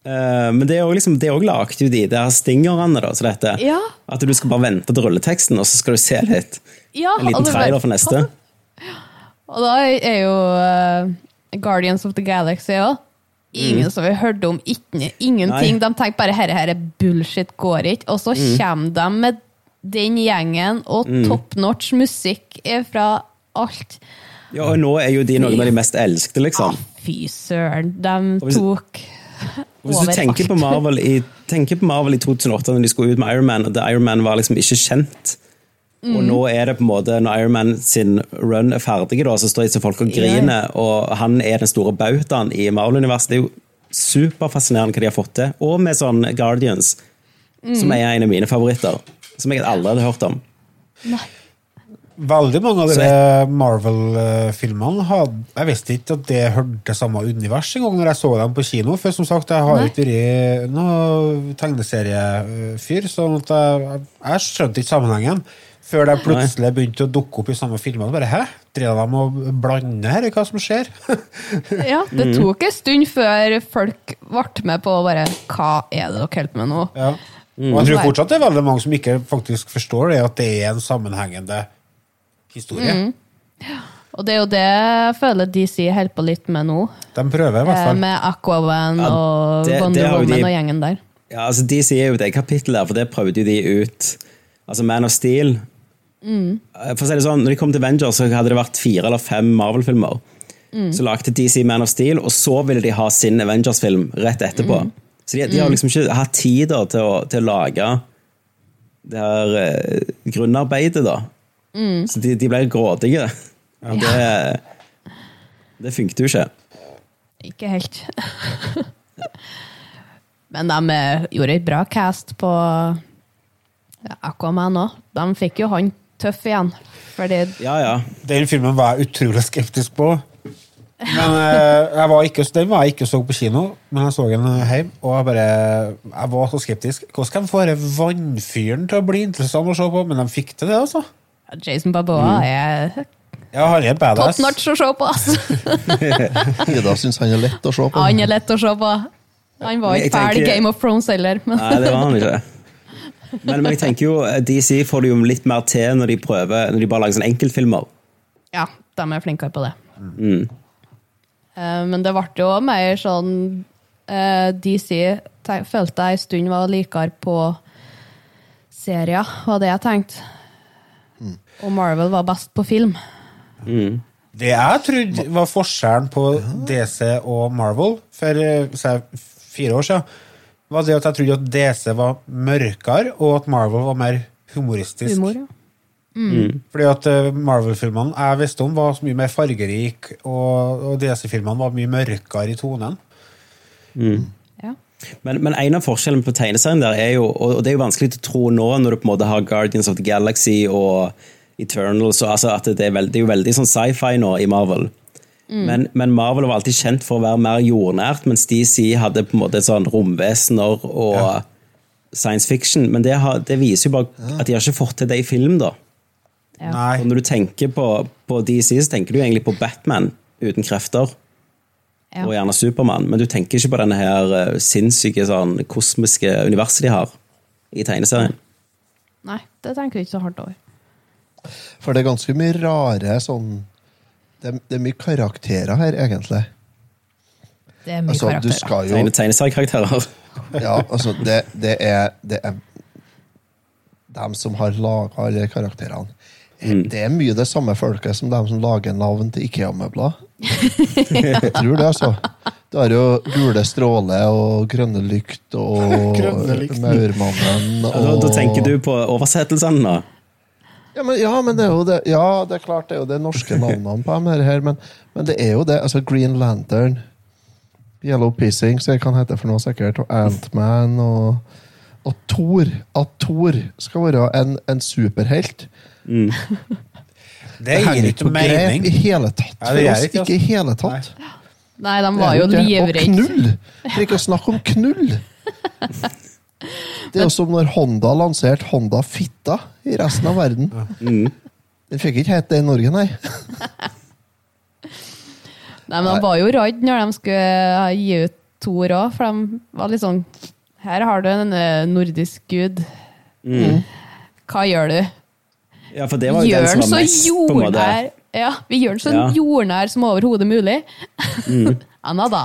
Eh, men det er jo liksom, er lagt jo de der stingerne, da, så dette. Ja. At du skal bare vente til rulleteksten, og så skal du se litt. Ja, En liten og trailer for neste. <laughs> Og da er jo uh, Guardians of the Galaxy òg. Ingen som vi hørte om ikke, ingenting. Nei. De tenker bare herre her er bullshit, går ikke. Og så kommer de med den gjengen og top notch musikk fra alt. Ja, og nå er jo de noen av de mest elskede, liksom. Ah, fy søren. De tok Hvis du tenker på, Marvel i, tenker på Marvel i 2008, når de skulle ut med Iron Man, og da Iron Man var liksom ikke kjent Og nå er det på en måte, når Iron Man sin run er ferdig, da, så står disse folk og griner, og han er den store bautaen i Marvel-universet. Det er jo superfascinerende hva de har fått til. Og med sånn Guardians, som er en av mine favoritter. Som jeg aldri hadde hørt om. Veldig mange av disse de Marvel-filmene hadde Jeg visste ikke at det hørte samme univers engang når jeg så dem på kino. For som sagt, jeg har Nei. ikke vært noen tegneseriefyr, sånn at jeg, jeg skjønte ikke sammenhengen. Før de plutselig begynte å dukke opp i samme filmer. Bare, Hæ? Driver de og blande her i hva som skjer? <laughs> Ja, det Mm. tok en stund før folk ble med på bare Hva er det dere holder med nå? Ja. Mm. Og jeg tror fortsatt det er veldig mange som ikke faktisk forstår det, at det er en sammenhengende historie. Mm. Og det er jo det jeg føler DC holder på litt med nå. De prøver, i hvert Eh, fall. Med Aquaman Ja, og det- Wonder Woman de- og gjengen der. Ja, altså De sier jo det kapittelet der, for det prøvde jo de ut. Altså Man of Steel Mm. Eh, For å si det sånn, når de kom til Avengers, så hadde det vært fire eller fem Marvel-filmer. Mm. Så lagde DC Man of Steel, og så ville de ha sin Avengers-film rett etterpå. Mm. Så de, de har liksom ikke hatt tid til, å, til å lage det her eh, grunnarbeidet, da. Mm. Så de, de ble grådige. Og det, det funket jo ikke. Ikke helt. <laughs> Men de eh, gjorde et bra cast på ja, Aquaman òg. De fikk jo han tøff igjen. Fordi Ja, ja. Den filmen var jeg utrolig skeptisk på. Men eh, jeg var ikke, Den var jeg ikke så på kino, men jeg så den hjemme, og jeg bare Jeg var så skeptisk. Hvordan skal de få denne vannfyren til å bli interessant å se på? Men de fikk til det, altså. Jason Baboa Mm. er Ja, han er top badass. notch å se på! Altså. <laughs> Ida syns han er lett å se på. Han er lett å se på. Han var ikke ferdig tenker- Game of Thrones heller. Men Nei, det var han ikke. <laughs> Men, men jeg tenker jo eh, DC får det jo litt mer til når de prøver Når de bare lager sånne enkeltfilmer. ja, de er flinkere på det. Eh, men det ble jo mer sånn eh, DC følte jeg en stund var likere på serier, var det jeg tenkte. Og Marvel var best på film. Det jeg trodde var forskjellen på DC og Marvel for eh, fire år siden, var det at jeg trodde at DC var mørkere, og at Marvel var mer humoristisk. Humor, ja. Fordi at eh, Marvel-filmene jeg visste om, var så mye mer fargerik, og, og DC-filmene var mye mørkere i tonen. ja. Men, men en av forskjellene på tegneserien der er jo, og det er jo vanskelig å tro nå når du på en måte har Guardians of the Galaxy og Eternals, og altså at det er, veldig, det er jo veldig sånn sci-fi nå i Marvel. Men, men Marvel var alltid kjent for å være mer jordnært, mens DC hadde på en måte sånn romvesener og science fiction. Men det, har, det viser jo bare at de har ikke fått til det i film, da. Ja. Nei. Og når du tenker på, på DC, så tenker du egentlig på Batman uten krefter. Ja. Og gjerne Supermann, men du tenker ikke på denne her eh, sinnssyke sånn, kosmiske universet de har i tegneserien. Nei, det tenker jeg ikke så hardt over. For det er ganske mye rare sånn Det, er- det er mye karakterer her, egentlig. Det er mye Altså, karakterer. skal jo Tegne, tegneseriekarakterer. Ja, altså, det, det er Det er dem som har laga alle karakterene. Det er mye det samme folket som dem som lager navn til Ikea-møbler. Jeg tror det, altså. Du har jo Gule stråler og Grønne Lykt og <laughs> Maurmannen og Ja, da, da tenker du på oversettelsene, da. Ja, men, ja, men det er jo det Ja, det er klart det er jo det norske navnene på dem her, men, men det er jo det. Altså Green Lantern, Yellow Pissing, som jeg kan hete for noe sikkert, og Antman og og Thor. At Thor skal være en, en superhelt. Det gir ikke mening. i hele tatt. Ja, For det gjør oss ikke, ikke i hele tatt. Nei, de var jo livredde. Og knull! For ikke å snakke om knull! <laughs> Det er jo som når Honda lanserte Honda Fitta i resten av verden. Den fikk ikke hete det i Norge, nei. <laughs> Nei, men de var jo redd når de skulle gi ut Thor òg, for de var litt sånn Her har du en eh, nordisk gud. Hva gjør du? Ja, for det var jo Gjør den som så var mest på en måte jordnær Ja, vi gjør den så Ja. jordnær som overhodet mulig. Anna, <laughs> da.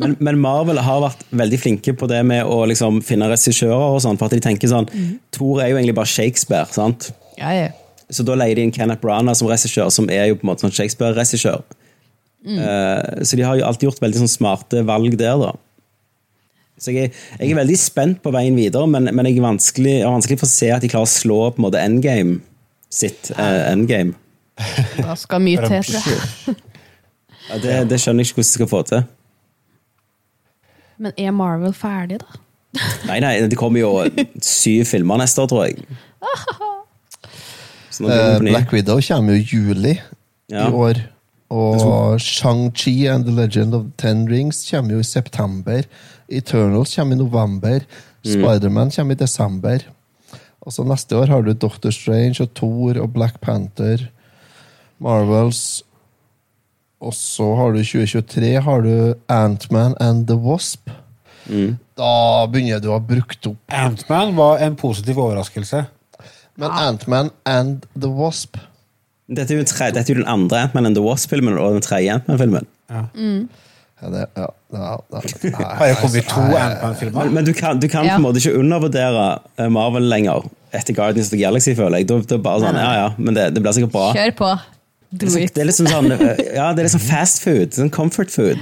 men, men Marvel har vært veldig flinke på det med å liksom finne regissører og sånn, for at de tenker sånn Thor er jo egentlig bare Shakespeare, sant? Ja, ja. Så da leier de inn Kenneth Branagh som regissør, som er jo på en måte sånn Shakespeare-regissør. Eh, så de har jo alltid gjort veldig sånn smarte valg der, da. Så jeg, er- jeg er veldig spent på veien videre, men, men jeg, er vanskelig, jeg er vanskelig for å se at de klarer å slå på en måte endgame sitt eh, endgame. Da skal mye til, tror jeg. Ja, det, det skjønner jeg ikke hvordan de skal få til. Men er Marvel ferdig, da? <laughs> Nei, nei, det kommer jo syv filmer neste år, tror jeg. Eh, ny. Black Widow kommer jo i juli Ja. i år. Og Shang-Chi and The Legend of the Ten Rings kommer jo i september. Eternals kommer i november. Spiderman kommer i desember. Og så neste år har du Doctor Strange og Thor og Black Panther. Marvels. Og så har du 2023 har du Ant-Man and the Wasp. Da begynner du å ha brukt opp Ant-Man var en positiv overraskelse. Men Ant-Man and the Wasp Dette er jo, den tre, dette er jo den andre Ant-Man and the Wasp-filmen og den tredje Ant-Man-filmen. ja, det, ja, ja, ja, <laughs> Har det kommet to Ant-Man-filmer? Men, men du kan, du kan Ja. på en måte ikke undervurdere eh, Marvel lenger etter Guardians of the Galaxy, føler jeg. Da, da bare sånn, ja, ja, men det, det blir sikkert bra. Kjør på. Det er, det er liksom sånn, eh, ja, det er liksom fast food. Sånn comfort food.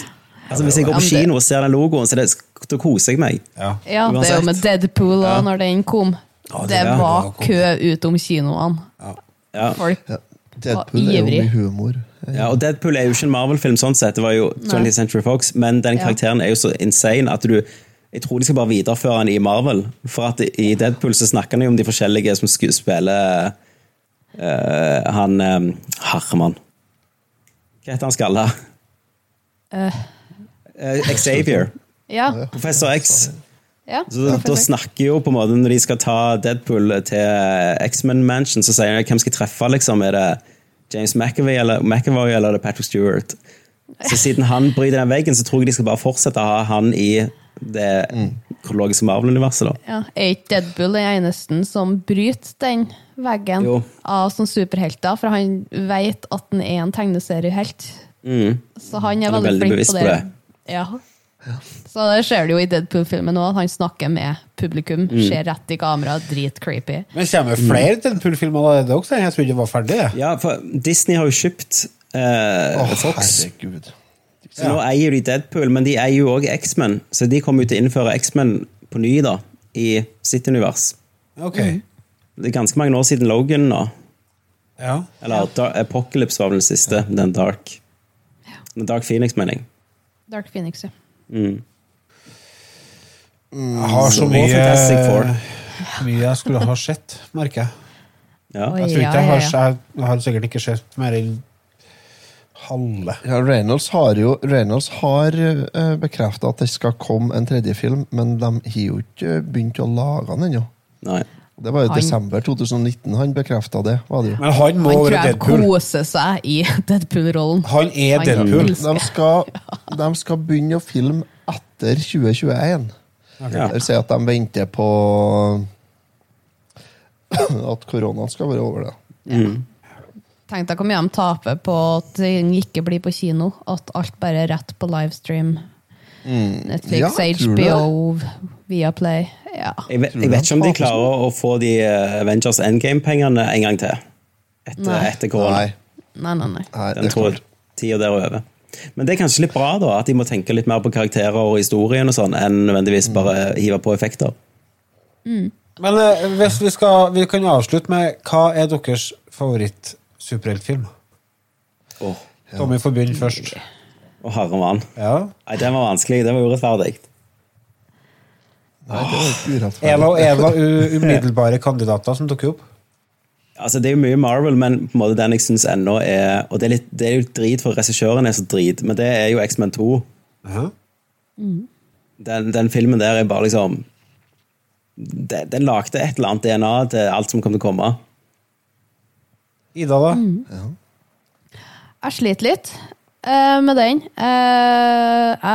Altså, hvis jeg går på Ja, det- kino og ser den logoen, så det, da koser jeg meg. Ja. Ja, det er jo med Deadpool da, når den kom. det Det ja. var kø utom kinoene. Ja. Folk Ja, Deadpool jo ivrig. humor. Ja, og Deadpool er jo ikke en Marvel-film sånn sett, det var jo 20th Century Fox, men den Ja. karakteren er jo så insane at du jeg tror de skal bare videreføre den i Marvel. For at i Deadpool så snakker han jo om de forskjellige som spiller eh, Han um, Herman Hva heter han skalla? Eh, Xavier. Ja. Professor X. ja. Så da, da snakker jo på en måte Når de skal ta Deadpool til X-Men Mansion, så sier de hvem skal treffe, liksom. Er det James McAvoy eller, McAvoy, eller er det Patrick Stewart? Så siden han bryter den veggen, så tror jeg de skal bare fortsette å ha han i det kronologiske Marvel-universet. da. ja. Er ikke Deadpool den eneste som bryter den veggen Jo. av sånne superhelter? For han vet at han er en tegneseriehelt. Mm. Så han er Han er veldig, veldig flink på på det. det. Ja. Så det ser du jo i Deadpool-filmen òg, at han snakker med publikum. Mm. Ser rett i kamera, dritcreepy. Men kommer det flere Deadpool-filmer allerede også? Jeg trodde det var ferdig. det. Ja, for Disney har jo kjøpt eh, oh, Fox. herregud. Så nå eier de Deadpool, men de eier jo òg X-Men. Så de kommer jo til å innføre X-Men på ny da, i sitt univers. Ok. Det er ganske mange år siden Logan nå. Ja. Eller ja. Apocalypse var vel den siste. Den Dark. Den Dark Phoenix, mener jeg. Dark Phoenix, ja. Jeg har så mye, <laughs> mye jeg skulle ha sett, merker jeg. Ja. Jeg, tror ikke jeg, har, jeg har sikkert ikke sett mer enn halve. Ja, Reynolds har jo Reynolds har uh, bekrefta at det skal komme en tredje film, men de har jo ikke begynt å lage den ennå. Det var i Han- desember 2019 han bekrefta det. var det jo. Men han må Han tror jeg koser seg i <laughs> Deadpool-rollen. Han er Han Deadpool. De skal, de skal begynne å filme etter 2021. Okay. Det vil si at de venter på <coughs> at koronaen skal være over. det. Tenk deg hvor mye de taper på at ting ikke blir på kino. At alt bare er rett på livestream. Netflix, Ja, HBO, Viaplay. Ja. Jeg, vet, jeg vet ikke om de klarer å få de eh, Avengers Endgame-pengene en gang til. Etter, Nei. etter korona. Nei, Nei, nei, nei. Den tror tida der er over. Men det er kanskje litt bra, da, at de må tenke litt mer på karakterer og historien og sånn, enn nødvendigvis bare hive på effekter. Men eh, hvis vi skal Vi kan avslutte med hva er deres favoritt-superheltfilm? Åh, Tommy får begynne først. oh, herre mann. Ja. Nei, den var vanskelig. Den var urettferdig. Nei, det var En urettferdig. av, en av <laughs> umiddelbare kandidater som dukker opp. Altså, Det er jo mye Marvel, men på en måte den jeg syns ennå er Og det er, litt, det er jo drit, for regissøren er så drit, men det er jo X-Men 2. Ja. Den, den filmen der er bare liksom Den, den lagde et eller annet DNA til alt som kom til å komme. Ida, da? Jeg sliter litt eh, med den. Eh,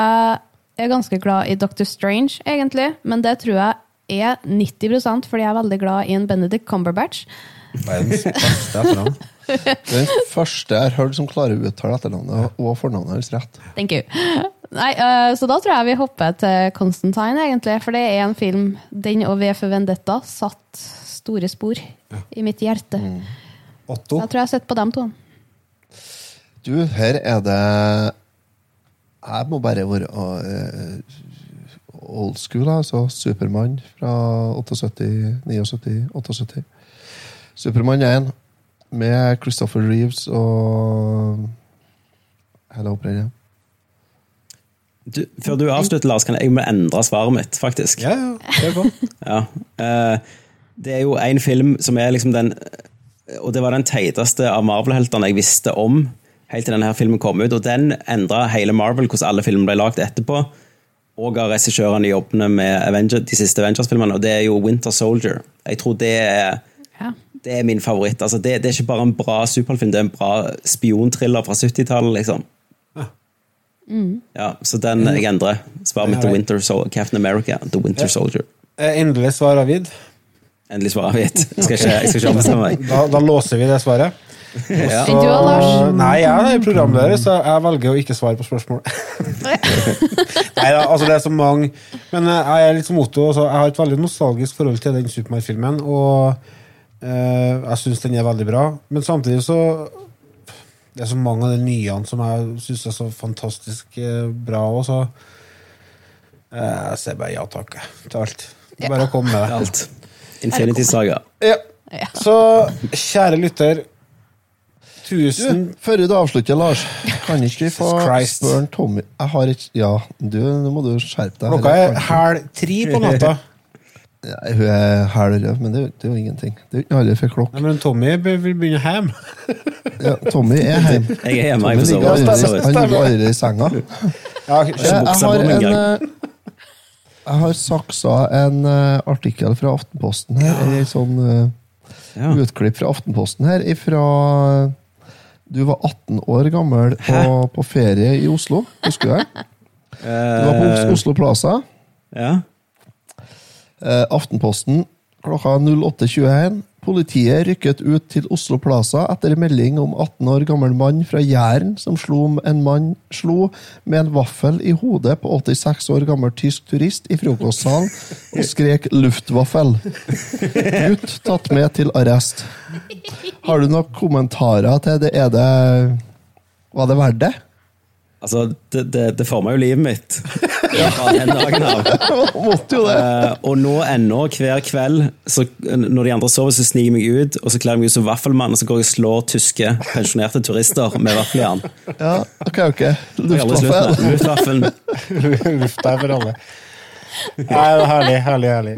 jeg er ganske glad i Doctor Strange, egentlig, men det tror jeg er 90% fordi jeg er veldig glad i en Benedict Cumberbatch. Verdens beste etternavn. Den første jeg har hørt som klarer å uttale etternavnet og fornavnet hans rett. Thank you. Nei, uh, så da tror jeg vi hopper til Constantine, egentlig. For det er en film, den og V for Vendetta, satt store spor i mitt hjerte. Otto. Jeg tror jeg har sett på dem to. Du, her er det Jeg må bare være eh, old school, altså. Supermann fra 78, 79, 78. Supermann 1 med Christopher Reeves og Hele Brenna. Du, før du avslutter, Lars, kan jeg må endre svaret mitt, faktisk. Ja, ja. Det er. <laughs> Ja. Eh, det er jo en film som er liksom den Og det var den teiteste av Marvel-heltene jeg visste om helt til denne her filmen kom ut. Og den endra hele Marvel, hvordan alle filmer ble lagd etterpå. Og ga regissørene jobbene med Avenger, de siste Avengers-filmene, og det er jo Winter Soldier. Jeg tror det er, Ja. det er min favoritt. Altså, det, det er ikke bare en bra superheltfilm, det er en bra spionthriller fra 70-tallet, liksom. Ja, så den jeg endrer. Svaret mitt til Winter Sol Captain America, The Winter Soldier. Eh, Endelig svar avgitt. Endelig svar avgitt. Jeg skal ikke, jeg skal ikke ombestemme meg. Da, da låser vi det svaret. Ja. Enn du, Lars? Nei, jeg er programleder, så jeg velger å ikke svare på spørsmål. <laughs> Nei da, altså det er så mange Men eh, jeg er litt som Otto. Altså, jeg har et veldig nostalgisk forhold til den Supermark-filmen. Og eh, jeg syns den er veldig bra. Men samtidig så Det er så mange av de nye som jeg syns er så fantastisk eh, bra òg, så eh, Jeg sier bare ja takk til alt. Det er bare å komme med det. Alt. Infinity Saga. Ja. Ja. Så kjære lytter Tusen Du, før du avslutter, Lars, kan ikke vi få spørre Tommy Jeg har ikke Ja, du, nå må du skjerpe deg. Klokka er hæl tre på natta. Nei, hun er hæl, men det, det er jo ingenting. Det er jo ikke alle for klokk. Nei, men Tommy vil begynne hjem. Ja, Tommy er hjemme. Jeg er hjemme, Tommy jeg ligger allerede i senga. Ja, Jeg, jeg har en Jeg har saksa en uh, artikkel fra Aftenposten her. En sånn uh, Ja. utklipp fra Aftenposten her ifra Du var 18 år gammel på, på ferie i Oslo. Husker du det? Du var på Oslo Plaza. Ja. Uh, Aftenposten klokka 08.21. Politiet rykket ut til Oslo Plaza etter melding om 18 år gammel mann fra Jæren som slo en mann slo med en vaffel i hodet på 86 år gammel tysk turist i frokostsalen og skrek 'luftvaffel'. Gutt tatt med til arrest. Har du noen kommentarer til det? Er det Var det verdt det? Altså, det, det, det forma jo livet mitt fra den dagen av. Måtte jo det. Uh, og nå ennå, hver kveld, så, når de andre sover, så sniker jeg meg ut, og så kler jeg meg ut som vaffelmann, og så går jeg og slår tyske pensjonerte turister med vaffeljern. Ja, ok, ok. Luftvaffel. <laughs> Luftvaffel. Alle. Nei, det er herlig, herlig, herlig.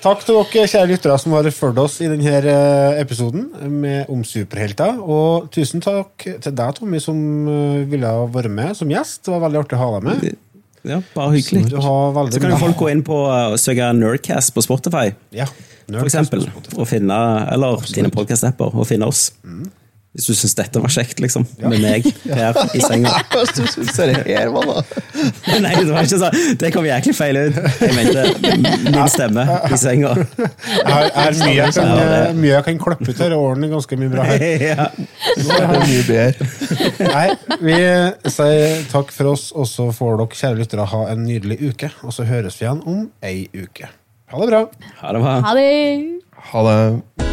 Takk til dere kjære lyttere som har fulgt oss i denne eh, episoden med, om superhelter. Og tusen takk til deg, Tommy, som ville ville være med som gjest. Det var veldig artig å ha deg med. Ja, bare hyggelig. Så kan jo folk gå inn på uh, og søke Nerdcast på Spotify, Ja, for eksempel, og finne, eller dine podcast-apper, og finne oss. Hvis du syns dette var kjekt, liksom. Med meg <laughs> her i senga. <laughs> Hvis du syns det her var da <laughs> Nei, det var ikke sånn. Det kom jæklig feil ut. Jeg mente min stemme i senga. Jeg har, jeg har mye, jeg kan, mye jeg kan klippe ut her, Årene er ganske mye bra her. Ja. Nå er det mye bedre. Nei, vi sier takk for oss, og så får dere kjære lyttere ha en nydelig uke. Og så høres vi igjen om ei uke. Ha det bra. Ha det bra. Ha det! Ha det.